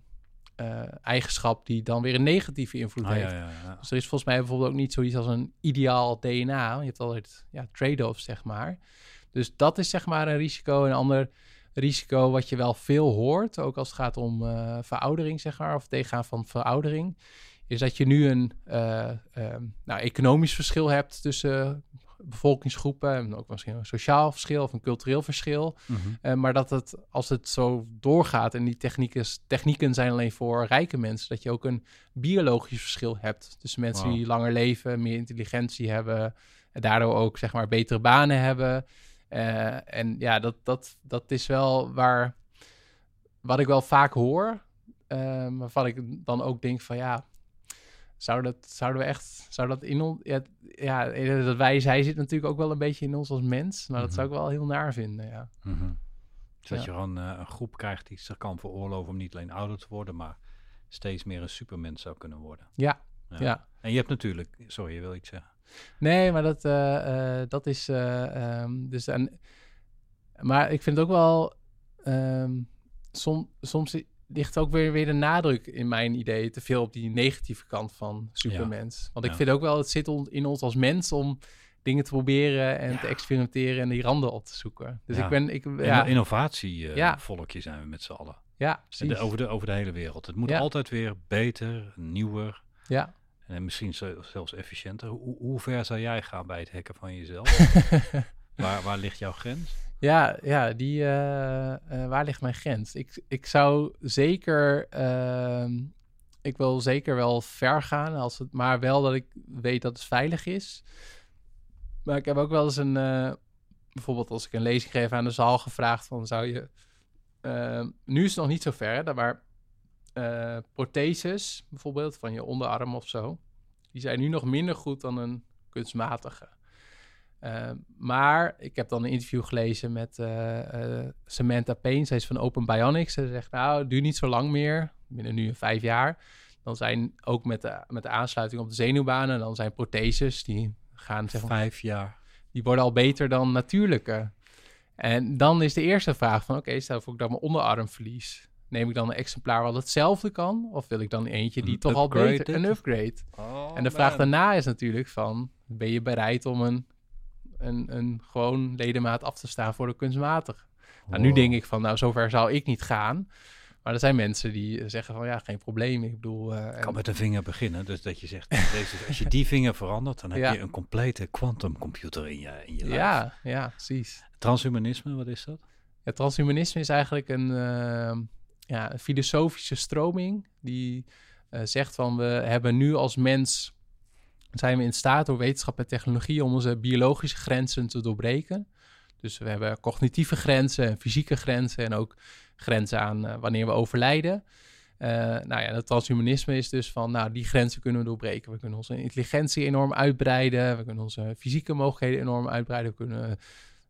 eh, eigenschap die dan weer een negatieve invloed Ah, heeft. ja, ja, ja. Dus er is volgens mij bijvoorbeeld ook niet zoiets als een ideaal DNA. Je hebt altijd ja, trade-offs, zeg maar. Dus dat is zeg maar een risico. Een ander risico wat je wel veel hoort, ook als het gaat om eh, veroudering, zeg maar, of tegengaan van veroudering, is dat je nu een eh, ehm, nou, economisch verschil hebt tussen bevolkingsgroepen, en ook misschien een sociaal verschil of een cultureel verschil. Mhm. Eh, maar dat het, als het zo doorgaat en die technieken, technieken zijn alleen voor rijke mensen, dat je ook een biologisch verschil hebt. Dus mensen die langer leven, meer intelligentie hebben, en daardoor ook zeg maar betere banen hebben. Eh, en ja, dat, dat, dat is wel waar, wat ik wel vaak hoor, eh, waarvan ik dan ook denk van ja, zou dat, zouden we echt, zou dat in ons, ja, ja, dat wij, zij zit natuurlijk ook wel een beetje in ons als mens, maar dat Mhm. zou ik wel heel naar vinden, ja. Mhm. Zodat Ja. je gewoon eh, een groep krijgt die zich kan veroorloven om niet alleen ouder te worden, maar steeds meer een supermens zou kunnen worden. Ja, ja. En je hebt natuurlijk, sorry, je wil iets zeggen. Nee, maar dat, eh, eh, dat is. eh, ehm, dus en, maar ik vind ook wel. som, soms ligt ook weer, weer de nadruk in mijn idee te veel op die negatieve kant van Supermens. Want ik Ja. vind ook wel, het zit in ons als mens om dingen te proberen en Ja. te experimenteren en die randen op te zoeken. Dus ik ben. Ik, Ja. ja, Innovatie eh, Ja. volkje zijn we met z'n allen. ja, De- over, de, over de hele wereld. Het moet altijd weer beter, nieuwer Ja. en misschien zelfs efficiënter. Hoe, hoe ver zou jij gaan bij het hacken van jezelf? [LAUGHS] waar, waar ligt jouw grens? Ja, ja die, eh, eh, waar ligt mijn grens? Ik, ik zou zeker, ehm, ik wil zeker wel ver gaan, als het, maar wel dat ik weet dat het veilig is. Maar ik heb ook wel eens een, eh, bijvoorbeeld als ik een lezing geef aan de zaal gevraagd van zou je, ehm, nu is het nog niet zo ver, hè, maar protheses bijvoorbeeld van je onderarm of zo, Die zijn nu nog minder goed dan een kunstmatige. Uh, maar ik heb dan een interview gelezen met uh, uh, Samantha Payne. Zij is van Open Bionics. Ze zegt, nou, het duurt niet zo lang meer. Binnen nu vijf jaar. Dan zijn ook met de, met de aansluiting op de zenuwbanen... dan zijn protheses, die gaan... Zeg maar, vijf jaar. Die worden al beter dan natuurlijke. En dan is de eerste vraag van... oké, stel voor ik dan mijn onderarm verlies. Neem ik dan een exemplaar wat hetzelfde kan? Of wil ik dan eentje die toch al beter... Een upgrade. Oh, en de vraag daarna is natuurlijk van... ben je bereid om een een, een gewoon ledemaat af te staan voor de kunstmatig. Nou, nu denk ik van, nou, zover zou ik niet gaan. Maar er zijn mensen die zeggen van, ja, geen probleem. Ik bedoel... Uh, kan met een vinger beginnen. Dus dat je zegt, deze, als je die vinger verandert, dan heb je een complete quantumcomputer in je, in je lijf. Ja, ja, precies. Transhumanisme, wat is dat? Ja, transhumanisme is eigenlijk een, uh, ja, een filosofische stroming die uh, zegt van, we hebben nu als mens zijn we in staat door wetenschap en technologie om onze biologische grenzen te doorbreken. Dus we hebben cognitieve grenzen en fysieke grenzen en ook grenzen aan uh, wanneer we overlijden. Uh, nou ja, het transhumanisme is dus van, nou, die grenzen kunnen we doorbreken. We kunnen onze intelligentie enorm uitbreiden. We kunnen onze fysieke mogelijkheden enorm uitbreiden. We kunnen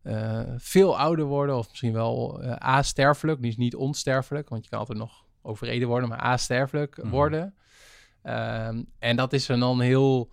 uh, veel ouder worden of misschien wel asterfelijk. Dus niet onsterfelijk, want je kan altijd nog overreden worden, maar asterfelijk mm worden. Ehm, en dat is dan heel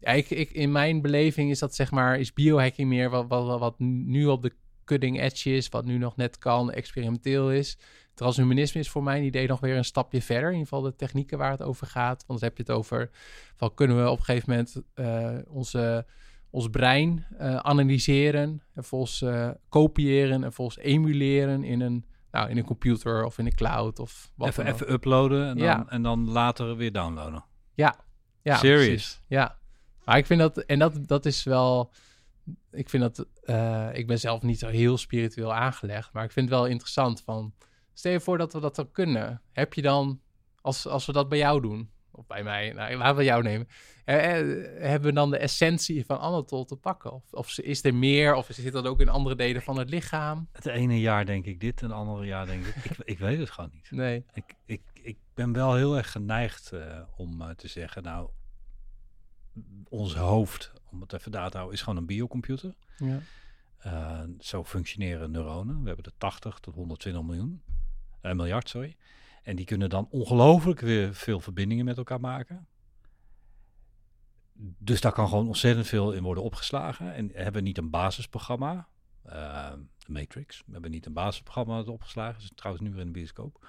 ik, ik, in mijn beleving is dat zeg maar, is biohacking meer wat, wat, wat nu op de cutting edge is, wat nu nog net kan, experimenteel is. Transhumanisme is voor mijn idee nog weer een stapje verder. In ieder geval de technieken waar het over gaat. Want dan heb je het over, van kunnen we op een gegeven moment uh, onze, ons brein uh, analyseren, en vervolgens kopiëren en volgens emuleren in een, nou, in een computer of in een cloud of wat even, even uploaden en dan, ja. en dan later weer downloaden. Ja, ja, Serious? Precies. Ja. Maar ik vind dat, en dat, dat is wel, ik vind dat, uh, ik ben zelf niet zo heel spiritueel aangelegd, maar ik vind het wel interessant van, stel je voor dat we dat dan kunnen. Heb je dan, als, als we dat bij jou doen, of bij mij, nou, laten we jou nemen, eh, eh, hebben we dan de essentie van Anatol te pakken? Of, of is er meer, of zit dat ook in andere delen van het lichaam? Het ene jaar denk ik dit, en het andere jaar denk ik, ik, ik weet het gewoon niet. Nee. Ik, ik, ik ben wel heel erg geneigd uh, om uh, te zeggen, nou, ons hoofd, om het even daar te houden, is gewoon een biocomputer. Ja. Uh, zo functioneren neuronen. We hebben er 80 tot 120 miljoen, miljard, sorry. En die kunnen dan ongelooflijk weer veel verbindingen met elkaar maken. Dus daar kan gewoon ontzettend veel in worden opgeslagen. En hebben niet een basisprogramma, de Matrix. We hebben niet een basisprogramma dat opgeslagen is. Trouwens nu weer in de bioscoop.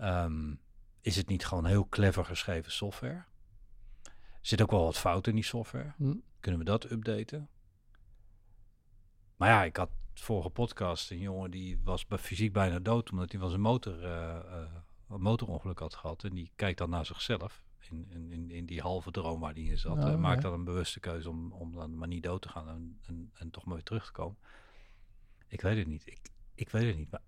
Um, is het niet gewoon heel clever geschreven software? Zit ook wel wat fout in die software. Hm. Kunnen we dat updaten? Maar ja, ik had vorige podcast een jongen die was bij fysiek bijna dood omdat hij van zijn motor uh, uh, een motorongeluk had gehad. En die kijkt dan naar zichzelf in, in, in die halve droom waar hij in zat. Oh, en maakt dan een bewuste keuze om, om dan maar niet dood te gaan en, en, en toch maar weer terug te komen. Ik weet het niet. Ik, ik weet het niet. Maar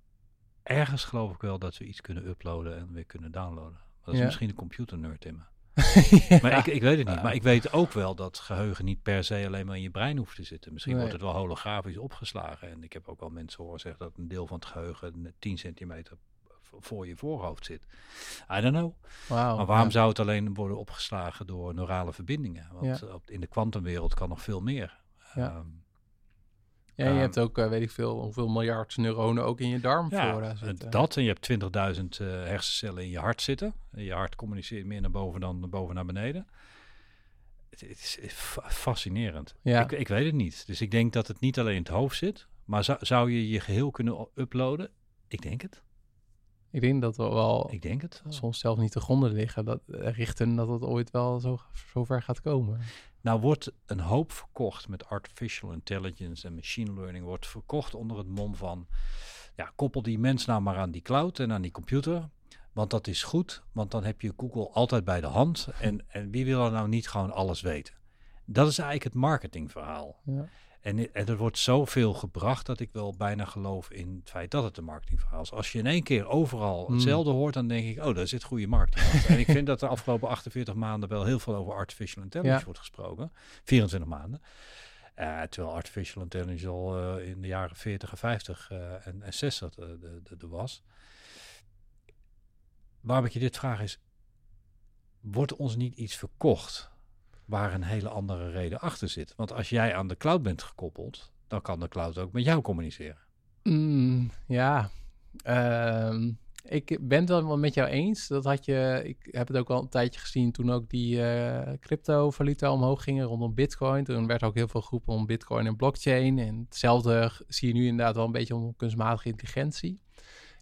ergens geloof ik wel dat we iets kunnen uploaden en weer kunnen downloaden. Dat is misschien een computernerd in me. [LAUGHS] Maar ik, ik weet het niet. Maar ik weet ook wel dat geheugen niet per se alleen maar in je brein hoeft te zitten. Misschien wordt het wel holografisch opgeslagen. En ik heb ook wel mensen horen zeggen dat een deel van het geheugen 10 centimeter voor je voorhoofd zit. I don't know. Wow, maar waarom zou het alleen worden opgeslagen door neurale verbindingen? Want in de kwantumwereld kan nog veel meer. Ja. Um, ja, je ehm, hebt ook, uh, weet ik veel, hoeveel miljard neuronen ook in je darmflora ja, zitten. Dat, en je hebt 20.000 uh, hersencellen in je hart zitten. En je hart communiceert meer naar boven dan naar boven naar beneden. Het, het is fascinerend. Ja. Ik, ik, weet het niet. Dus ik denk dat het niet alleen in het hoofd zit. Maar zou, zou je je geheel kunnen uploaden? Ik denk het. Ik denk dat we wel, ik denk het, soms zelf niet te gronden liggen, dat, eh, richten dat het ooit wel zo, zo ver gaat komen. Nou wordt een hoop verkocht met artificial intelligence en machine learning, wordt verkocht onder het mom van, ja, koppel die mens nou maar aan die cloud en aan die computer, want dat is goed, want dan heb je Google altijd bij de hand en, en wie wil er nou niet gewoon alles weten? Dat is eigenlijk het marketingverhaal. Ja. En, en er wordt zoveel gebracht dat ik wel bijna geloof in het feit dat het een marketingverhaal is. Als je in één keer overal hmm. hetzelfde hoort, dan denk ik, oh, daar zit goede marketing en ik vind dat de afgelopen 48 maanden wel heel veel over artificial intelligence wordt gesproken. 24 maanden. Uh, terwijl artificial intelligence al uh, in de jaren 40 en 50 uh, en, en 60 er was. Waarom ik je dit vraag is, wordt ons niet iets verkocht waar een hele andere reden achter zit? Want als jij aan de cloud bent gekoppeld, dan kan de cloud ook met jou communiceren. Mm, ja, Ehm, ik ben het wel met jou eens. Dat had je, ik heb het ook al een tijdje gezien toen ook die uh, cryptovaluta omhoog gingen rondom Bitcoin. Toen werd ook heel veel geroepen om Bitcoin en blockchain. En hetzelfde zie je nu inderdaad wel een beetje om kunstmatige intelligentie.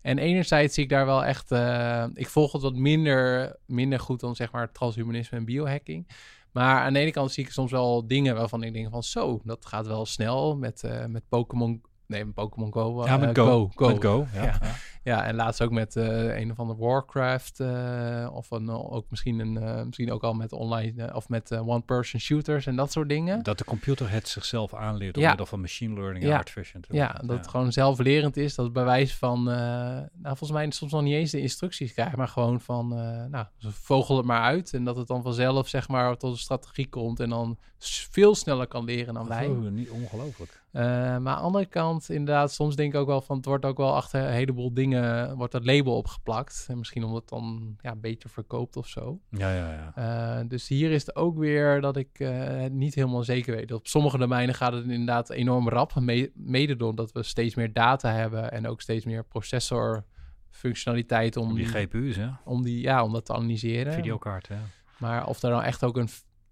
En enerzijds zie ik daar wel echt, uh, ik volg het wat minder, minder goed dan zeg maar transhumanisme en biohacking. Maar aan de ene kant zie ik soms wel dingen waarvan ik denk van zo, dat gaat wel snel met, uh, met Pokémon Nee, Pokémon Go. Ja, met uh, Go. Go. Met Go, ja. ja. ja. en laatst ook met uh, een of andere Warcraft. Uh, of een, ook misschien, een, misschien ook al met online of met one-person shooters en dat soort dingen. Dat de computer het zichzelf aanleert door ja. middel van machine learning en ja. artificial Ja, dat het gewoon zelflerend is. Dat bij wijze van, nou volgens mij soms nog niet eens de instructies krijgt, maar gewoon van, nou, vogel het maar uit. En dat het dan vanzelf zeg maar tot een strategie komt en dan veel sneller kan leren dan wij. Oh, niet ongelooflijk. Uh, maar aan de andere kant, inderdaad, soms denk ik ook wel van het wordt ook wel achter een heleboel dingen, wordt dat label opgeplakt. En misschien omdat het dan ja, beter verkoopt of zo. Ja, ja, ja. Uh, dus hier is het ook weer dat ik uh, niet helemaal zeker weet. Op sommige domeinen gaat het inderdaad enorm rap. Me mede doordat we steeds meer data hebben en ook steeds meer processorfunctionaliteit om die, die GPU's, hè? Om die, ja, om dat te analyseren. Videokaart, ja. Maar of er dan echt ook een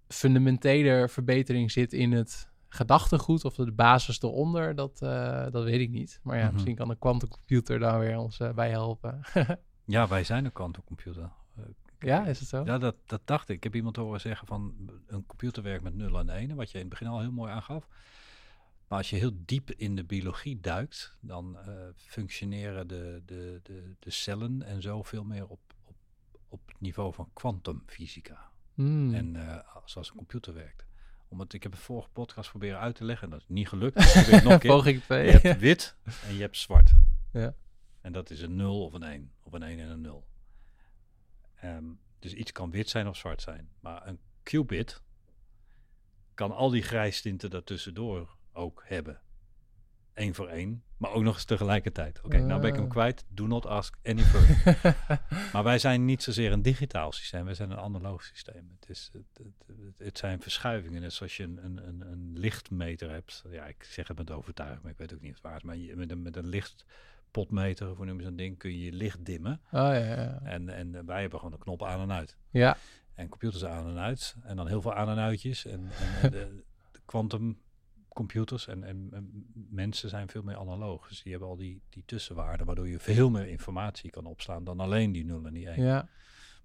fundamentele verbetering zit in het gedachtegoed of de basis eronder, dat, uh, dat weet ik niet. Maar ja, mm -hmm. misschien kan de quantumcomputer daar weer ons uh, bij helpen. [LAUGHS] ja, wij zijn een quantumcomputer. Uh, ja, is het zo? Ja, dat, dat dacht ik. Ik heb iemand horen zeggen van een computer werkt met 0 en 1, wat je in het begin al heel mooi aangaf. Maar als je heel diep in de biologie duikt, dan functioneren de, de, de, de cellen en zo veel meer op, op, op het niveau van kwantumfysica. Mm. En zoals een computer werkt omdat ik heb een vorige podcast proberen uit te leggen. En dat is niet gelukt. Dus ik nog een keer. Poging. Je hebt wit en je hebt zwart. Ja. En dat is een 0 of een 1. Of een 1 en een 0. Um, dus iets kan wit zijn of zwart zijn. Maar een qubit kan al die grijstinten daartussendoor ook hebben. Eén voor één, maar ook nog eens tegelijkertijd. Oké, okay, uh. nou ben ik hem kwijt. Do not ask any further. [LAUGHS] maar wij zijn niet zozeer een digitaal systeem, wij zijn een analoog systeem. Het, is, het, het, het zijn verschuivingen. Net zoals je een, een, een, een, lichtmeter hebt. Ja, ik zeg het met overtuiging, maar ik weet ook niet of het waar is. Maar je, met, een, met een lichtpotmeter, of hoe noem je zo'n ding, kun je je licht dimmen. Oh, ja, ja. En, en wij hebben gewoon de knop aan en uit. Ja. En computers aan en uit. En dan heel veel aan en uitjes. En, en de quantum computers en, en, en, mensen zijn veel meer analoog. Dus die hebben al die, die tussenwaarden, waardoor je veel meer informatie kan opslaan dan alleen die 0 en die 1. Ja.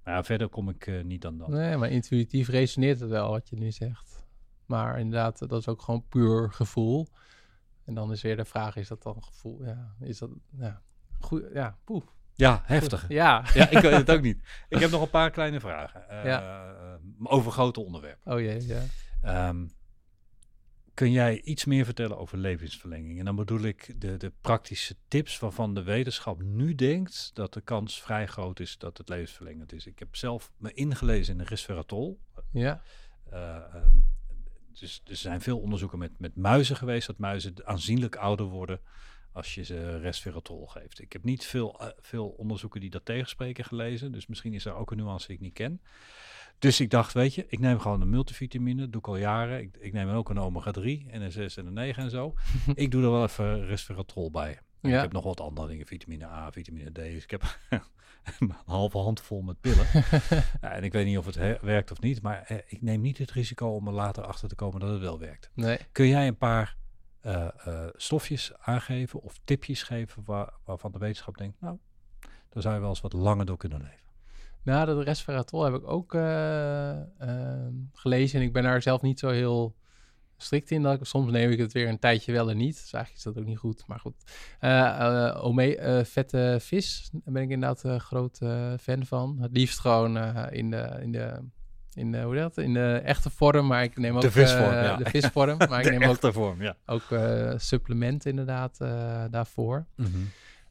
Maar ja, verder kom ik uh, niet dan dat. Nee, maar intuïtief resoneert het wel wat je nu zegt. Maar inderdaad, dat is ook gewoon puur gevoel. En dan is weer de vraag, is dat dan gevoel? Ja, is dat, ja, goed, ja, poeh. Ja, heftig. Ja. [LAUGHS] ja, ik weet het ook niet. Ik heb nog een paar kleine vragen. Uh, ja. over grote onderwerpen. Oh jee, ja. Um, Kun jij iets meer vertellen over levensverlenging? En dan bedoel ik de, de praktische tips waarvan de wetenschap nu denkt dat de kans vrij groot is dat het levensverlengend is. Ik heb zelf me ingelezen in de resveratrol. Ja. Uh, um, dus er zijn veel onderzoeken met, met muizen geweest, dat muizen aanzienlijk ouder worden als je ze resveratrol geeft. Ik heb niet veel, uh, veel onderzoeken die dat tegenspreken gelezen, dus misschien is er ook een nuance die ik niet ken. Dus ik dacht, weet je, ik neem gewoon een multivitamine, doe ik al jaren. Ik, ik neem ook een omega-3 en een 6 en een 9 en zo. [LAUGHS] ik doe er wel even resveratrol bij. Ja. Ik heb nog wat andere dingen, vitamine A, vitamine D. Dus ik heb [LAUGHS] een halve hand vol met pillen. [LAUGHS] ja, en ik weet niet of het werkt of niet, maar eh, ik neem niet het risico om er later achter te komen dat het wel werkt. Nee. Kun jij een paar uh, uh, stofjes aangeven of tipjes geven waar, waarvan de wetenschap denkt, nou, daar zou je wel eens wat langer door kunnen leven? Nou, dat resveratrol heb ik ook uh, uh, gelezen. En ik ben daar zelf niet zo heel strikt in. Dat ik, soms neem ik het weer een tijdje wel en niet. Dus eigenlijk is dat ook niet goed. Maar goed. Uh, ome vette vis, daar ben ik inderdaad een groot fan van. Het liefst gewoon in de... In de in de, hoe dat? In de echte vorm, maar ik neem ook de visvorm, ja. de visvorm. Maar [LAUGHS] ik neem ook, vorm, ja. ook supplementen inderdaad daarvoor. Mm -hmm.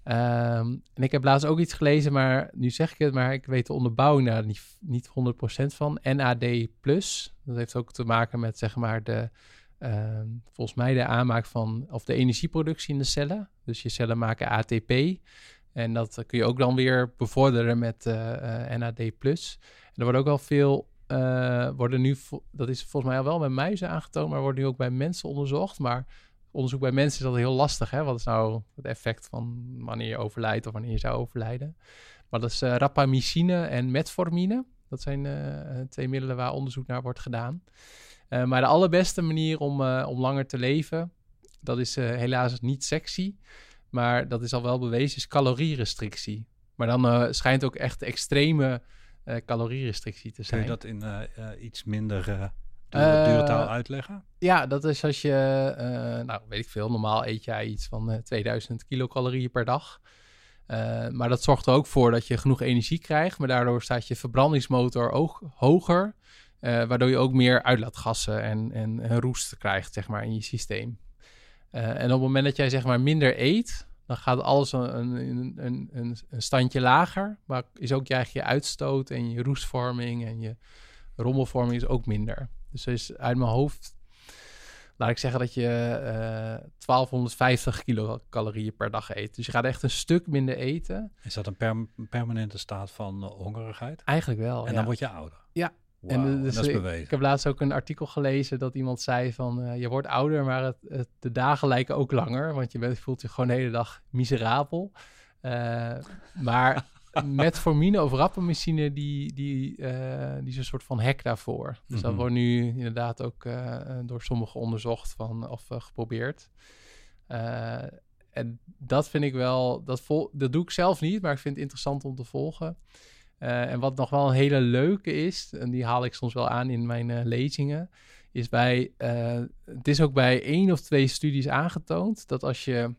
Um, en ik heb laatst ook iets gelezen, maar nu zeg ik het, maar ik weet de onderbouwing daar niet, niet 100% van. NAD+, dat heeft ook te maken met zeg maar de, uh, volgens mij de aanmaak van, of de energieproductie in de cellen. Dus je cellen maken ATP en dat kun je ook dan weer bevorderen met uh, uh, NAD+. En er wordt ook wel veel, eh, worden nu, dat is volgens mij al wel bij muizen aangetoond, maar wordt nu ook bij mensen onderzocht. Maar onderzoek bij mensen is altijd heel lastig. Hè? Wat is nou het effect van wanneer je overlijdt of wanneer je zou overlijden? Maar dat is eh, rapamycine en metformine. Dat zijn eh, twee middelen waar onderzoek naar wordt gedaan. Eh, maar de allerbeste manier om, eh, om langer te leven, dat is eh, helaas niet sexy. Maar dat is al wel bewezen, is calorierestrictie. Maar dan eh, schijnt ook echt extreme eh, calorierestrictie te Kun zijn. je dat in eh, eh, iets minder Eh, dure taal uitleggen? Ja, dat is als je, eh, nou weet ik veel, normaal eet jij iets van eh, 2000 kilocalorieën per dag. Eh, maar dat zorgt er ook voor dat je genoeg energie krijgt, maar daardoor staat je verbrandingsmotor ook hoger. eh, waardoor je ook meer uitlaatgassen en, en, en roest krijgt, zeg maar, in je systeem. Eh, en op het moment dat jij, zeg maar, minder eet, dan gaat alles een, een, een, een, een standje lager. Maar is ook je je uitstoot en je roestvorming en je rommelvorming is ook minder. Dus er is uit mijn hoofd, laat ik zeggen dat je eh 1250 kilocalorieën per dag eet. Dus je gaat echt een stuk minder eten. Is dat een perm- permanente staat van hongerigheid? Eigenlijk wel. en ja. dan word je ouder? Ja. Wow, En, en, dus dat is ik- bewezen. Ik heb laatst ook een artikel gelezen dat iemand zei van... eh, je wordt ouder, maar het, het- de dagen lijken ook langer. Want je bent, voelt je gewoon de hele dag miserabel. Eh, maar [LAUGHS] metformine of rapamycine, die, die, eh, die is een soort van hek daarvoor. Dus dat Mhm. wordt nu inderdaad ook eh, eh, door sommigen onderzocht van, of geprobeerd. En dat vind ik wel, dat, vol, dat doe ik zelf niet, maar ik vind het interessant om te volgen. En wat nog wel een hele leuke is, en die haal ik soms wel aan in mijn lezingen, is bij, het is ook bij één of twee studies aangetoond dat als je,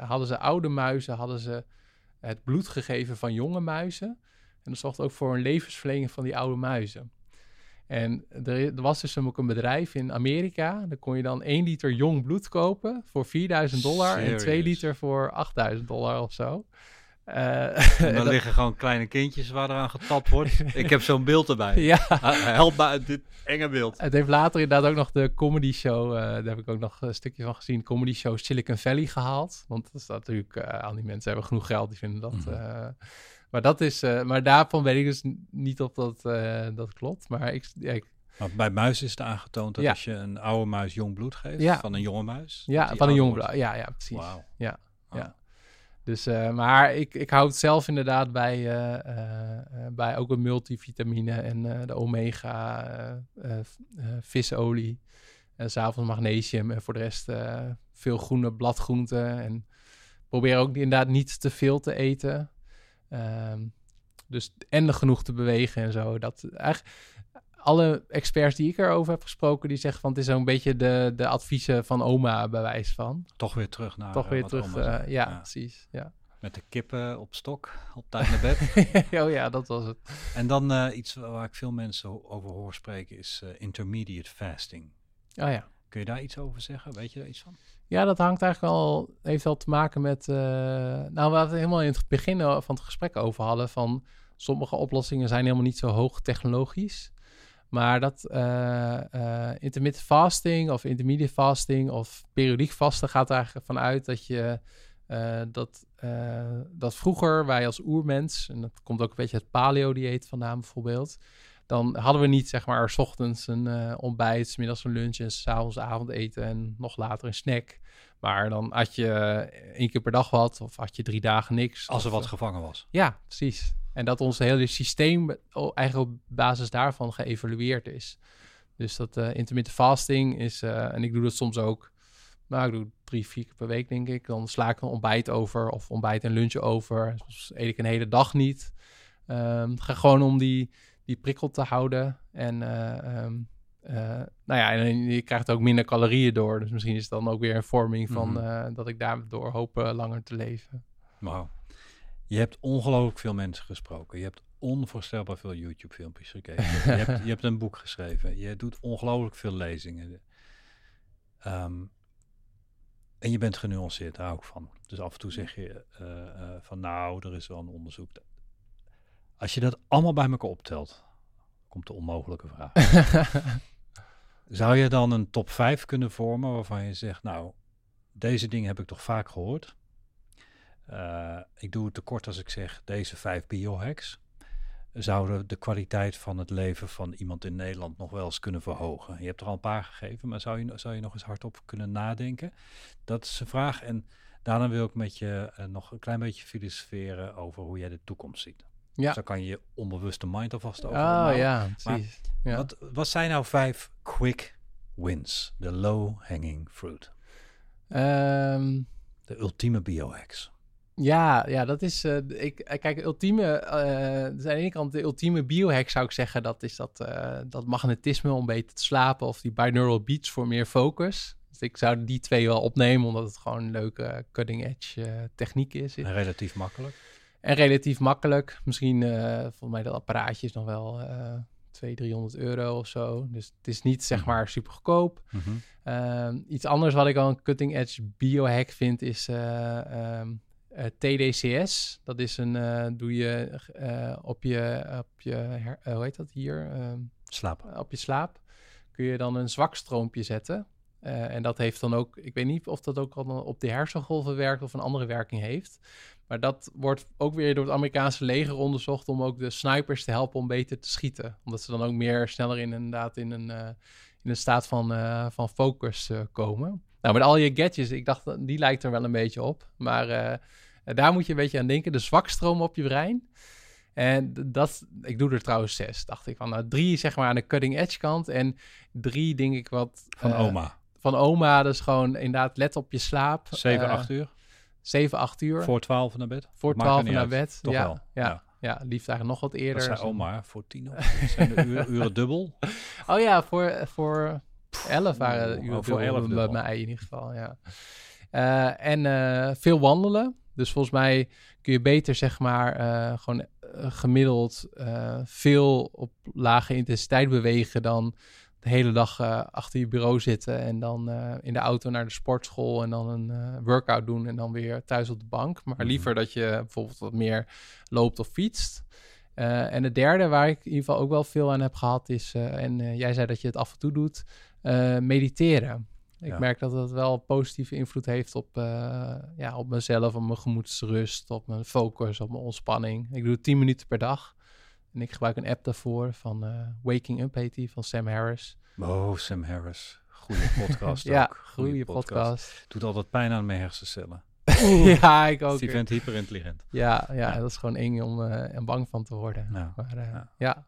hadden ze oude muizen, hadden ze het bloed gegeven van jonge muizen. En dat zorgt ook voor een levensverlenging van die oude muizen. En er, was dus ook een bedrijf in Amerika. Daar kon je dan 1 liter jong bloed kopen voor 4000 dollar. En 2 Serieus? liter voor 8000 dollar of zo. [LAUGHS] En dan dat- liggen gewoon kleine kindjes waar eraan getapt wordt. [LAUGHS] Ik heb zo'n beeld erbij. ja, Ah, Help me uit dit enge beeld. het heeft later inderdaad ook nog de comedy show, eh, daar heb ik ook nog een stukje van gezien, comedy show Silicon Valley gehaald. Want dat is natuurlijk, eh, al die mensen hebben genoeg geld, die vinden dat. Mhm. maar dat is, maar daarvan weet ik dus niet of dat, dat klopt. Maar ik, ja, ik- Maar bij muis is het aangetoond dat Ja. als je een oude muis jong bloed geeft, Ja. van een jonge muis. ja van een ouder jong, wordt. ja, ja, precies. Wauw. Ja, Wauw. ja. Dus, eh, maar ik, ik hou het zelf inderdaad bij, eh, eh, bij ook een multivitamine en de omega, visolie. En s'avonds magnesium en voor de rest veel groene bladgroenten. En probeer ook inderdaad niet te veel te eten. Ehm, dus en genoeg te bewegen en zo. Dat eigenlijk alle experts die ik erover heb gesproken, die zeggen van het is zo'n beetje de, de adviezen van oma bij wijze van. Toch weer terug naar Toch eh, weer terug, eh, ja, precies. Ja. Met de kippen op stok, op tijd naar bed. [LAUGHS] oh ja, dat was het. en dan eh, iets waar ik veel mensen over hoor spreken is intermediate fasting. Oh ja. Kun je daar iets over zeggen? Weet je daar iets van? Ja, dat hangt eigenlijk al, heeft wel te maken met, nou, waar we het helemaal in het begin van het gesprek over hadden, van sommige oplossingen zijn helemaal niet zo hoog technologisch. Maar dat eh, intermittent fasting of intermediate fasting of periodiek vasten gaat er eigenlijk vanuit dat je eh, dat, dat vroeger wij als oermens, en dat komt ook een beetje het paleo-dieet vandaan bijvoorbeeld, dan hadden we niet zeg maar 's ochtends een ontbijt, 's middags een lunch en 's avonds avondeten en nog later een snack. Maar dan had je één keer per dag wat of had je drie dagen niks. Als er Of, wat gevangen was. ja, precies. En dat ons hele systeem eigenlijk op basis daarvan geëvalueerd is. Dus dat eh intermittent fasting is, eh, en ik doe dat soms ook, nou, ik doe drie, vier keer per week, denk ik. Dan sla ik een ontbijt over of ontbijt en lunch over. Soms eet ik een hele dag niet. Ehm, gaat gewoon om die, die prikkel te houden. En, eh, ehm, eh, nou ja, en je krijgt ook minder calorieën door. Dus misschien is het dan ook weer een vorming van Mhm. dat ik daardoor hoop langer te leven. Wauw. Je hebt ongelooflijk veel mensen gesproken. Je hebt onvoorstelbaar veel YouTube-filmpjes gekeken. [LAUGHS] je, hebt, je hebt een boek geschreven. Je doet ongelooflijk veel lezingen. Ehm, en je bent genuanceerd, daar hou ik van. Dus af en toe zeg je eh, eh, van nou, er is wel een onderzoek. Als je dat allemaal bij elkaar optelt, komt de onmogelijke vraag. [LAUGHS] Zou je dan een top 5 kunnen vormen waarvan je zegt, nou, deze dingen heb ik toch vaak gehoord. Eh, ik doe het te kort als ik zeg deze vijf biohacks. zouden de kwaliteit van het leven van iemand in Nederland nog wel eens kunnen verhogen? Je hebt er al een paar gegeven, maar zou je, zou je nog eens hardop kunnen nadenken? Dat is een vraag. En daarna wil ik met je eh, nog een klein beetje filosoferen over hoe jij de toekomst ziet. Ja. Daar kan je je onbewuste mind alvast over Oh opbouwen. ja, precies. Ja. Wat, wat zijn nou vijf quick wins? De low-hanging fruit. Ehm, De ultieme biohacks. Ja, ja, dat is. eh, ik, eh, kijk, ultieme. eh dus aan de ene kant, de ultieme biohack zou ik zeggen, dat is dat, dat magnetisme om beter te slapen. Of die binaural beats voor meer focus. Dus ik zou die twee wel opnemen, omdat het gewoon een leuke cutting edge techniek is. En relatief makkelijk. En relatief makkelijk. Misschien, volgens mij, dat apparaatje is nog wel eh 200, 300 euro of zo. Dus het is niet, zeg maar, super goedkoop. Mhm. Ehm, iets anders wat ik al een cutting edge biohack vind is eh, ehm, eh, TDCS. Dat is een, eh, doe je eh, op je, op je her- hoe heet dat hier? Ehm, Slapen. op je slaap kun je dan een zwak stroompje zetten. En dat heeft dan ook, ik weet niet of dat ook al op de hersengolven werkt of een andere werking heeft. Maar dat wordt ook weer door het Amerikaanse leger onderzocht om ook de snipers te helpen om beter te schieten. Omdat ze dan ook meer sneller in, inderdaad in een, in een staat van, van focus komen. Nou, met al je gadgets, ik dacht, dat- die lijkt er wel een beetje op. Maar daar moet je een beetje aan denken. De zwakstroom op je brein. En dat, ik doe er trouwens zes. Dacht ik van, nou, drie zeg maar aan de cutting edge kant. En drie denk ik wat... Van eh, oma. Van oma, dus gewoon inderdaad let op je slaap. 7, Eh, 8 uur. 7, 8 uur. Voor, 12 naar bed. voor Maakt 12 niet naar uit. bed. Toch ja, wel. Ja, Ja. ja. liefst eigenlijk nog wat eerder. Dat zei oma. Voor 10 of [LAUGHS] zijn de uren, uren dubbel. Oh ja, voor, voor 11 waren de Oh, uren voor voor 11 bij dubbel. mij in ieder geval, ja. Eh, en eh, veel wandelen. Dus volgens mij kun je beter, zeg maar, eh, gewoon eh, gemiddeld eh, veel op lage intensiteit bewegen dan de hele dag achter je bureau zitten en dan in de auto naar de sportschool en dan een workout doen en dan weer thuis op de bank. Maar Mhm. liever dat je bijvoorbeeld wat meer loopt of fietst. En het derde waar ik in ieder geval ook wel veel aan heb gehad is, en jij zei dat je het af en toe doet, mediteren. Ik Ja. merk dat dat wel positieve invloed heeft op, eh, ja, op mezelf, op mijn gemoedsrust, op mijn focus, op mijn ontspanning. Ik doe het 10 minuten per dag. En ik gebruik een app daarvoor van eh, Waking Up heet die, van Sam Harris. Oh, Sam Harris. Goede [LAUGHS] podcast ja, ook. goede podcast. Doet altijd pijn aan mijn hersencellen. [LAUGHS] ja, ik ook. Die vent hyperintelligent. Ja, ja, Ja. dat is gewoon eng om eh, en bang van te worden. Nou, maar ja. ja.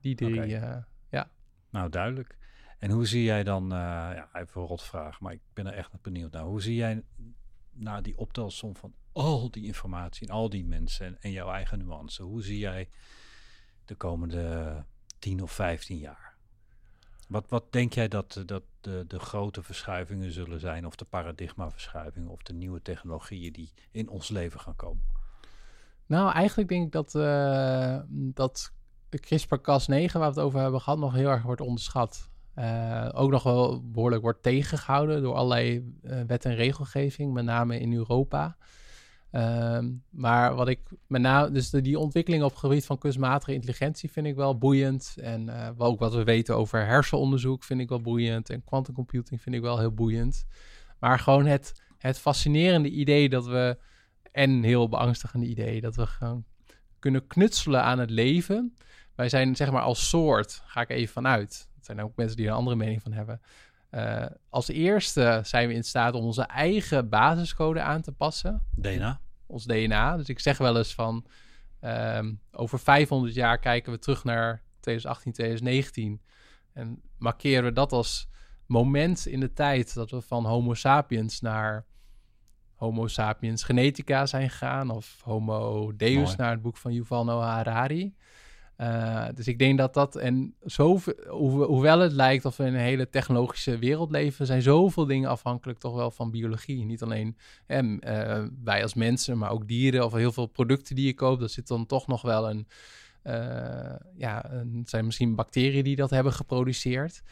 die drie. Oké. eh, Nou, duidelijk. En hoe zie jij dan, eh, ja, even een rotvraag, maar ik ben er echt benieuwd naar. Hoe zie jij naar die optelsom van al die informatie en al die mensen en, jouw eigen nuance? Hoe zie jij de komende 10 of 15 jaar? Wat, wat denk jij dat, dat de, de grote verschuivingen zullen zijn, of de paradigmaverschuivingen, of de nieuwe technologieën die in ons leven gaan komen? Nou, eigenlijk denk ik dat, eh dat CRISPR-Cas9, waar we het over hebben gehad, nog heel erg wordt onderschat. Eh, ook nog wel behoorlijk wordt tegengehouden door allerlei eh, wet en regelgeving, met name in Europa. Ehm, maar wat ik met name, dus die ontwikkeling op het gebied van kunstmatige intelligentie vind ik wel boeiend. En eh, ook wat we weten over hersenonderzoek vind ik wel boeiend. En quantum computing vind ik wel heel boeiend. Maar gewoon het, het fascinerende idee dat we, en heel beangstigende idee, dat we gewoon kunnen knutselen aan het leven. Wij zijn zeg maar als soort, ga ik even vanuit. Er zijn ook mensen die er een andere mening van hebben. Eh, als eerste zijn we in staat om onze eigen basiscode aan te passen DNA? ons DNA. Dus ik zeg wel eens van ehm, over 500 jaar kijken we terug naar 2018, 2019 en markeren we dat als moment in de tijd dat we van Homo sapiens naar Homo sapiens genetica zijn gegaan of Homo Deus Mooi. naar het boek van Yuval Noah Harari. Eh, dus ik denk dat dat en zoveel, hoe, hoewel het lijkt of we in een hele technologische wereld leven, zijn zoveel dingen afhankelijk toch wel van biologie. Niet alleen en, eh, wij als mensen, maar ook dieren of heel veel producten die je koopt, daar zit dan toch nog wel een, eh, ja, het zijn misschien bacteriën die dat hebben geproduceerd.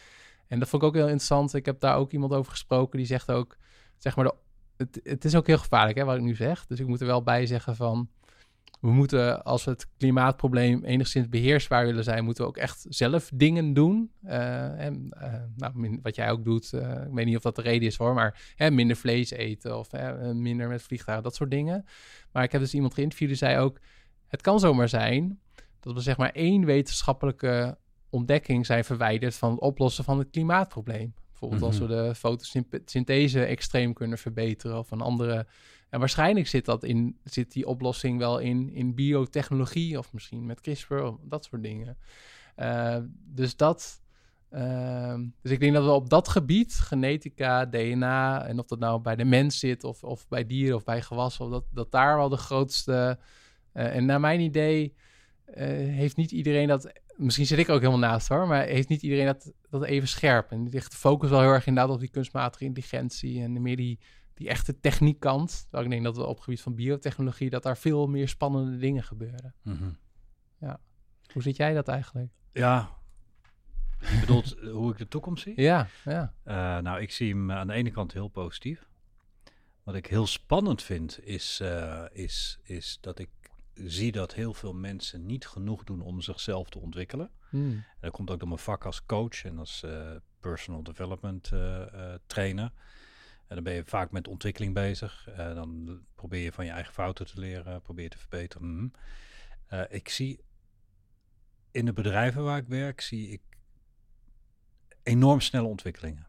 En dat vond ik ook heel interessant. Ik heb daar ook iemand over gesproken die zegt ook, zeg maar, de, het, het is ook heel gevaarlijk hè, wat ik nu zeg. Dus ik moet er wel bij zeggen van, we moeten, als we het klimaatprobleem enigszins beheersbaar willen zijn, moeten we ook echt zelf dingen doen. Eh, en, eh, nou, wat jij ook doet, eh, ik weet niet of dat de reden is hoor, maar hè, minder vlees eten of hè, minder met vliegtuigen, dat soort dingen. Maar ik heb dus iemand geïnterviewd die zei ook, het kan zomaar zijn dat we zeg maar één wetenschappelijke ontdekking zijn verwijderd van het oplossen van het klimaatprobleem. Bijvoorbeeld als we Mhm. de fotosynthese extreem kunnen verbeteren of een andere. En waarschijnlijk zit, dat in, zit die oplossing wel in, in biotechnologie of misschien met CRISPR of dat soort dingen. Eh, dus dat. ehm, dus ik denk dat we op dat gebied, genetica, DNA, en of dat nou bij de mens zit of, of bij dieren of bij gewassen, dat, dat daar wel de grootste. eh, en naar mijn idee eh, heeft niet iedereen dat. Misschien zit ik ook helemaal naast hoor, maar heeft niet iedereen dat, dat even scherp. En die ligt de focus wel heel erg inderdaad op die kunstmatige intelligentie en meer die, die echte techniekkant. Terwijl ik denk dat we op het gebied van biotechnologie, dat daar veel meer spannende dingen gebeuren. Mhm. Hoe zit jij dat eigenlijk? Ja, je bedoelt eh, hoe ik de toekomst zie? Ja, ja. Eh, nou, ik zie hem aan de ene kant heel positief. Wat ik heel spannend vind, is, eh, is, is dat ik zie dat heel veel mensen niet genoeg doen om zichzelf te ontwikkelen. Hmm. En dat komt ook door mijn vak als coach en als personal development trainer. En dan ben je vaak met ontwikkeling bezig. Eh, dan probeer je van je eigen fouten te leren, probeer je te verbeteren. Mhm. Eh, ik zie in de bedrijven waar ik werk, zie ik enorm snelle ontwikkelingen.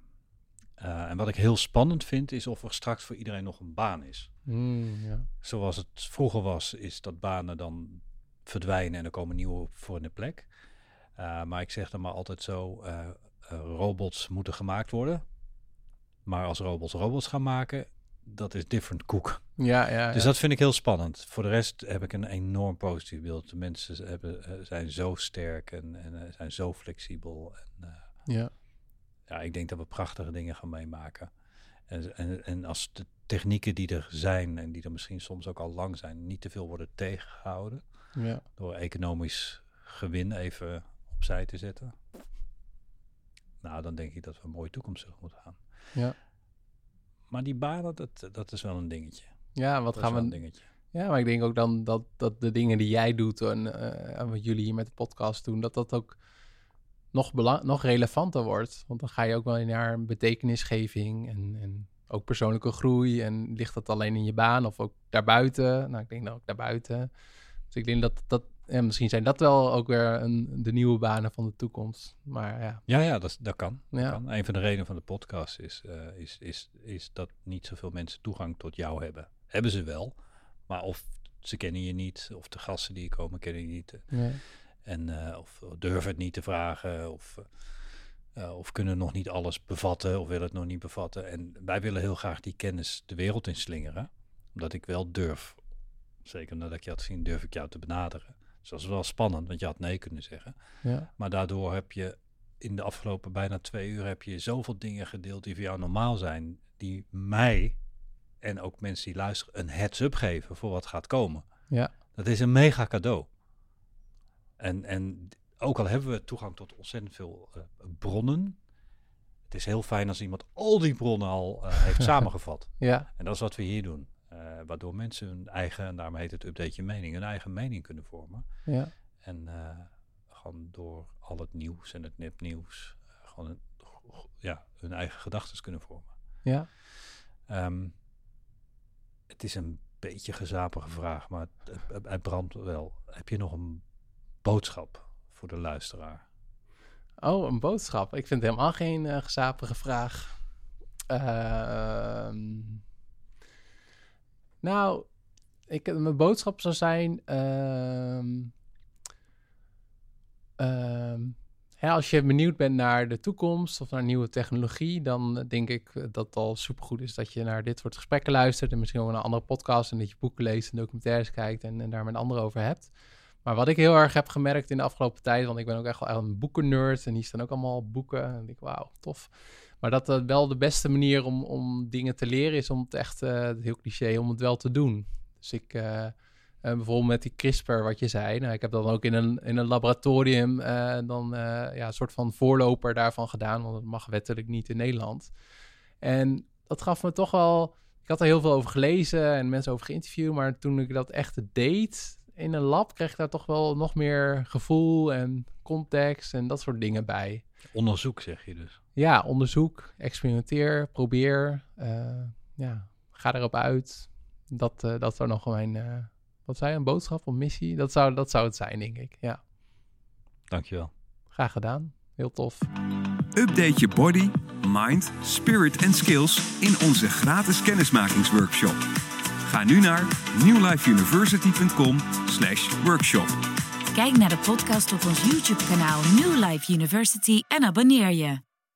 Eh, en wat ik heel spannend vind, is of er straks voor iedereen nog een baan is. Hmm, ja. Zoals het vroeger was, is dat banen dan verdwijnen en er komen nieuwe voor in de plek. Maar ik zeg dan maar altijd zo, robots moeten gemaakt worden. Maar als robots robots gaan maken, dat is different cook. Ja, ja, dus ja. dat vind ik heel spannend. Voor de rest heb ik een enorm positief beeld. De mensen hebben, eh, zijn zo sterk en, en eh, zijn zo flexibel. En, eh, ja. ja, ik denk dat we prachtige dingen gaan meemaken. En, en, en als de technieken die er zijn en die er misschien soms ook al lang zijn, niet te veel worden tegengehouden ja. door economisch gewin even opzij te zetten. Nou, dan denk ik dat we een mooie toekomst moeten gaan. Ja. Maar die banen, dat, dat is wel een dingetje. Ja, wat dat gaan we... een dingetje. Ja, maar ik denk ook dan dat, dat de dingen die jij doet en, uh, en wat jullie hier met de podcast doen, dat dat ook nog, nog relevanter wordt. Want dan ga je ook wel naar betekenisgeving en, en ook persoonlijke groei. En ligt dat alleen in je baan of ook daarbuiten? Nou, ik denk dan ook daarbuiten. Dus ik denk dat dat, ja, misschien zijn dat wel ook weer een, de nieuwe banen van de toekomst. Maar ja. Ja, ja, dat, dat kan. Dat Ja. kan. Een van de redenen van de podcast is, uh, is, is, is dat niet zoveel mensen toegang tot jou hebben. Hebben ze wel, maar of ze kennen je niet, of de gasten die komen kennen je niet. Nee. En, uh, of durven het niet te vragen, of, uh, of kunnen nog niet alles bevatten, of willen het nog niet bevatten. En wij willen heel graag die kennis de wereld inslingeren, omdat ik wel durf, zeker nadat ik je had gezien, durf ik jou te benaderen. Dus dat is wel spannend, want je had nee kunnen zeggen. Ja. Maar daardoor heb je in de afgelopen bijna twee uur heb je zoveel dingen gedeeld die voor jou normaal zijn, die mij en ook mensen die luisteren een heads-up geven voor wat gaat komen. Ja. Dat is een mega cadeau. En, en ook al hebben we toegang tot ontzettend veel uh, bronnen, het is heel fijn als iemand al die bronnen al uh, heeft [LAUGHS] samengevat. Ja. En dat is wat we hier doen. Uh, waardoor mensen hun eigen, en daarom heet het update je mening, hun eigen mening kunnen vormen. Ja. En uh, gewoon door al het nieuws en het nepnieuws, uh, gewoon een, ja, hun eigen gedachten kunnen vormen. Ja. Um, het is een beetje gezapige vraag, maar het, het, het brandt wel. Heb je nog een boodschap voor de luisteraar? Oh, een boodschap. Ik vind het helemaal geen uh, gezapige vraag. Uh, nou, ik, mijn boodschap zou zijn. Uh, ja, als je benieuwd bent naar de toekomst of naar nieuwe technologie, dan denk ik dat het al supergoed is dat je naar dit soort gesprekken luistert en misschien ook naar andere podcasts en dat je boeken leest en documentaires kijkt en, en daar met anderen over hebt. Maar wat ik heel erg heb gemerkt in de afgelopen tijd, want ik ben ook echt wel een boekennerd en hier staan ook allemaal boeken. En ik denk, wauw, tof. Maar dat uh, wel de beste manier om, om dingen te leren is om het echt, uh, heel cliché, om het wel te doen. Dus ik, uh, bijvoorbeeld met die CRISPR wat je zei, nou, ik heb dan ook in een, in een laboratorium dan ja, een soort van voorloper daarvan gedaan, want dat mag wettelijk niet in Nederland. En dat gaf me toch wel, ik had er heel veel over gelezen en mensen over geïnterviewd, maar toen ik dat echt deed, in een lab kreeg ik daar toch wel nog meer gevoel en context en dat soort dingen bij. Onderzoek zeg je dus. Ja, onderzoek, experimenteer, probeer. Uh, ja, ga erop uit. Dat, uh, dat zou nog mijn, uh, wat zei je, een boodschap of missie? Dat zou, dat zou het zijn, denk ik. Ja, Dankjewel. graag gedaan. Heel tof. Update je body, mind, spirit en skills in onze gratis kennismakingsworkshop. Ga nu naar newlifeuniversity.com slash workshop. Kijk naar de podcast op ons YouTube-kanaal New Life University en abonneer je.